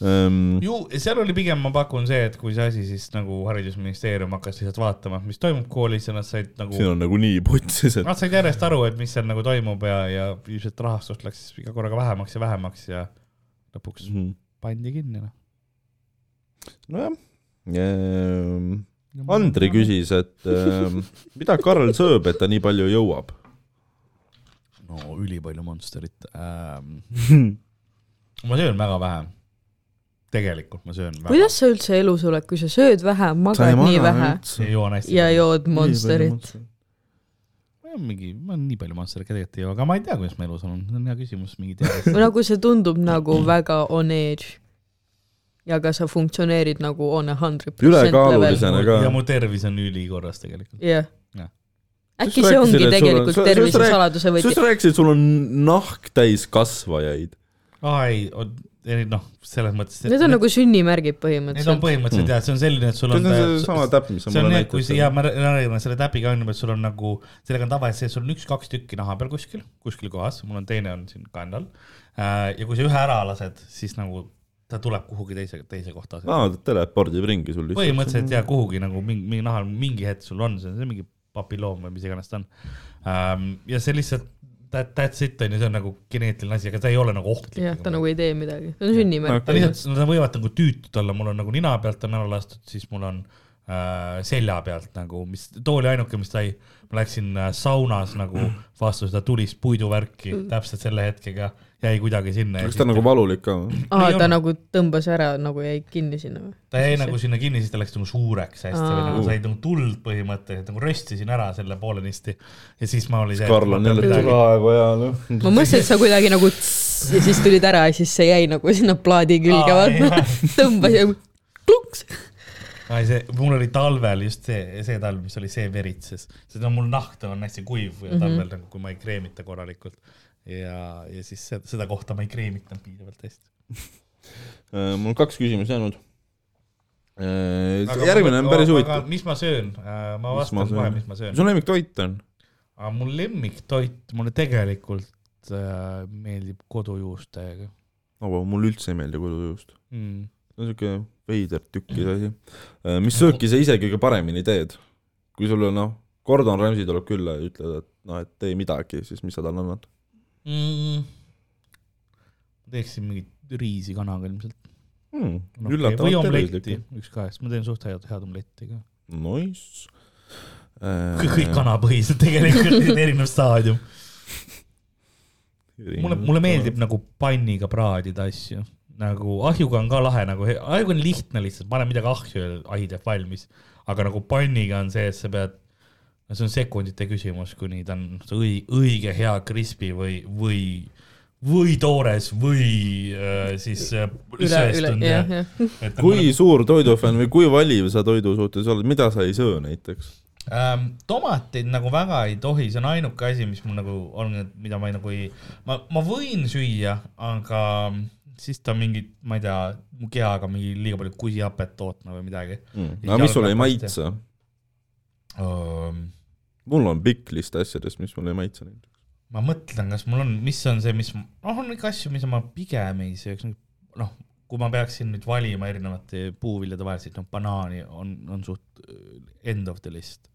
um,. ju, seal oli pigem, ma pakun see, et kui see asi siis nagu haridusministeerium hakkas lihtsalt vaatama, mis toimub koolis ja nad said nagu siin on nagu nii putsis, et Nad said järjest aru, et mis seal nagu toimub ja, ja ilmselt rahastust läks iga korraga vähemaks ja vähemaks ja lõpuks Mhm. pandi kinni noh. nojah ehm,. Andri. küsis, et ehm, mida Karl sööb, et ta nii palju jõuab. no ülipalju Monsterit ähm. <laughs> ma söön väga vähe. Tegelikult ma söön väga. kuidas sa üldse elus oled, kui sa sööd vähe, magad nii vähe ja joon ja jood Monsterit? mingi, ma nii palju Monsterit ka tegelikult ei joo, aga ma ei tea, kuidas ma elus olen, see on hea küsimus, mingi teadus. <laughs> või nagu see tundub nagu väga on edge. ja ka sa funktsioneerid nagu on a hundred percent level. ülekaalulisena ka ja. mu tervis on ülikorras tegelikult. jah Jah.. äkki Sa see ongi on- tegelikult sa- sa just tervise rääk- saladuse sa võti just. rääkisid, sul on nahk täis kasvajaid. aa ei, noh, selles mõttes. Need on nagu sünnimärgid Need on põhimõtteliselt. põhimõtteliselt Mm. jah, see on selline, et sul see on. on seesama täpp, mis sa see on et kui see, jaa, näitasid. ma räägin selle täpiga on niimoodi, sul on nagu, sellega on tavaliselt see, et sul on üks-kaks tükki naha peal kuskil, kuskil kohas, mul on teine on siin kandal. ja kui sa ühe ära lased, siis nagu ta tuleb kuhugi teise, teise kohta. aa, telepordib ringi sul põhimõtteliselt jah, kuhugi nagu mingi, mingi nahal mingi hetk sul on see, see on mingi papilloom või mis iganes ta on. ja see lihtsalt, that, that's it on ju, see on nagu geneetiline asi, aga ta ei ole nagu ohtlik. jah, ta nagu ei tee midagi, see on sünnimärk ta. lihtsalt, nad võivad nagu tüütud olla, mul on nagu nina pealt on ära lastud, siis mul on äh, selja pealt nagu, mis, too oli ainuke, mis sai, ma läksin äh, saunas nagu <clears throat> vastu seda tulist puiduvärki Mm. täpselt selle hetkega, jäi kuidagi sinna. kas ta on nagu valulik ka või? aa, ta nagu tõmbas ära, nagu jäi kinni sinna või? ta jäi nagu sinna kinni, siis ta läks nagu suureks hästi või Aa. nagu sai nagu tuld põhimõtteliselt nagu röstisin ära selle poolenisti ja siis ma olin Karl on jälle praegu ja noh. ma mõtlesin, et sa kuidagi nagu tss ja siis tulid ära ja siis see jäi nagu sinna plaadi külge, Aa, vaata. <laughs> tõmbas ja klunks. ei see, mul oli talvel just see, see talv, mis oli see veritses, sest no mul nahk on hästi kuiv ja Mhm. talvel nagu, kui ma ei kreemita korralikult ja, ja siis seda, kohta ma ei kreemitanud piisavalt hästi. Äh, mul on kaks küsimust jäänud. järgmine on päris huvitav. mis ma söön, ma Mis ma vastan kohe, mis ma söön mis. su lemmiktoit on? aga mul lemmiktoit, mulle tegelikult äh, meeldib kodujuust täiega oh,. mulle üldse ei meeldi kodujuust. mm.. see on siuke veider tükkis asi. mis sööki sa ise kõige paremini teed? kui sulle noh, Gordon Ramsay tuleb külla ja ütled, et noh, et tee midagi, siis mis sa talle annad? Mm. teeksin mingit riisi kanaga ilmselt no,. või omletti üks kahest, ma teen suht head, head omletti ka. Nice. kõik. kanapõhised tegelikult, <laughs> erinev staadium. mulle, mulle meeldib nagu panniga praadida asju, nagu ahjuga on ka lahe, nagu ahjuga on lihtne lihtsalt, pane midagi ahju ja ahi teeb valmis. aga nagu panniga on see, et sa pead, no see on sekundite küsimus, kuni ta on õi-, õige hea crispy või, või, või toores või äh, siis äh, üle, üle, jah, ja- jah. kui suur toidufänn või kui valiv sa toidu suhtes oled, mida sa ei söö näiteks? ähm,. tomateid nagu väga ei tohi, see on ainuke asi, mis mul nagu on, mida ma ei nagu ei, ma, ma võin süüa, aga siis ta mingi, ma ei tea, mu kehaga mingi liiga palju kusihapet tootma või midagi aga mis sulle ei maitse? um,. Mul on pikk list asjadest, mis mulle ei maitse näiteks. ma mõtlen, kas mul on, mis on see, mis, noh, on ikka asju, mida ma pigem ei sööks, noh, kui ma peaksin nüüd valima erinevate puuviljade vahel, siis noh, banaani on, on suht äh, end of the list.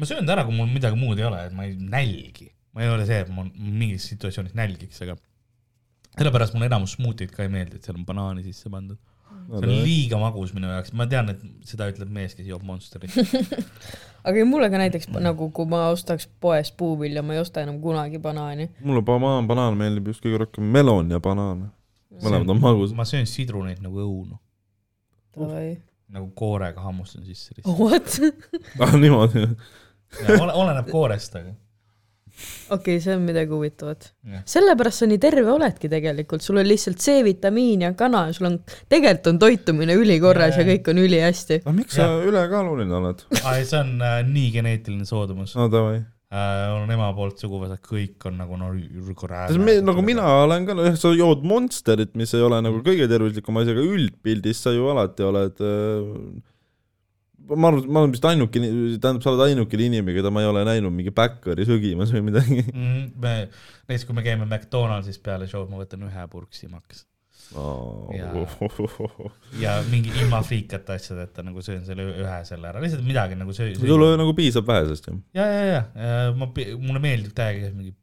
ma söön ta ära, kui mul midagi muud ei ole, et ma ei nälgi, ma ei ole see, et ma mingis situatsioonis nälgiks, aga sellepärast mulle enamus smuutid ka ei meeldi, et seal on banaani sisse pandud. See on liiga magus minu jaoks, ma tean, et seda ütleb mees, kes joob Monsterit. <laughs> aga mulle ka näiteks nagu, kui ma ostaks poest puuvilja, ma ei osta enam kunagi banaani. mulle banaan, banaan meeldib just kõige rohkem, melon ja banaan. mõlemad on magusad. ma söön sidruneid nagu õunu, nagu koorega hammustan sisse lihtsalt. What? ah niimoodi. ole, oleneb koorest, aga okei, see on midagi huvitavat Jah.. sellepärast sa nii terve oledki tegelikult, sul on lihtsalt C-vitamiin ja kana, sul on, tegelikult on toitumine ülikorras ja Jaa. kõik on ülihästi. aga miks sa ülekaaluline oled? <laughs> ah, see on äh, nii geneetiline soodumus no davai. äh,. on ema poolt suguvõsad, kõik on nagu no me, nagu mina olen ka, jah, sa jood Monsterit, mis ei ole nagu kõige tervislikum asi, aga üldpildis sa ju alati oled äh, ma arvan, ma olen vist ainuke, tähendab, sa oled ainuke inimene, keda ma ei ole näinud mingi bäkkari sögimas või midagi. mm,. me, näiteks kui me käime McDonaldsis peale show'd, ma võtan ühe purksi maks ja mingi ilma friikata asjadeta nagu söön selle ühe selle ära, lihtsalt midagi nagu söö-. sul nagu piisab vähesest ju. ja, ja, ja, ja ma, mulle meeldib täiega mingi,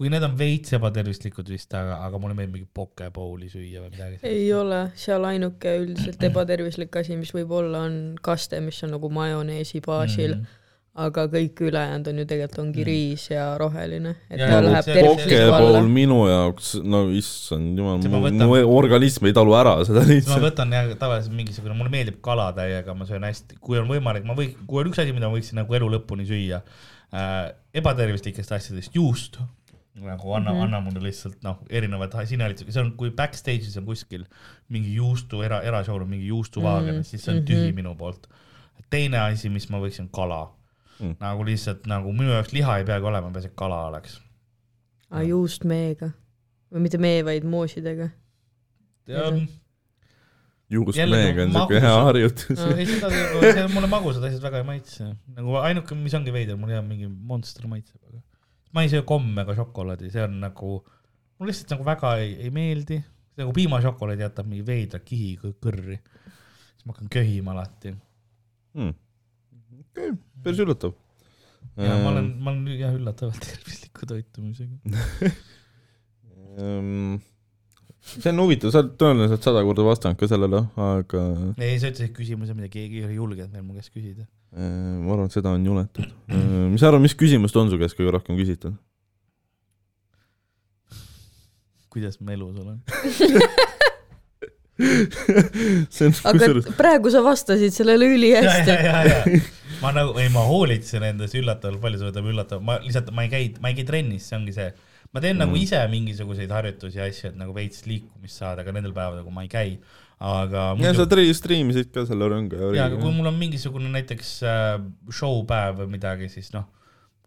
kui need on veits ebatervislikud vist, aga, aga mulle meeldib mingi pokepouli süüa või midagi. ei ole, seal ainuke üldiselt ebatervislik asi, mis võib olla, on kaste, mis on nagu majoneesi baasil mm. Mhm. aga kõik ülejäänud on ju tegelikult ongi riis ja roheline, tervislikku pokeball minu jaoks, no issand jumal, ma mu, mu organism ei talu ära seda ma lihtsalt. võtan jah tavaliselt mingisugune, mulle meeldib kala täiega, ma söön hästi, kui on võimalik, ma võin, kui on üks asi, mida ma võiksin nagu elu lõpuni süüa äh,, ebatervislikest asjadest juust, nagu anna mm, -hmm. anna mulle lihtsalt noh, erinevad sinelitsed, see on, kui backstage'is on kuskil mingi juustu era, erashow'l on mingi juustuvaagen mm, -hmm. siis see on tühi minu poolt. teine asi, mis ma võiksin, kala Mm. mm.. nagu lihtsalt nagu minu jaoks liha ei peagi olema, peaasi, et kala oleks. aa, juust meega. või mitte mee, vaid moosidega. Juust meega on siuke hea harjutus. ei, seda, see mulle magusad asjad väga ei maitse. nagu ainuke, mis ongi veider, mul jääb mingi Monster maitseb, aga ma ei söö komme ega šokolaadi, see on nagu, mulle lihtsalt nagu väga ei, ei meeldi. nagu piimašokolaad jätab mingi veidra kihi kõ- kõrri. siis ma hakkan köhima alati. Hmm. okei, päris üllatav. ja ma olen, ma olen jah üllatavalt tervisliku toitumisega. Ehm, see on huvitav, sa oled tõenäoliselt sada korda vastanud ka sellele, aga ei, sa ütlesid küsimuse, mida keegi ei ole julgenud veel mu käest küsida. Eh, ma arvan, et seda on juletud. mis sa arvad, mis küsimust on su käest kõige rohkem küsitud? kuidas ma elus olen? <laughs> on aga kusjuures, praegu sa vastasid sellele ülihästi ma nagu, ei ma hoolitsen endast üllatavalt palju, see võtab üllatav, ma lihtsalt, ma ei käi, ma ei käi trennis, see ongi see. Ma teen mm. nagu Mm. ise mingisuguseid harjutusi ja asju, et nagu veits liikumist saada, aga nendel päevadel, kui ma ei käi. aga ja muidu sa, tri-, striimisid ka selle rõnga ja, aga kui mul on mingisugune näiteks äh, show päev või midagi, siis noh,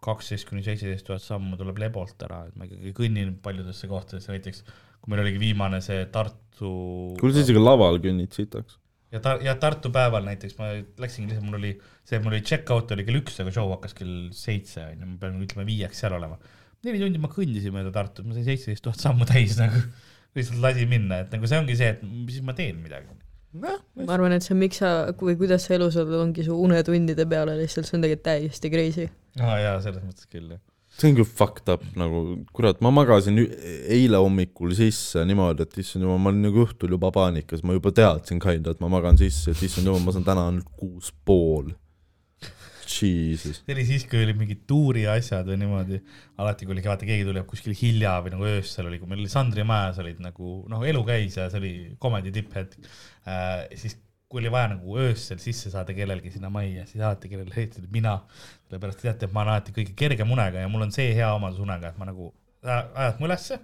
kaksteist kuni seitseteist tuhat sammu tuleb lebolt ära, et ma ikkagi kõnnin paljudesse kohtadesse, näiteks kui meil oligi viimane see Tartu kuule, sa isegi laval kõnnid sitaks. ja ta-, ja Tartu päeval näiteks ma läksingi lihtsalt, mul oli see, mul oli check-out oli kell üks, aga show hakkas kell seitse onju, ma pean ütleme viieks seal olema. Neli tundi ma kõndisin mööda Tartut, ma sain seitseteist tuhat sammu täis nagu, lihtsalt lasi minna, et nagu see ongi see, et siis ma teen midagi. ma arvan, et see, miks sa või kuidas sa elus oled, ongi su unetundide peale lihtsalt, see on tegelikult täiesti crazy. aa jaa, selles mõttes küll jah. see on küll fucked up nagu, kurat, ma magasin eile hommikul sisse niimoodi, et issand jumal, ma olin nagu õhtul juba paanikas, ma juba teadsin kinda, et ma magan sisse, et issand jumal, ma saan täna ainult kuus pool. Jesus. see oli siis, kui olid mingid tuuriasjad või niimoodi, alati kui oli, vaata keegi tuleb kuskil hilja või nagu öösel oli, kui meil oli Sandri majas olid nagu noh, elu käis ja see oli komedi tipphetk äh,, siis kui oli vaja nagu öösel sisse saada kellelgi sinna majja, siis alati kellele helistati mina, sellepärast te teate, et ma olen alati kõige kergem unega ja mul on see hea omadus unega, et ma nagu, ajad mu ülesse,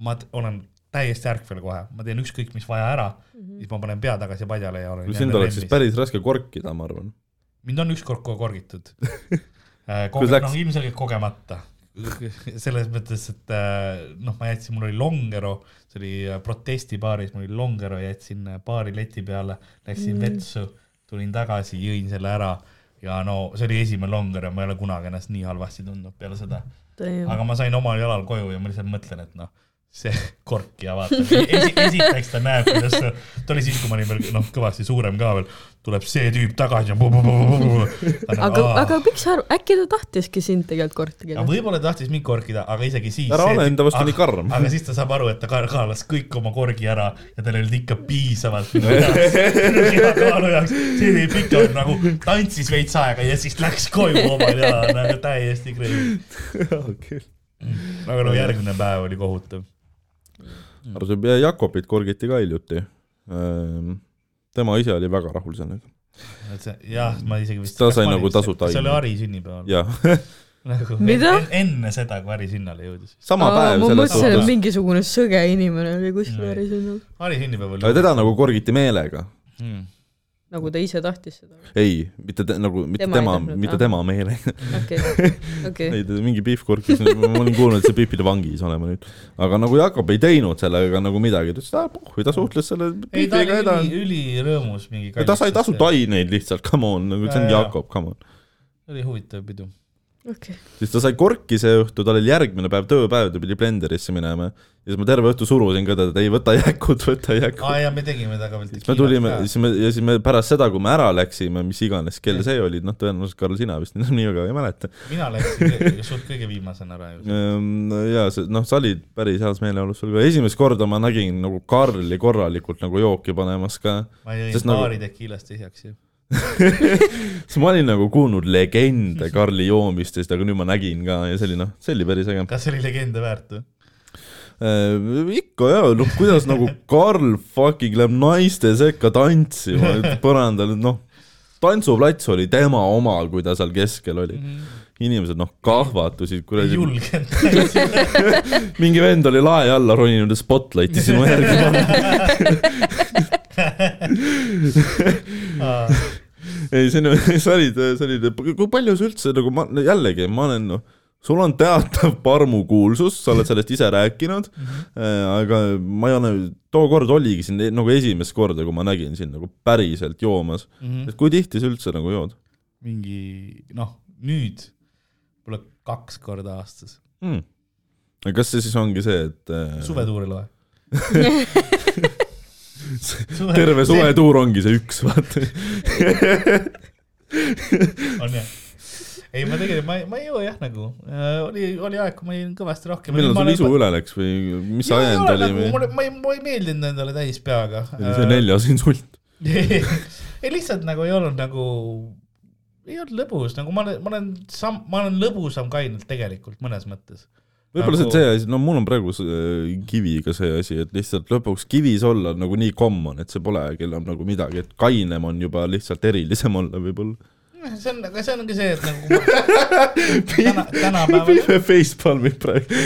ma olen täiesti ärkvel kohe, ma teen ükskõik mis vaja ära mm, -hmm. siis ma panen pea tagasi padjale ja olen sind oleks siis päris raske korkida, ma arvan. Mind on ükskord ko- korgitud. <laughs> Kuidas läks? noh, ilmselgelt kogemata. <laughs> selles mõttes, et äh, noh, ma jätsin, mul oli Longero, see oli äh, protestibaaris, mul oli Longero, jätsin äh, baari leti peale, läksin mm. vetsu, tulin tagasi, jõin selle ära ja no see oli esimene Longero, ma ei ole kunagi ennast nii halvasti tundnud peale seda. aga ma sain omal jalal koju ja ma lihtsalt mõtlen, et noh, see <laughs> korkija vaata Esi,, esiteks ta näeb, kuidas ta, ta oli siis, kui ma olin veel noh, kõvasti suurem ka veel, tuleb see tüüp tagasi ja aga, aga miks sa arvad, äkki ta tahtiski sind tegelikult korkida aga? võib-olla ta tahtis mind korkida, aga isegi siis. Ära ole enda vastu nii karm. aga siis ta saab aru, et ta ka- kaalas kõik oma korgi ära ja tal oli ikka piisavalt kaalu jaoks. see tüüp ikka nagu tantsis veits aega ja siis läks koju omal jalal nagu täiesti crazy. aga no järgmine päev oli kohutav. arvab, ja Jakobit korgiti ka hiljuti. Tema ise oli väga rahul sellega. jah, ma isegi vist. Ta sai nagu tasuta see oli aine. Hari sünnipäeval. jah, <laughs> nagu Mida? en- enne seda, kui Hari sünnale jõudis. sama ma päev selles mõtlesin, et suhtes. mingisugune sõge inimene oli kuskil Ei. värisõnnal, Hari sünnipäev oli. aga teda nagu korgiti meelega. mm.. Nagu ta ise tahtis seda. ei, mitte te, nagu, mitte Tema ei tema, mitte tema meelega. okei, <laughs> okei. ei, mingi Pihv korkis, ma olin kuulnud, et see Pihv pidi vangis olema nüüd. aga nagu Jakob ei teinud sellega nagu midagi, ta ütles, et aa pohhu, ta suhtles selle ei, ta Pihviga oli edasi. üli, ülirõõmus mingi. ta sai tasuta aineid lihtsalt, come on, nagu see on Ja, ja. Jakob, come on. oli huvitav pidu. okei, siis ta sai korki see õhtu, tal oli järgmine päev tööpäev, ta pidi Blenderisse minema. ja siis ma terve õhtu surusin ka teda, et ei võta jäkut, võta jäkut aa. ja me tegime temaga veel siis me tulime, siis me, ja siis me pärast seda, kui me ära läksime, mis iganes kell see oli, noh, tõenäoliselt Karl, sina vist <laughs> nii väga ei mäleta. mina läksin suht kõige viimasena ära ju. ja see, noh, sa olid päris heas meeleolus sul ka, esimest korda ma nägin nagu Karli korralikult nagu jooki panemas ka. ma jõin Sest nagu- paari tekiilast tühjaks ju. <laughs> siis ma olin nagu kuulnud legende Karli joomistest, aga nüüd ma nägin ka ja see oli noh, see oli päris äge. kas see oli legende väärt või? ikka jaa, noh kuidas nagu Karl fucking läheb naiste sekka tantsima <laughs> põrandal, noh, tantsuplats oli tema omal, kui ta seal keskel oli. inimesed noh, kahvatusid, kuradi, julgenud. <laughs> mingi vend oli lae alla roninud ja spotlighti sinu järgi pannud. ei, see on, <laughs> sa olid, sa olid, kui palju sa üldse nagu ma, jällegi ma olen noh, sul on teatav parmukuulsus, sa oled sellest ise rääkinud äh,, aga ma ei ole, tookord oligi siin nagu esimest korda, kui ma nägin sind nagu päriselt joomas. et kui tihti sa üldse nagu jood mingi noh, nüüd võib-olla kaks korda aastas. hmm.? kas see siis ongi see, et äh, suvetuur ei loe. Terve suvetuur ongi see üks, vaata. on jah? ei, ma tegelikult, ma ma ei joo jah nagu äh,, oli, oli aeg, kui ma jõin kõvasti rohkem. millal sul isu üle läks või mis see ajend oli või? nagu, ma ei, ma ei meeldinud endale täis peaga. see neljas insult? <laughs> ei lihtsalt nagu ei olnud nagu, ei olnud lõbus, nagu ma olen, ma olen sam-, ma olen lõbusam kainelt tegelikult mõnes mõttes. Võib-olla see Nagu- on see asi, no mul on praegu see äh, kiviga see asi, et lihtsalt lõpuks kivis olla on nagu nii common, et see polegi enam nagu midagi, et kainem on juba lihtsalt erilisem olla võib-olla. see on, aga see ongi see, et nagu <laughs> täna, tänapäeval Pive facepalmib praegu. <laughs>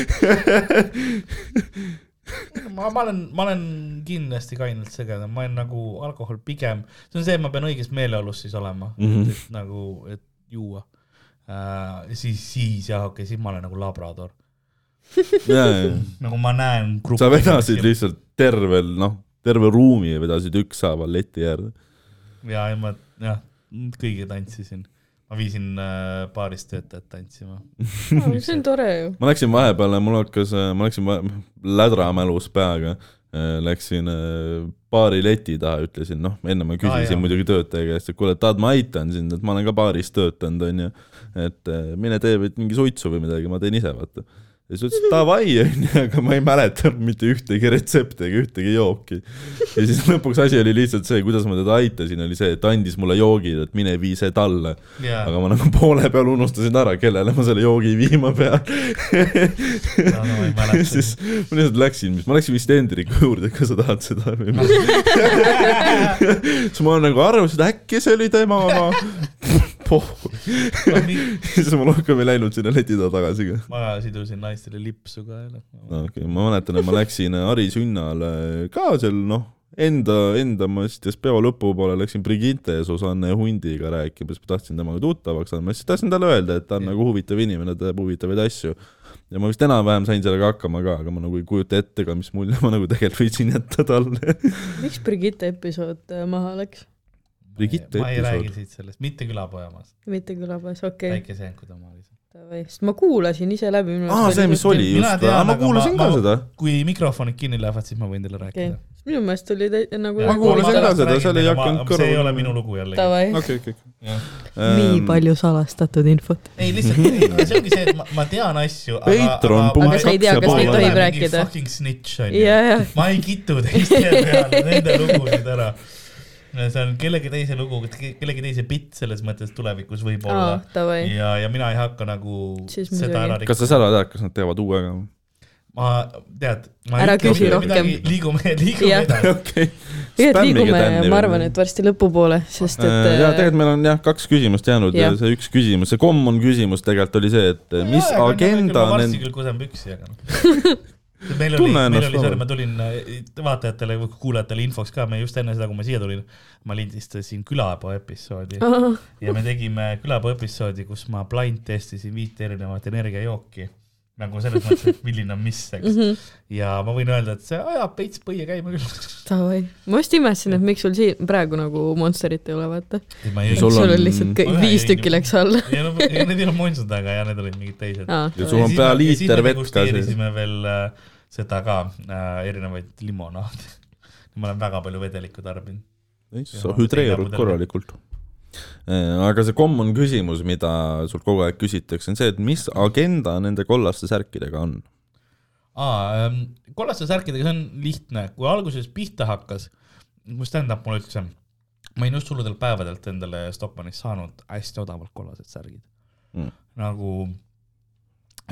ma, ma olen, ma olen kindlasti kainelt segedam, ma olen nagu alkohol pigem, see on see, et ma pean õiges meeleolus siis olema mm, Mhm. -hmm. et nagu, et juua äh,. siis, siis jah, okei okay,, siis ma olen nagu labrador, <laughs> nagu ma näen. sa vedasid lihtsalt tervel, noh, terve ruumi vedasid ükshaaval leti äärde. ja, ja ma jah, kõigiga tantsisin, ma viisin äh, baaris töötajat tantsima. <laughs> see on tore ju. ma läksin vahepeal, mul hakkas, ma läksin lädramälus peaga, läksin äh, baari leti taha, ütlesin, noh, enne ma küsisin jaa. muidugi töötaja käest, et kuule, tahad, ma aitan sind, et ma olen ka baaris töötanud, onju. et äh, mine tee mingi suitsu või midagi, ma teen ise, vaata. Ja siis ütles, davai, onju, aga ma ei mäleta mitte ühtegi retsepti ega ühtegi jooki. ja siis lõpuks asi oli lihtsalt see, kuidas ma teda aitasin, oli see, et ta andis mulle joogid, et mine vii see talle. jaa, aga ma nagu poole peal unustasin ära, kellele ma selle joogi viima pean. no, no, ja <laughs> siis ma lihtsalt läksin, ma läksin vist Hendriku juurde, kas sa tahad seda või mitte. <laughs> <laughs> siis ma nagu arvasin, et äkki see oli tema oma. pohhu. <laughs> siis ma rohkem ei läinud sinna leti taha tagasi ka. ma sidusin naistele lipsu ka jälle. okei okay,, ma mäletan, et ma läksin Ari sünnale ka seal noh, enda, enda ma siis peo lõpupoole läksin Brigitte ja Susanne Hundiga rääkima, sest ma tahtsin temaga tuttavaks saada, ma lihtsalt tahtsin talle öelda, et ta on nagu huvitav inimene, teeb huvitavaid asju. ja ma vist enam-vähem sain sellega hakkama ka, aga ma nagu ei kujuta ette ka, mis mulje ma nagu tegelikult võisin jätta talle. miks Brigitte episood äh, maha läks? Brigitte ma ei räägi episood. siit sellest, mitte külapojamas, mitte külapoes, okei väike seenkud oma lihtsalt. okay.. sest ma kuulasin ise läbi. aa, see, mis oli just, ma kuulasin ma- ka ma- seda. kui mikrofonid kinni lähevad, siis ma võin teile rääkida. minu meelest oli tä- nagu Ma kuulasin ka seda, seal ei hakanud kõrvu. see ei ole minu lugu jällegi. davai, okei, okei. nii palju salastatud infot. ei, lihtsalt see ongi see, et ma, ma tean asju, aga Patreon punkt Aga sa ei tea, kaks ja kas neid pool. tohib rääkida. fucking snitch on ju ja, ja, ma ei kitu teiste peale nende lugusid ära. See on kellegi teise lugu, kellegi teise bitt selles mõttes tulevikus võib-olla davai. ja, ja mina ei hakka nagu Siis seda ära kas sa seda tead, kas nad teevad uue ka? ma tead. Ära küsi rohkem. liigume, liigume edasi. <laughs> okei. tegelikult liigume, ma arvan, et varsti lõpupoole, sest et Äh, ja tegelikult meil on jah, kaks küsimust jäänud ja see üks küsimus, see common küsimus tegelikult oli see, et mis agenda ma varsti küll kusen püksi, aga noh. Meil oli, meil oli, sorry, ma tulin äh, vaatajatele või kuulajatele infoks ka, me just enne seda, kui ma siia tulin, ma lindistasin külapoe episoodi. Ja me tegime külapoe episoodi, kus ma blind testisin viite erinevat energiajooki nagu selles mõttes, et milline on mis, eks. mhm, ja ma võin öelda, et see ajab veits põie käima küll. <laughs> davai. ma just imestasin, et miks sul siin praegu nagu Monsterit ei ole, vaata. Sul on- lihtsalt viis tükki läks alla. ja no ja need ei ole Monstad, aga jah, need olid mingid teised. ja sul on pea liiter vett ka sees. degusteerisime veel äh, seda ka äh,, erinevaid limonaade. <laughs> ma olen väga palju vedelikku tarbinud. sa hüdreerud korralikult. Aga see common küsimus, mida sul kogu aeg küsitakse, on see, et mis agenda nende kollaste särkidega on? aa ähm,, kollaste särkidega, see on lihtne, kui alguses pihta hakkas, kui stand-up mulle üldse ma olin just hulludel päevadelt endale Stockmannist saanud hästi odavalt kollased särgid Mm. nagu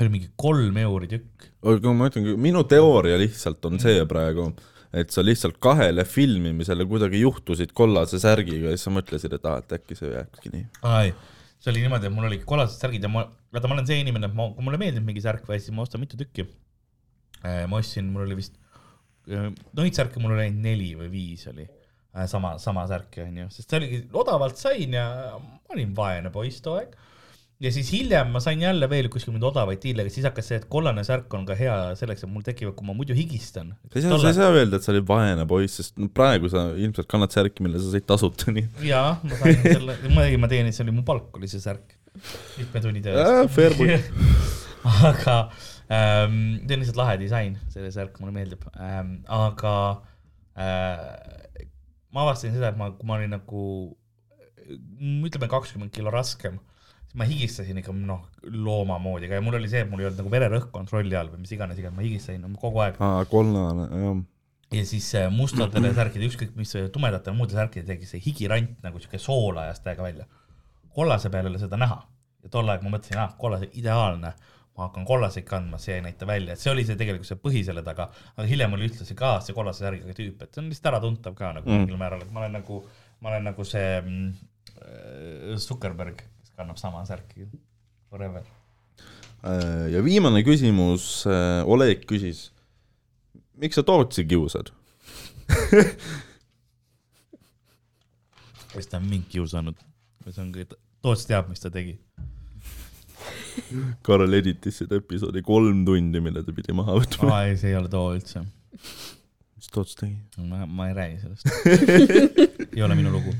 oli mingi kolm euri tükk. aga ma ütlen, minu teooria lihtsalt on see praegu, et sa lihtsalt kahele filmimisele kuidagi juhtusid kollase särgiga ja siis sa mõtlesid, et aa, et äkki see jääbki nii. see oli niimoodi, et mul olid kollased särgid ja ma, vaata, ma olen see inimene, et ma, kui mulle meeldib mingi särk või asi, ma ostan mitu tükki. ma ostsin, mul oli vist, neid särke mul oli ainult neli või viis oli, sama, sama särki onju, sest see oligi, odavalt sain ja ma olin vaene poiss too aeg. Ja siis hiljem ma sain jälle veel kuskil mingeid odavaid diile, siis hakkas see, et kollane särk on ka hea selleks, et mul tekivad, kui ma muidu higistan. sa ei saa, sa ei saa öelda, et sa olid vaene poiss, sest no praegu sa ilmselt kannad särki, mille sa said tasuta, nii. jaa, ma sain selle, muidugi <laughs> ma teenisin, see oli mu palk, oli see särk. mitme tunni töö eest. Fair point. <laughs> aga ähm, see on lihtsalt lahe disain, see särk mulle meeldib ähm,, aga äh, ma avastasin seda, et ma, kui ma olin nagu ütleme kakskümmend kilo raskem, siis ma higistasin ikka noh, looma moodi, aga mul oli see, et mul ei olnud nagu vererõhk kontrolli all või mis iganes, iganes ma higistasin no, kogu aeg aa, kollane, jah. ja siis äh, mustadele särkidele, ükskõik mis tumedatele muudele särkidele tegi see higirant nagu siuke sool ajas täiega välja. kollase peal ei ole seda näha ja tol ajal ma mõtlesin, ah, kollase ideaalne, ma hakkan kollaseid kandma, see ei näita välja, et see oli see tegelikult see põhi selle taga, aga hiljem oli ühtlasi ka see kollase särgiga tüüp, et see on lihtsalt äratuntav ka nagu Mm. mingil määral, et ma olen nagu, ma olen nagu see mm, äh, Zuckerberg, kannab sama särki forever. Äh, ja viimane küsimus, Oleg küsis, miks sa Tootsi kiusad? kas ta on mind kiusanud või see on kõik, Toots teab, mis ta tegi Karl editis seda episoodi kolm tundi, mille ta pidi maha võtma. aa ei, see ei ole too üldse. Mis Toots tegi? ma, ma ei räägi sellest. <laughs> ei ole minu lugu.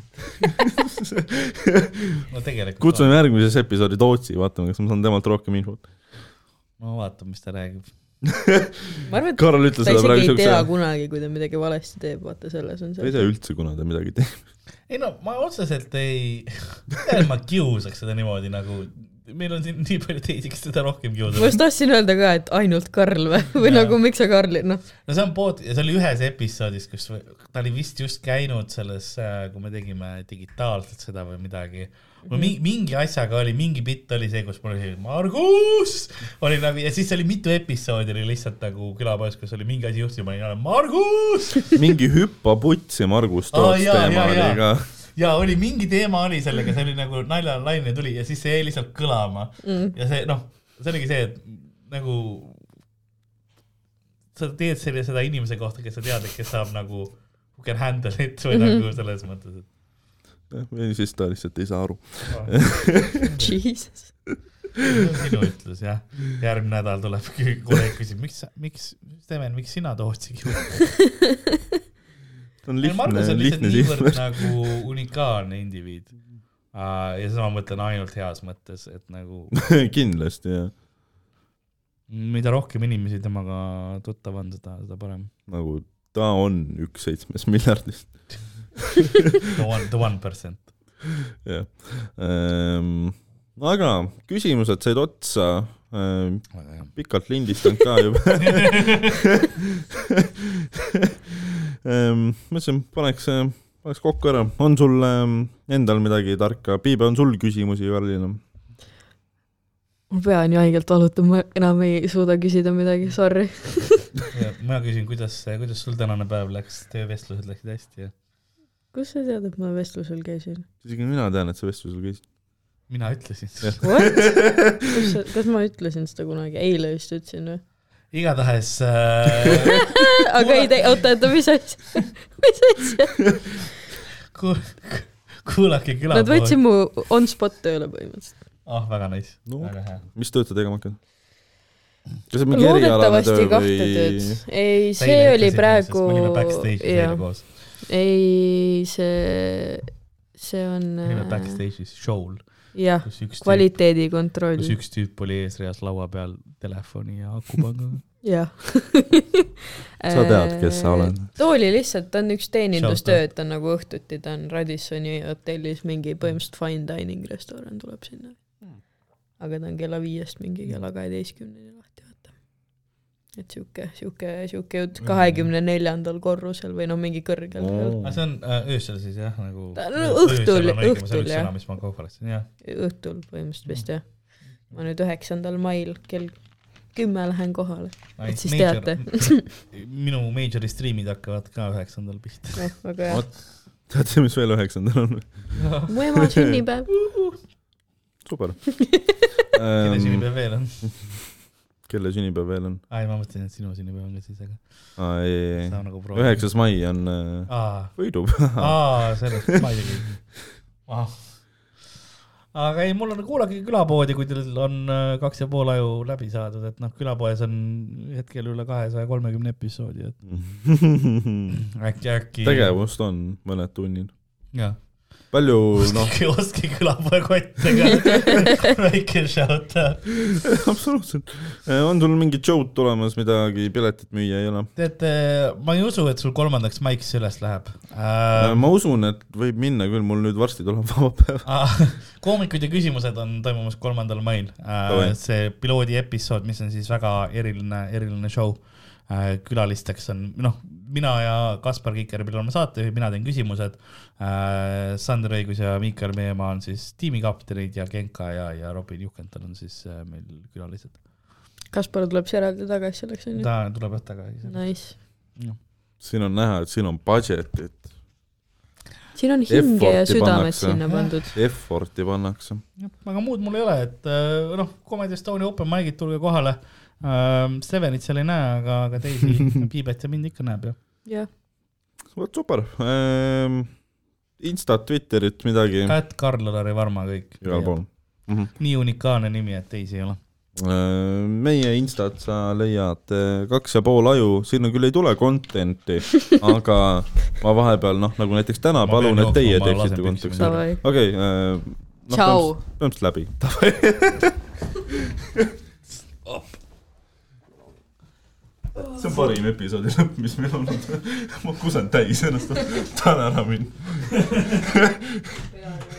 <laughs> no tegelikult. kutsume järgmises episoodi Tootsi, vaatame, kas ma saan temalt rohkem infot. no vaatame, mis ta räägib. <laughs> ma arvan, et Karl ütles ta seda isegi praegu ei tea siukse, kunagi, kui ta midagi valesti teeb, vaata selles on ta ei see. tea üldse, kuna ta midagi teeb. ei no ma otseselt ei, ma kiusaks seda niimoodi nagu, meil on siin nii palju teisi, kes teda rohkem ma kiusavad just. tahtsin öelda ka, et ainult Karl või, või nagu miks sa Karli, noh, no see on pood ja see oli ühes episoodis, kus ta oli vist just käinud selles, kui me tegime digitaalselt seda või midagi. mul mingi, mingi asjaga oli, mingi bitt oli see, kus mul oli Margus oli nagu ja siis oli mitu episoodi oli lihtsalt nagu külapoes, kus oli mingi asi juhtus ja ma olin Margus. mingi hüppa putsi Margus Toots teema oli ka. Ja oli mingi teema oli sellega, see oli nagu naljalaine tuli ja siis see jäi lihtsalt kõlama Mm. ja see noh, see oligi see, et nagu sa teed selle, seda inimese kohta, kes sa tead, et kes saab nagu who can handle it või mm. -hmm. nagu selles mõttes, või siis ta lihtsalt ei saa aru. <laughs> et jesus. see on sinu ütlus jah. järgmine nädal tuleb kolleeg küsib, miks, miks, Steven, miks sina Tootsi kiusad? Ta on lihtne, lihtne niivõrd siht. nagu unikaalne indiviid. ja seda ma mõtlen ainult heas mõttes, et nagu <laughs> kindlasti jah, mida rohkem inimesi temaga tuttav on, seda, seda parem. nagu ta on üks seitsmest <laughs> miljardist, The one, the one percent. jah ehm,. aga küsimused said otsa ehm,, pikalt lindistanud ka juba. <laughs> mõtlesin, paneks, paneks kokku ära, on sul ehm, endal midagi tarka, Piibe, on sul küsimusi Karlile? ma pean ju haigelt valutama, enam ei suuda küsida midagi, sorry. <laughs> mina küsin, kuidas, kuidas sul tänane päev läks, töövestlused läksid hästi ja kust sa tead, et ma vestlusel käisin? isegi mina tean, et sa vestlusel käisid. mina ütlesin. <laughs> Sa, kas ma ütlesin seda kunagi, eile vist ütlesin või? Igatahes äh, <laughs> aga ei tee, oota, oota, mis asja, <laughs> mis asja? ku, kuulake küla Nad võtsid mu on spot tööle põhimõtteliselt. ah, väga nice No. väga hea. mis tööd sa tegema hakkad? kas see on mingi erialane töö või tööd. ei, see oli praegu, jah, ei see, see on me olime backstage'is show'l, jah, kvaliteedikontroll kus, üks tüüp oli eesreas laua peal telefoni ja akupangaga. <laughs> jah. <laughs> sa tead, kes sa oled? too oli lihtsalt, ta on üks teenindustöö, et ta on nagu õhtuti, ta on Radissoni hotellis mingi põhimõtteliselt fine dining restoran tuleb sinna. aga ta on kella viiest mingi kella kaheteistkümneni lahti, vaata. et sihuke, sihuke, sihuke jutt kahekümne neljandal korrusel või noh, mingi kõrgel seal. aga see on äh, öösel siis jah, nagu Ta- no õhtul- õhtul, jah. mis ma kaupa läksin, jah. õhtul põhimõtteliselt vist jah. ma nüüd üheksandal mail kell kümme lähen kohale, et siis teate. <laughs> minu major'i striimid hakkavad ka üheksandal pihta. <laughs> noh, väga hea. Teate, mis veel üheksandal on? <laughs> mu ema sünnipäev. super. kelle sünnipäev veel on? kelle sünnipäev veel on? aa, ei ma mõtlesin, et sinu sünnipäev on ka siis, aga aa, ei, ei, nagu ei. proovida. üheksas mai on äh, aa, võidupäev. aa, sellest ma ei teagi. Aga ei, mul on, kuulake külapoodi, kui teil on äh, kaks ja pool aju läbi saadud, et noh, külapoes on hetkel üle kahesaja kolmekümne episoodi, et <laughs> äkki, äkki. tegevust on mõned tunnid. jah, palju, noh, kotte ka, väike shout out. absoluutselt. on sul mingid show'd tulemas, midagi, piletit müüa ei ole? tead, ma ei usu, et sul kolmandaks maiks üles läheb Äh, ma usun, et võib minna küll, mul nüüd varsti tuleb vaba päev. Ah, koomikud ja küsimused on toimumas kolmandal mail äh,. see piloodi episood, mis on siis väga eriline, eriline show äh,. külalisteks on, noh, mina ja Kaspar Kikerpil oleme saatejuhid, mina teen küsimused äh,. Sander Õigus ja Miikal Meemaa on siis tiimikaptenid ja Genka ja, ja Robin Juhkental on siis äh, meil külalised. Kaspar tuleb siis eraldi tagasi selleks onju. ta tuleb jah tagasi. Nice. siin on näha, et siin on budget'it, siin on hinge ja pannakse. sinna pandud. effort'i pannakse. aga muud mul ei ole, et äh, noh, Comedy Estonia open mic'id, tulge kohale äh,. Stevenit seal ei näe, aga, aga teisi, <laughs> Piibet ja mind ikka näeb ju. jah, vot super ähm,. Instat, Twitterit, midagi Ät Karl-Lari Varma kõik. igal pool. Mhm. nii unikaalne nimi, et teisi ei ole. Äh, meie Instat sa leiad äh, kaks ja pool aju, sinna küll ei tule content'i, <laughs> aga ma vahepeal noh, nagu näiteks täna Ma palun, et teie teeksite content'i. piksima. davai. okei, noh, tšau. põhimõtteliselt läbi. <laughs> <laughs> see on parim episoodi lõpp, mis meil olnud. ma kusen täis ennast, tahan ära minna. <laughs>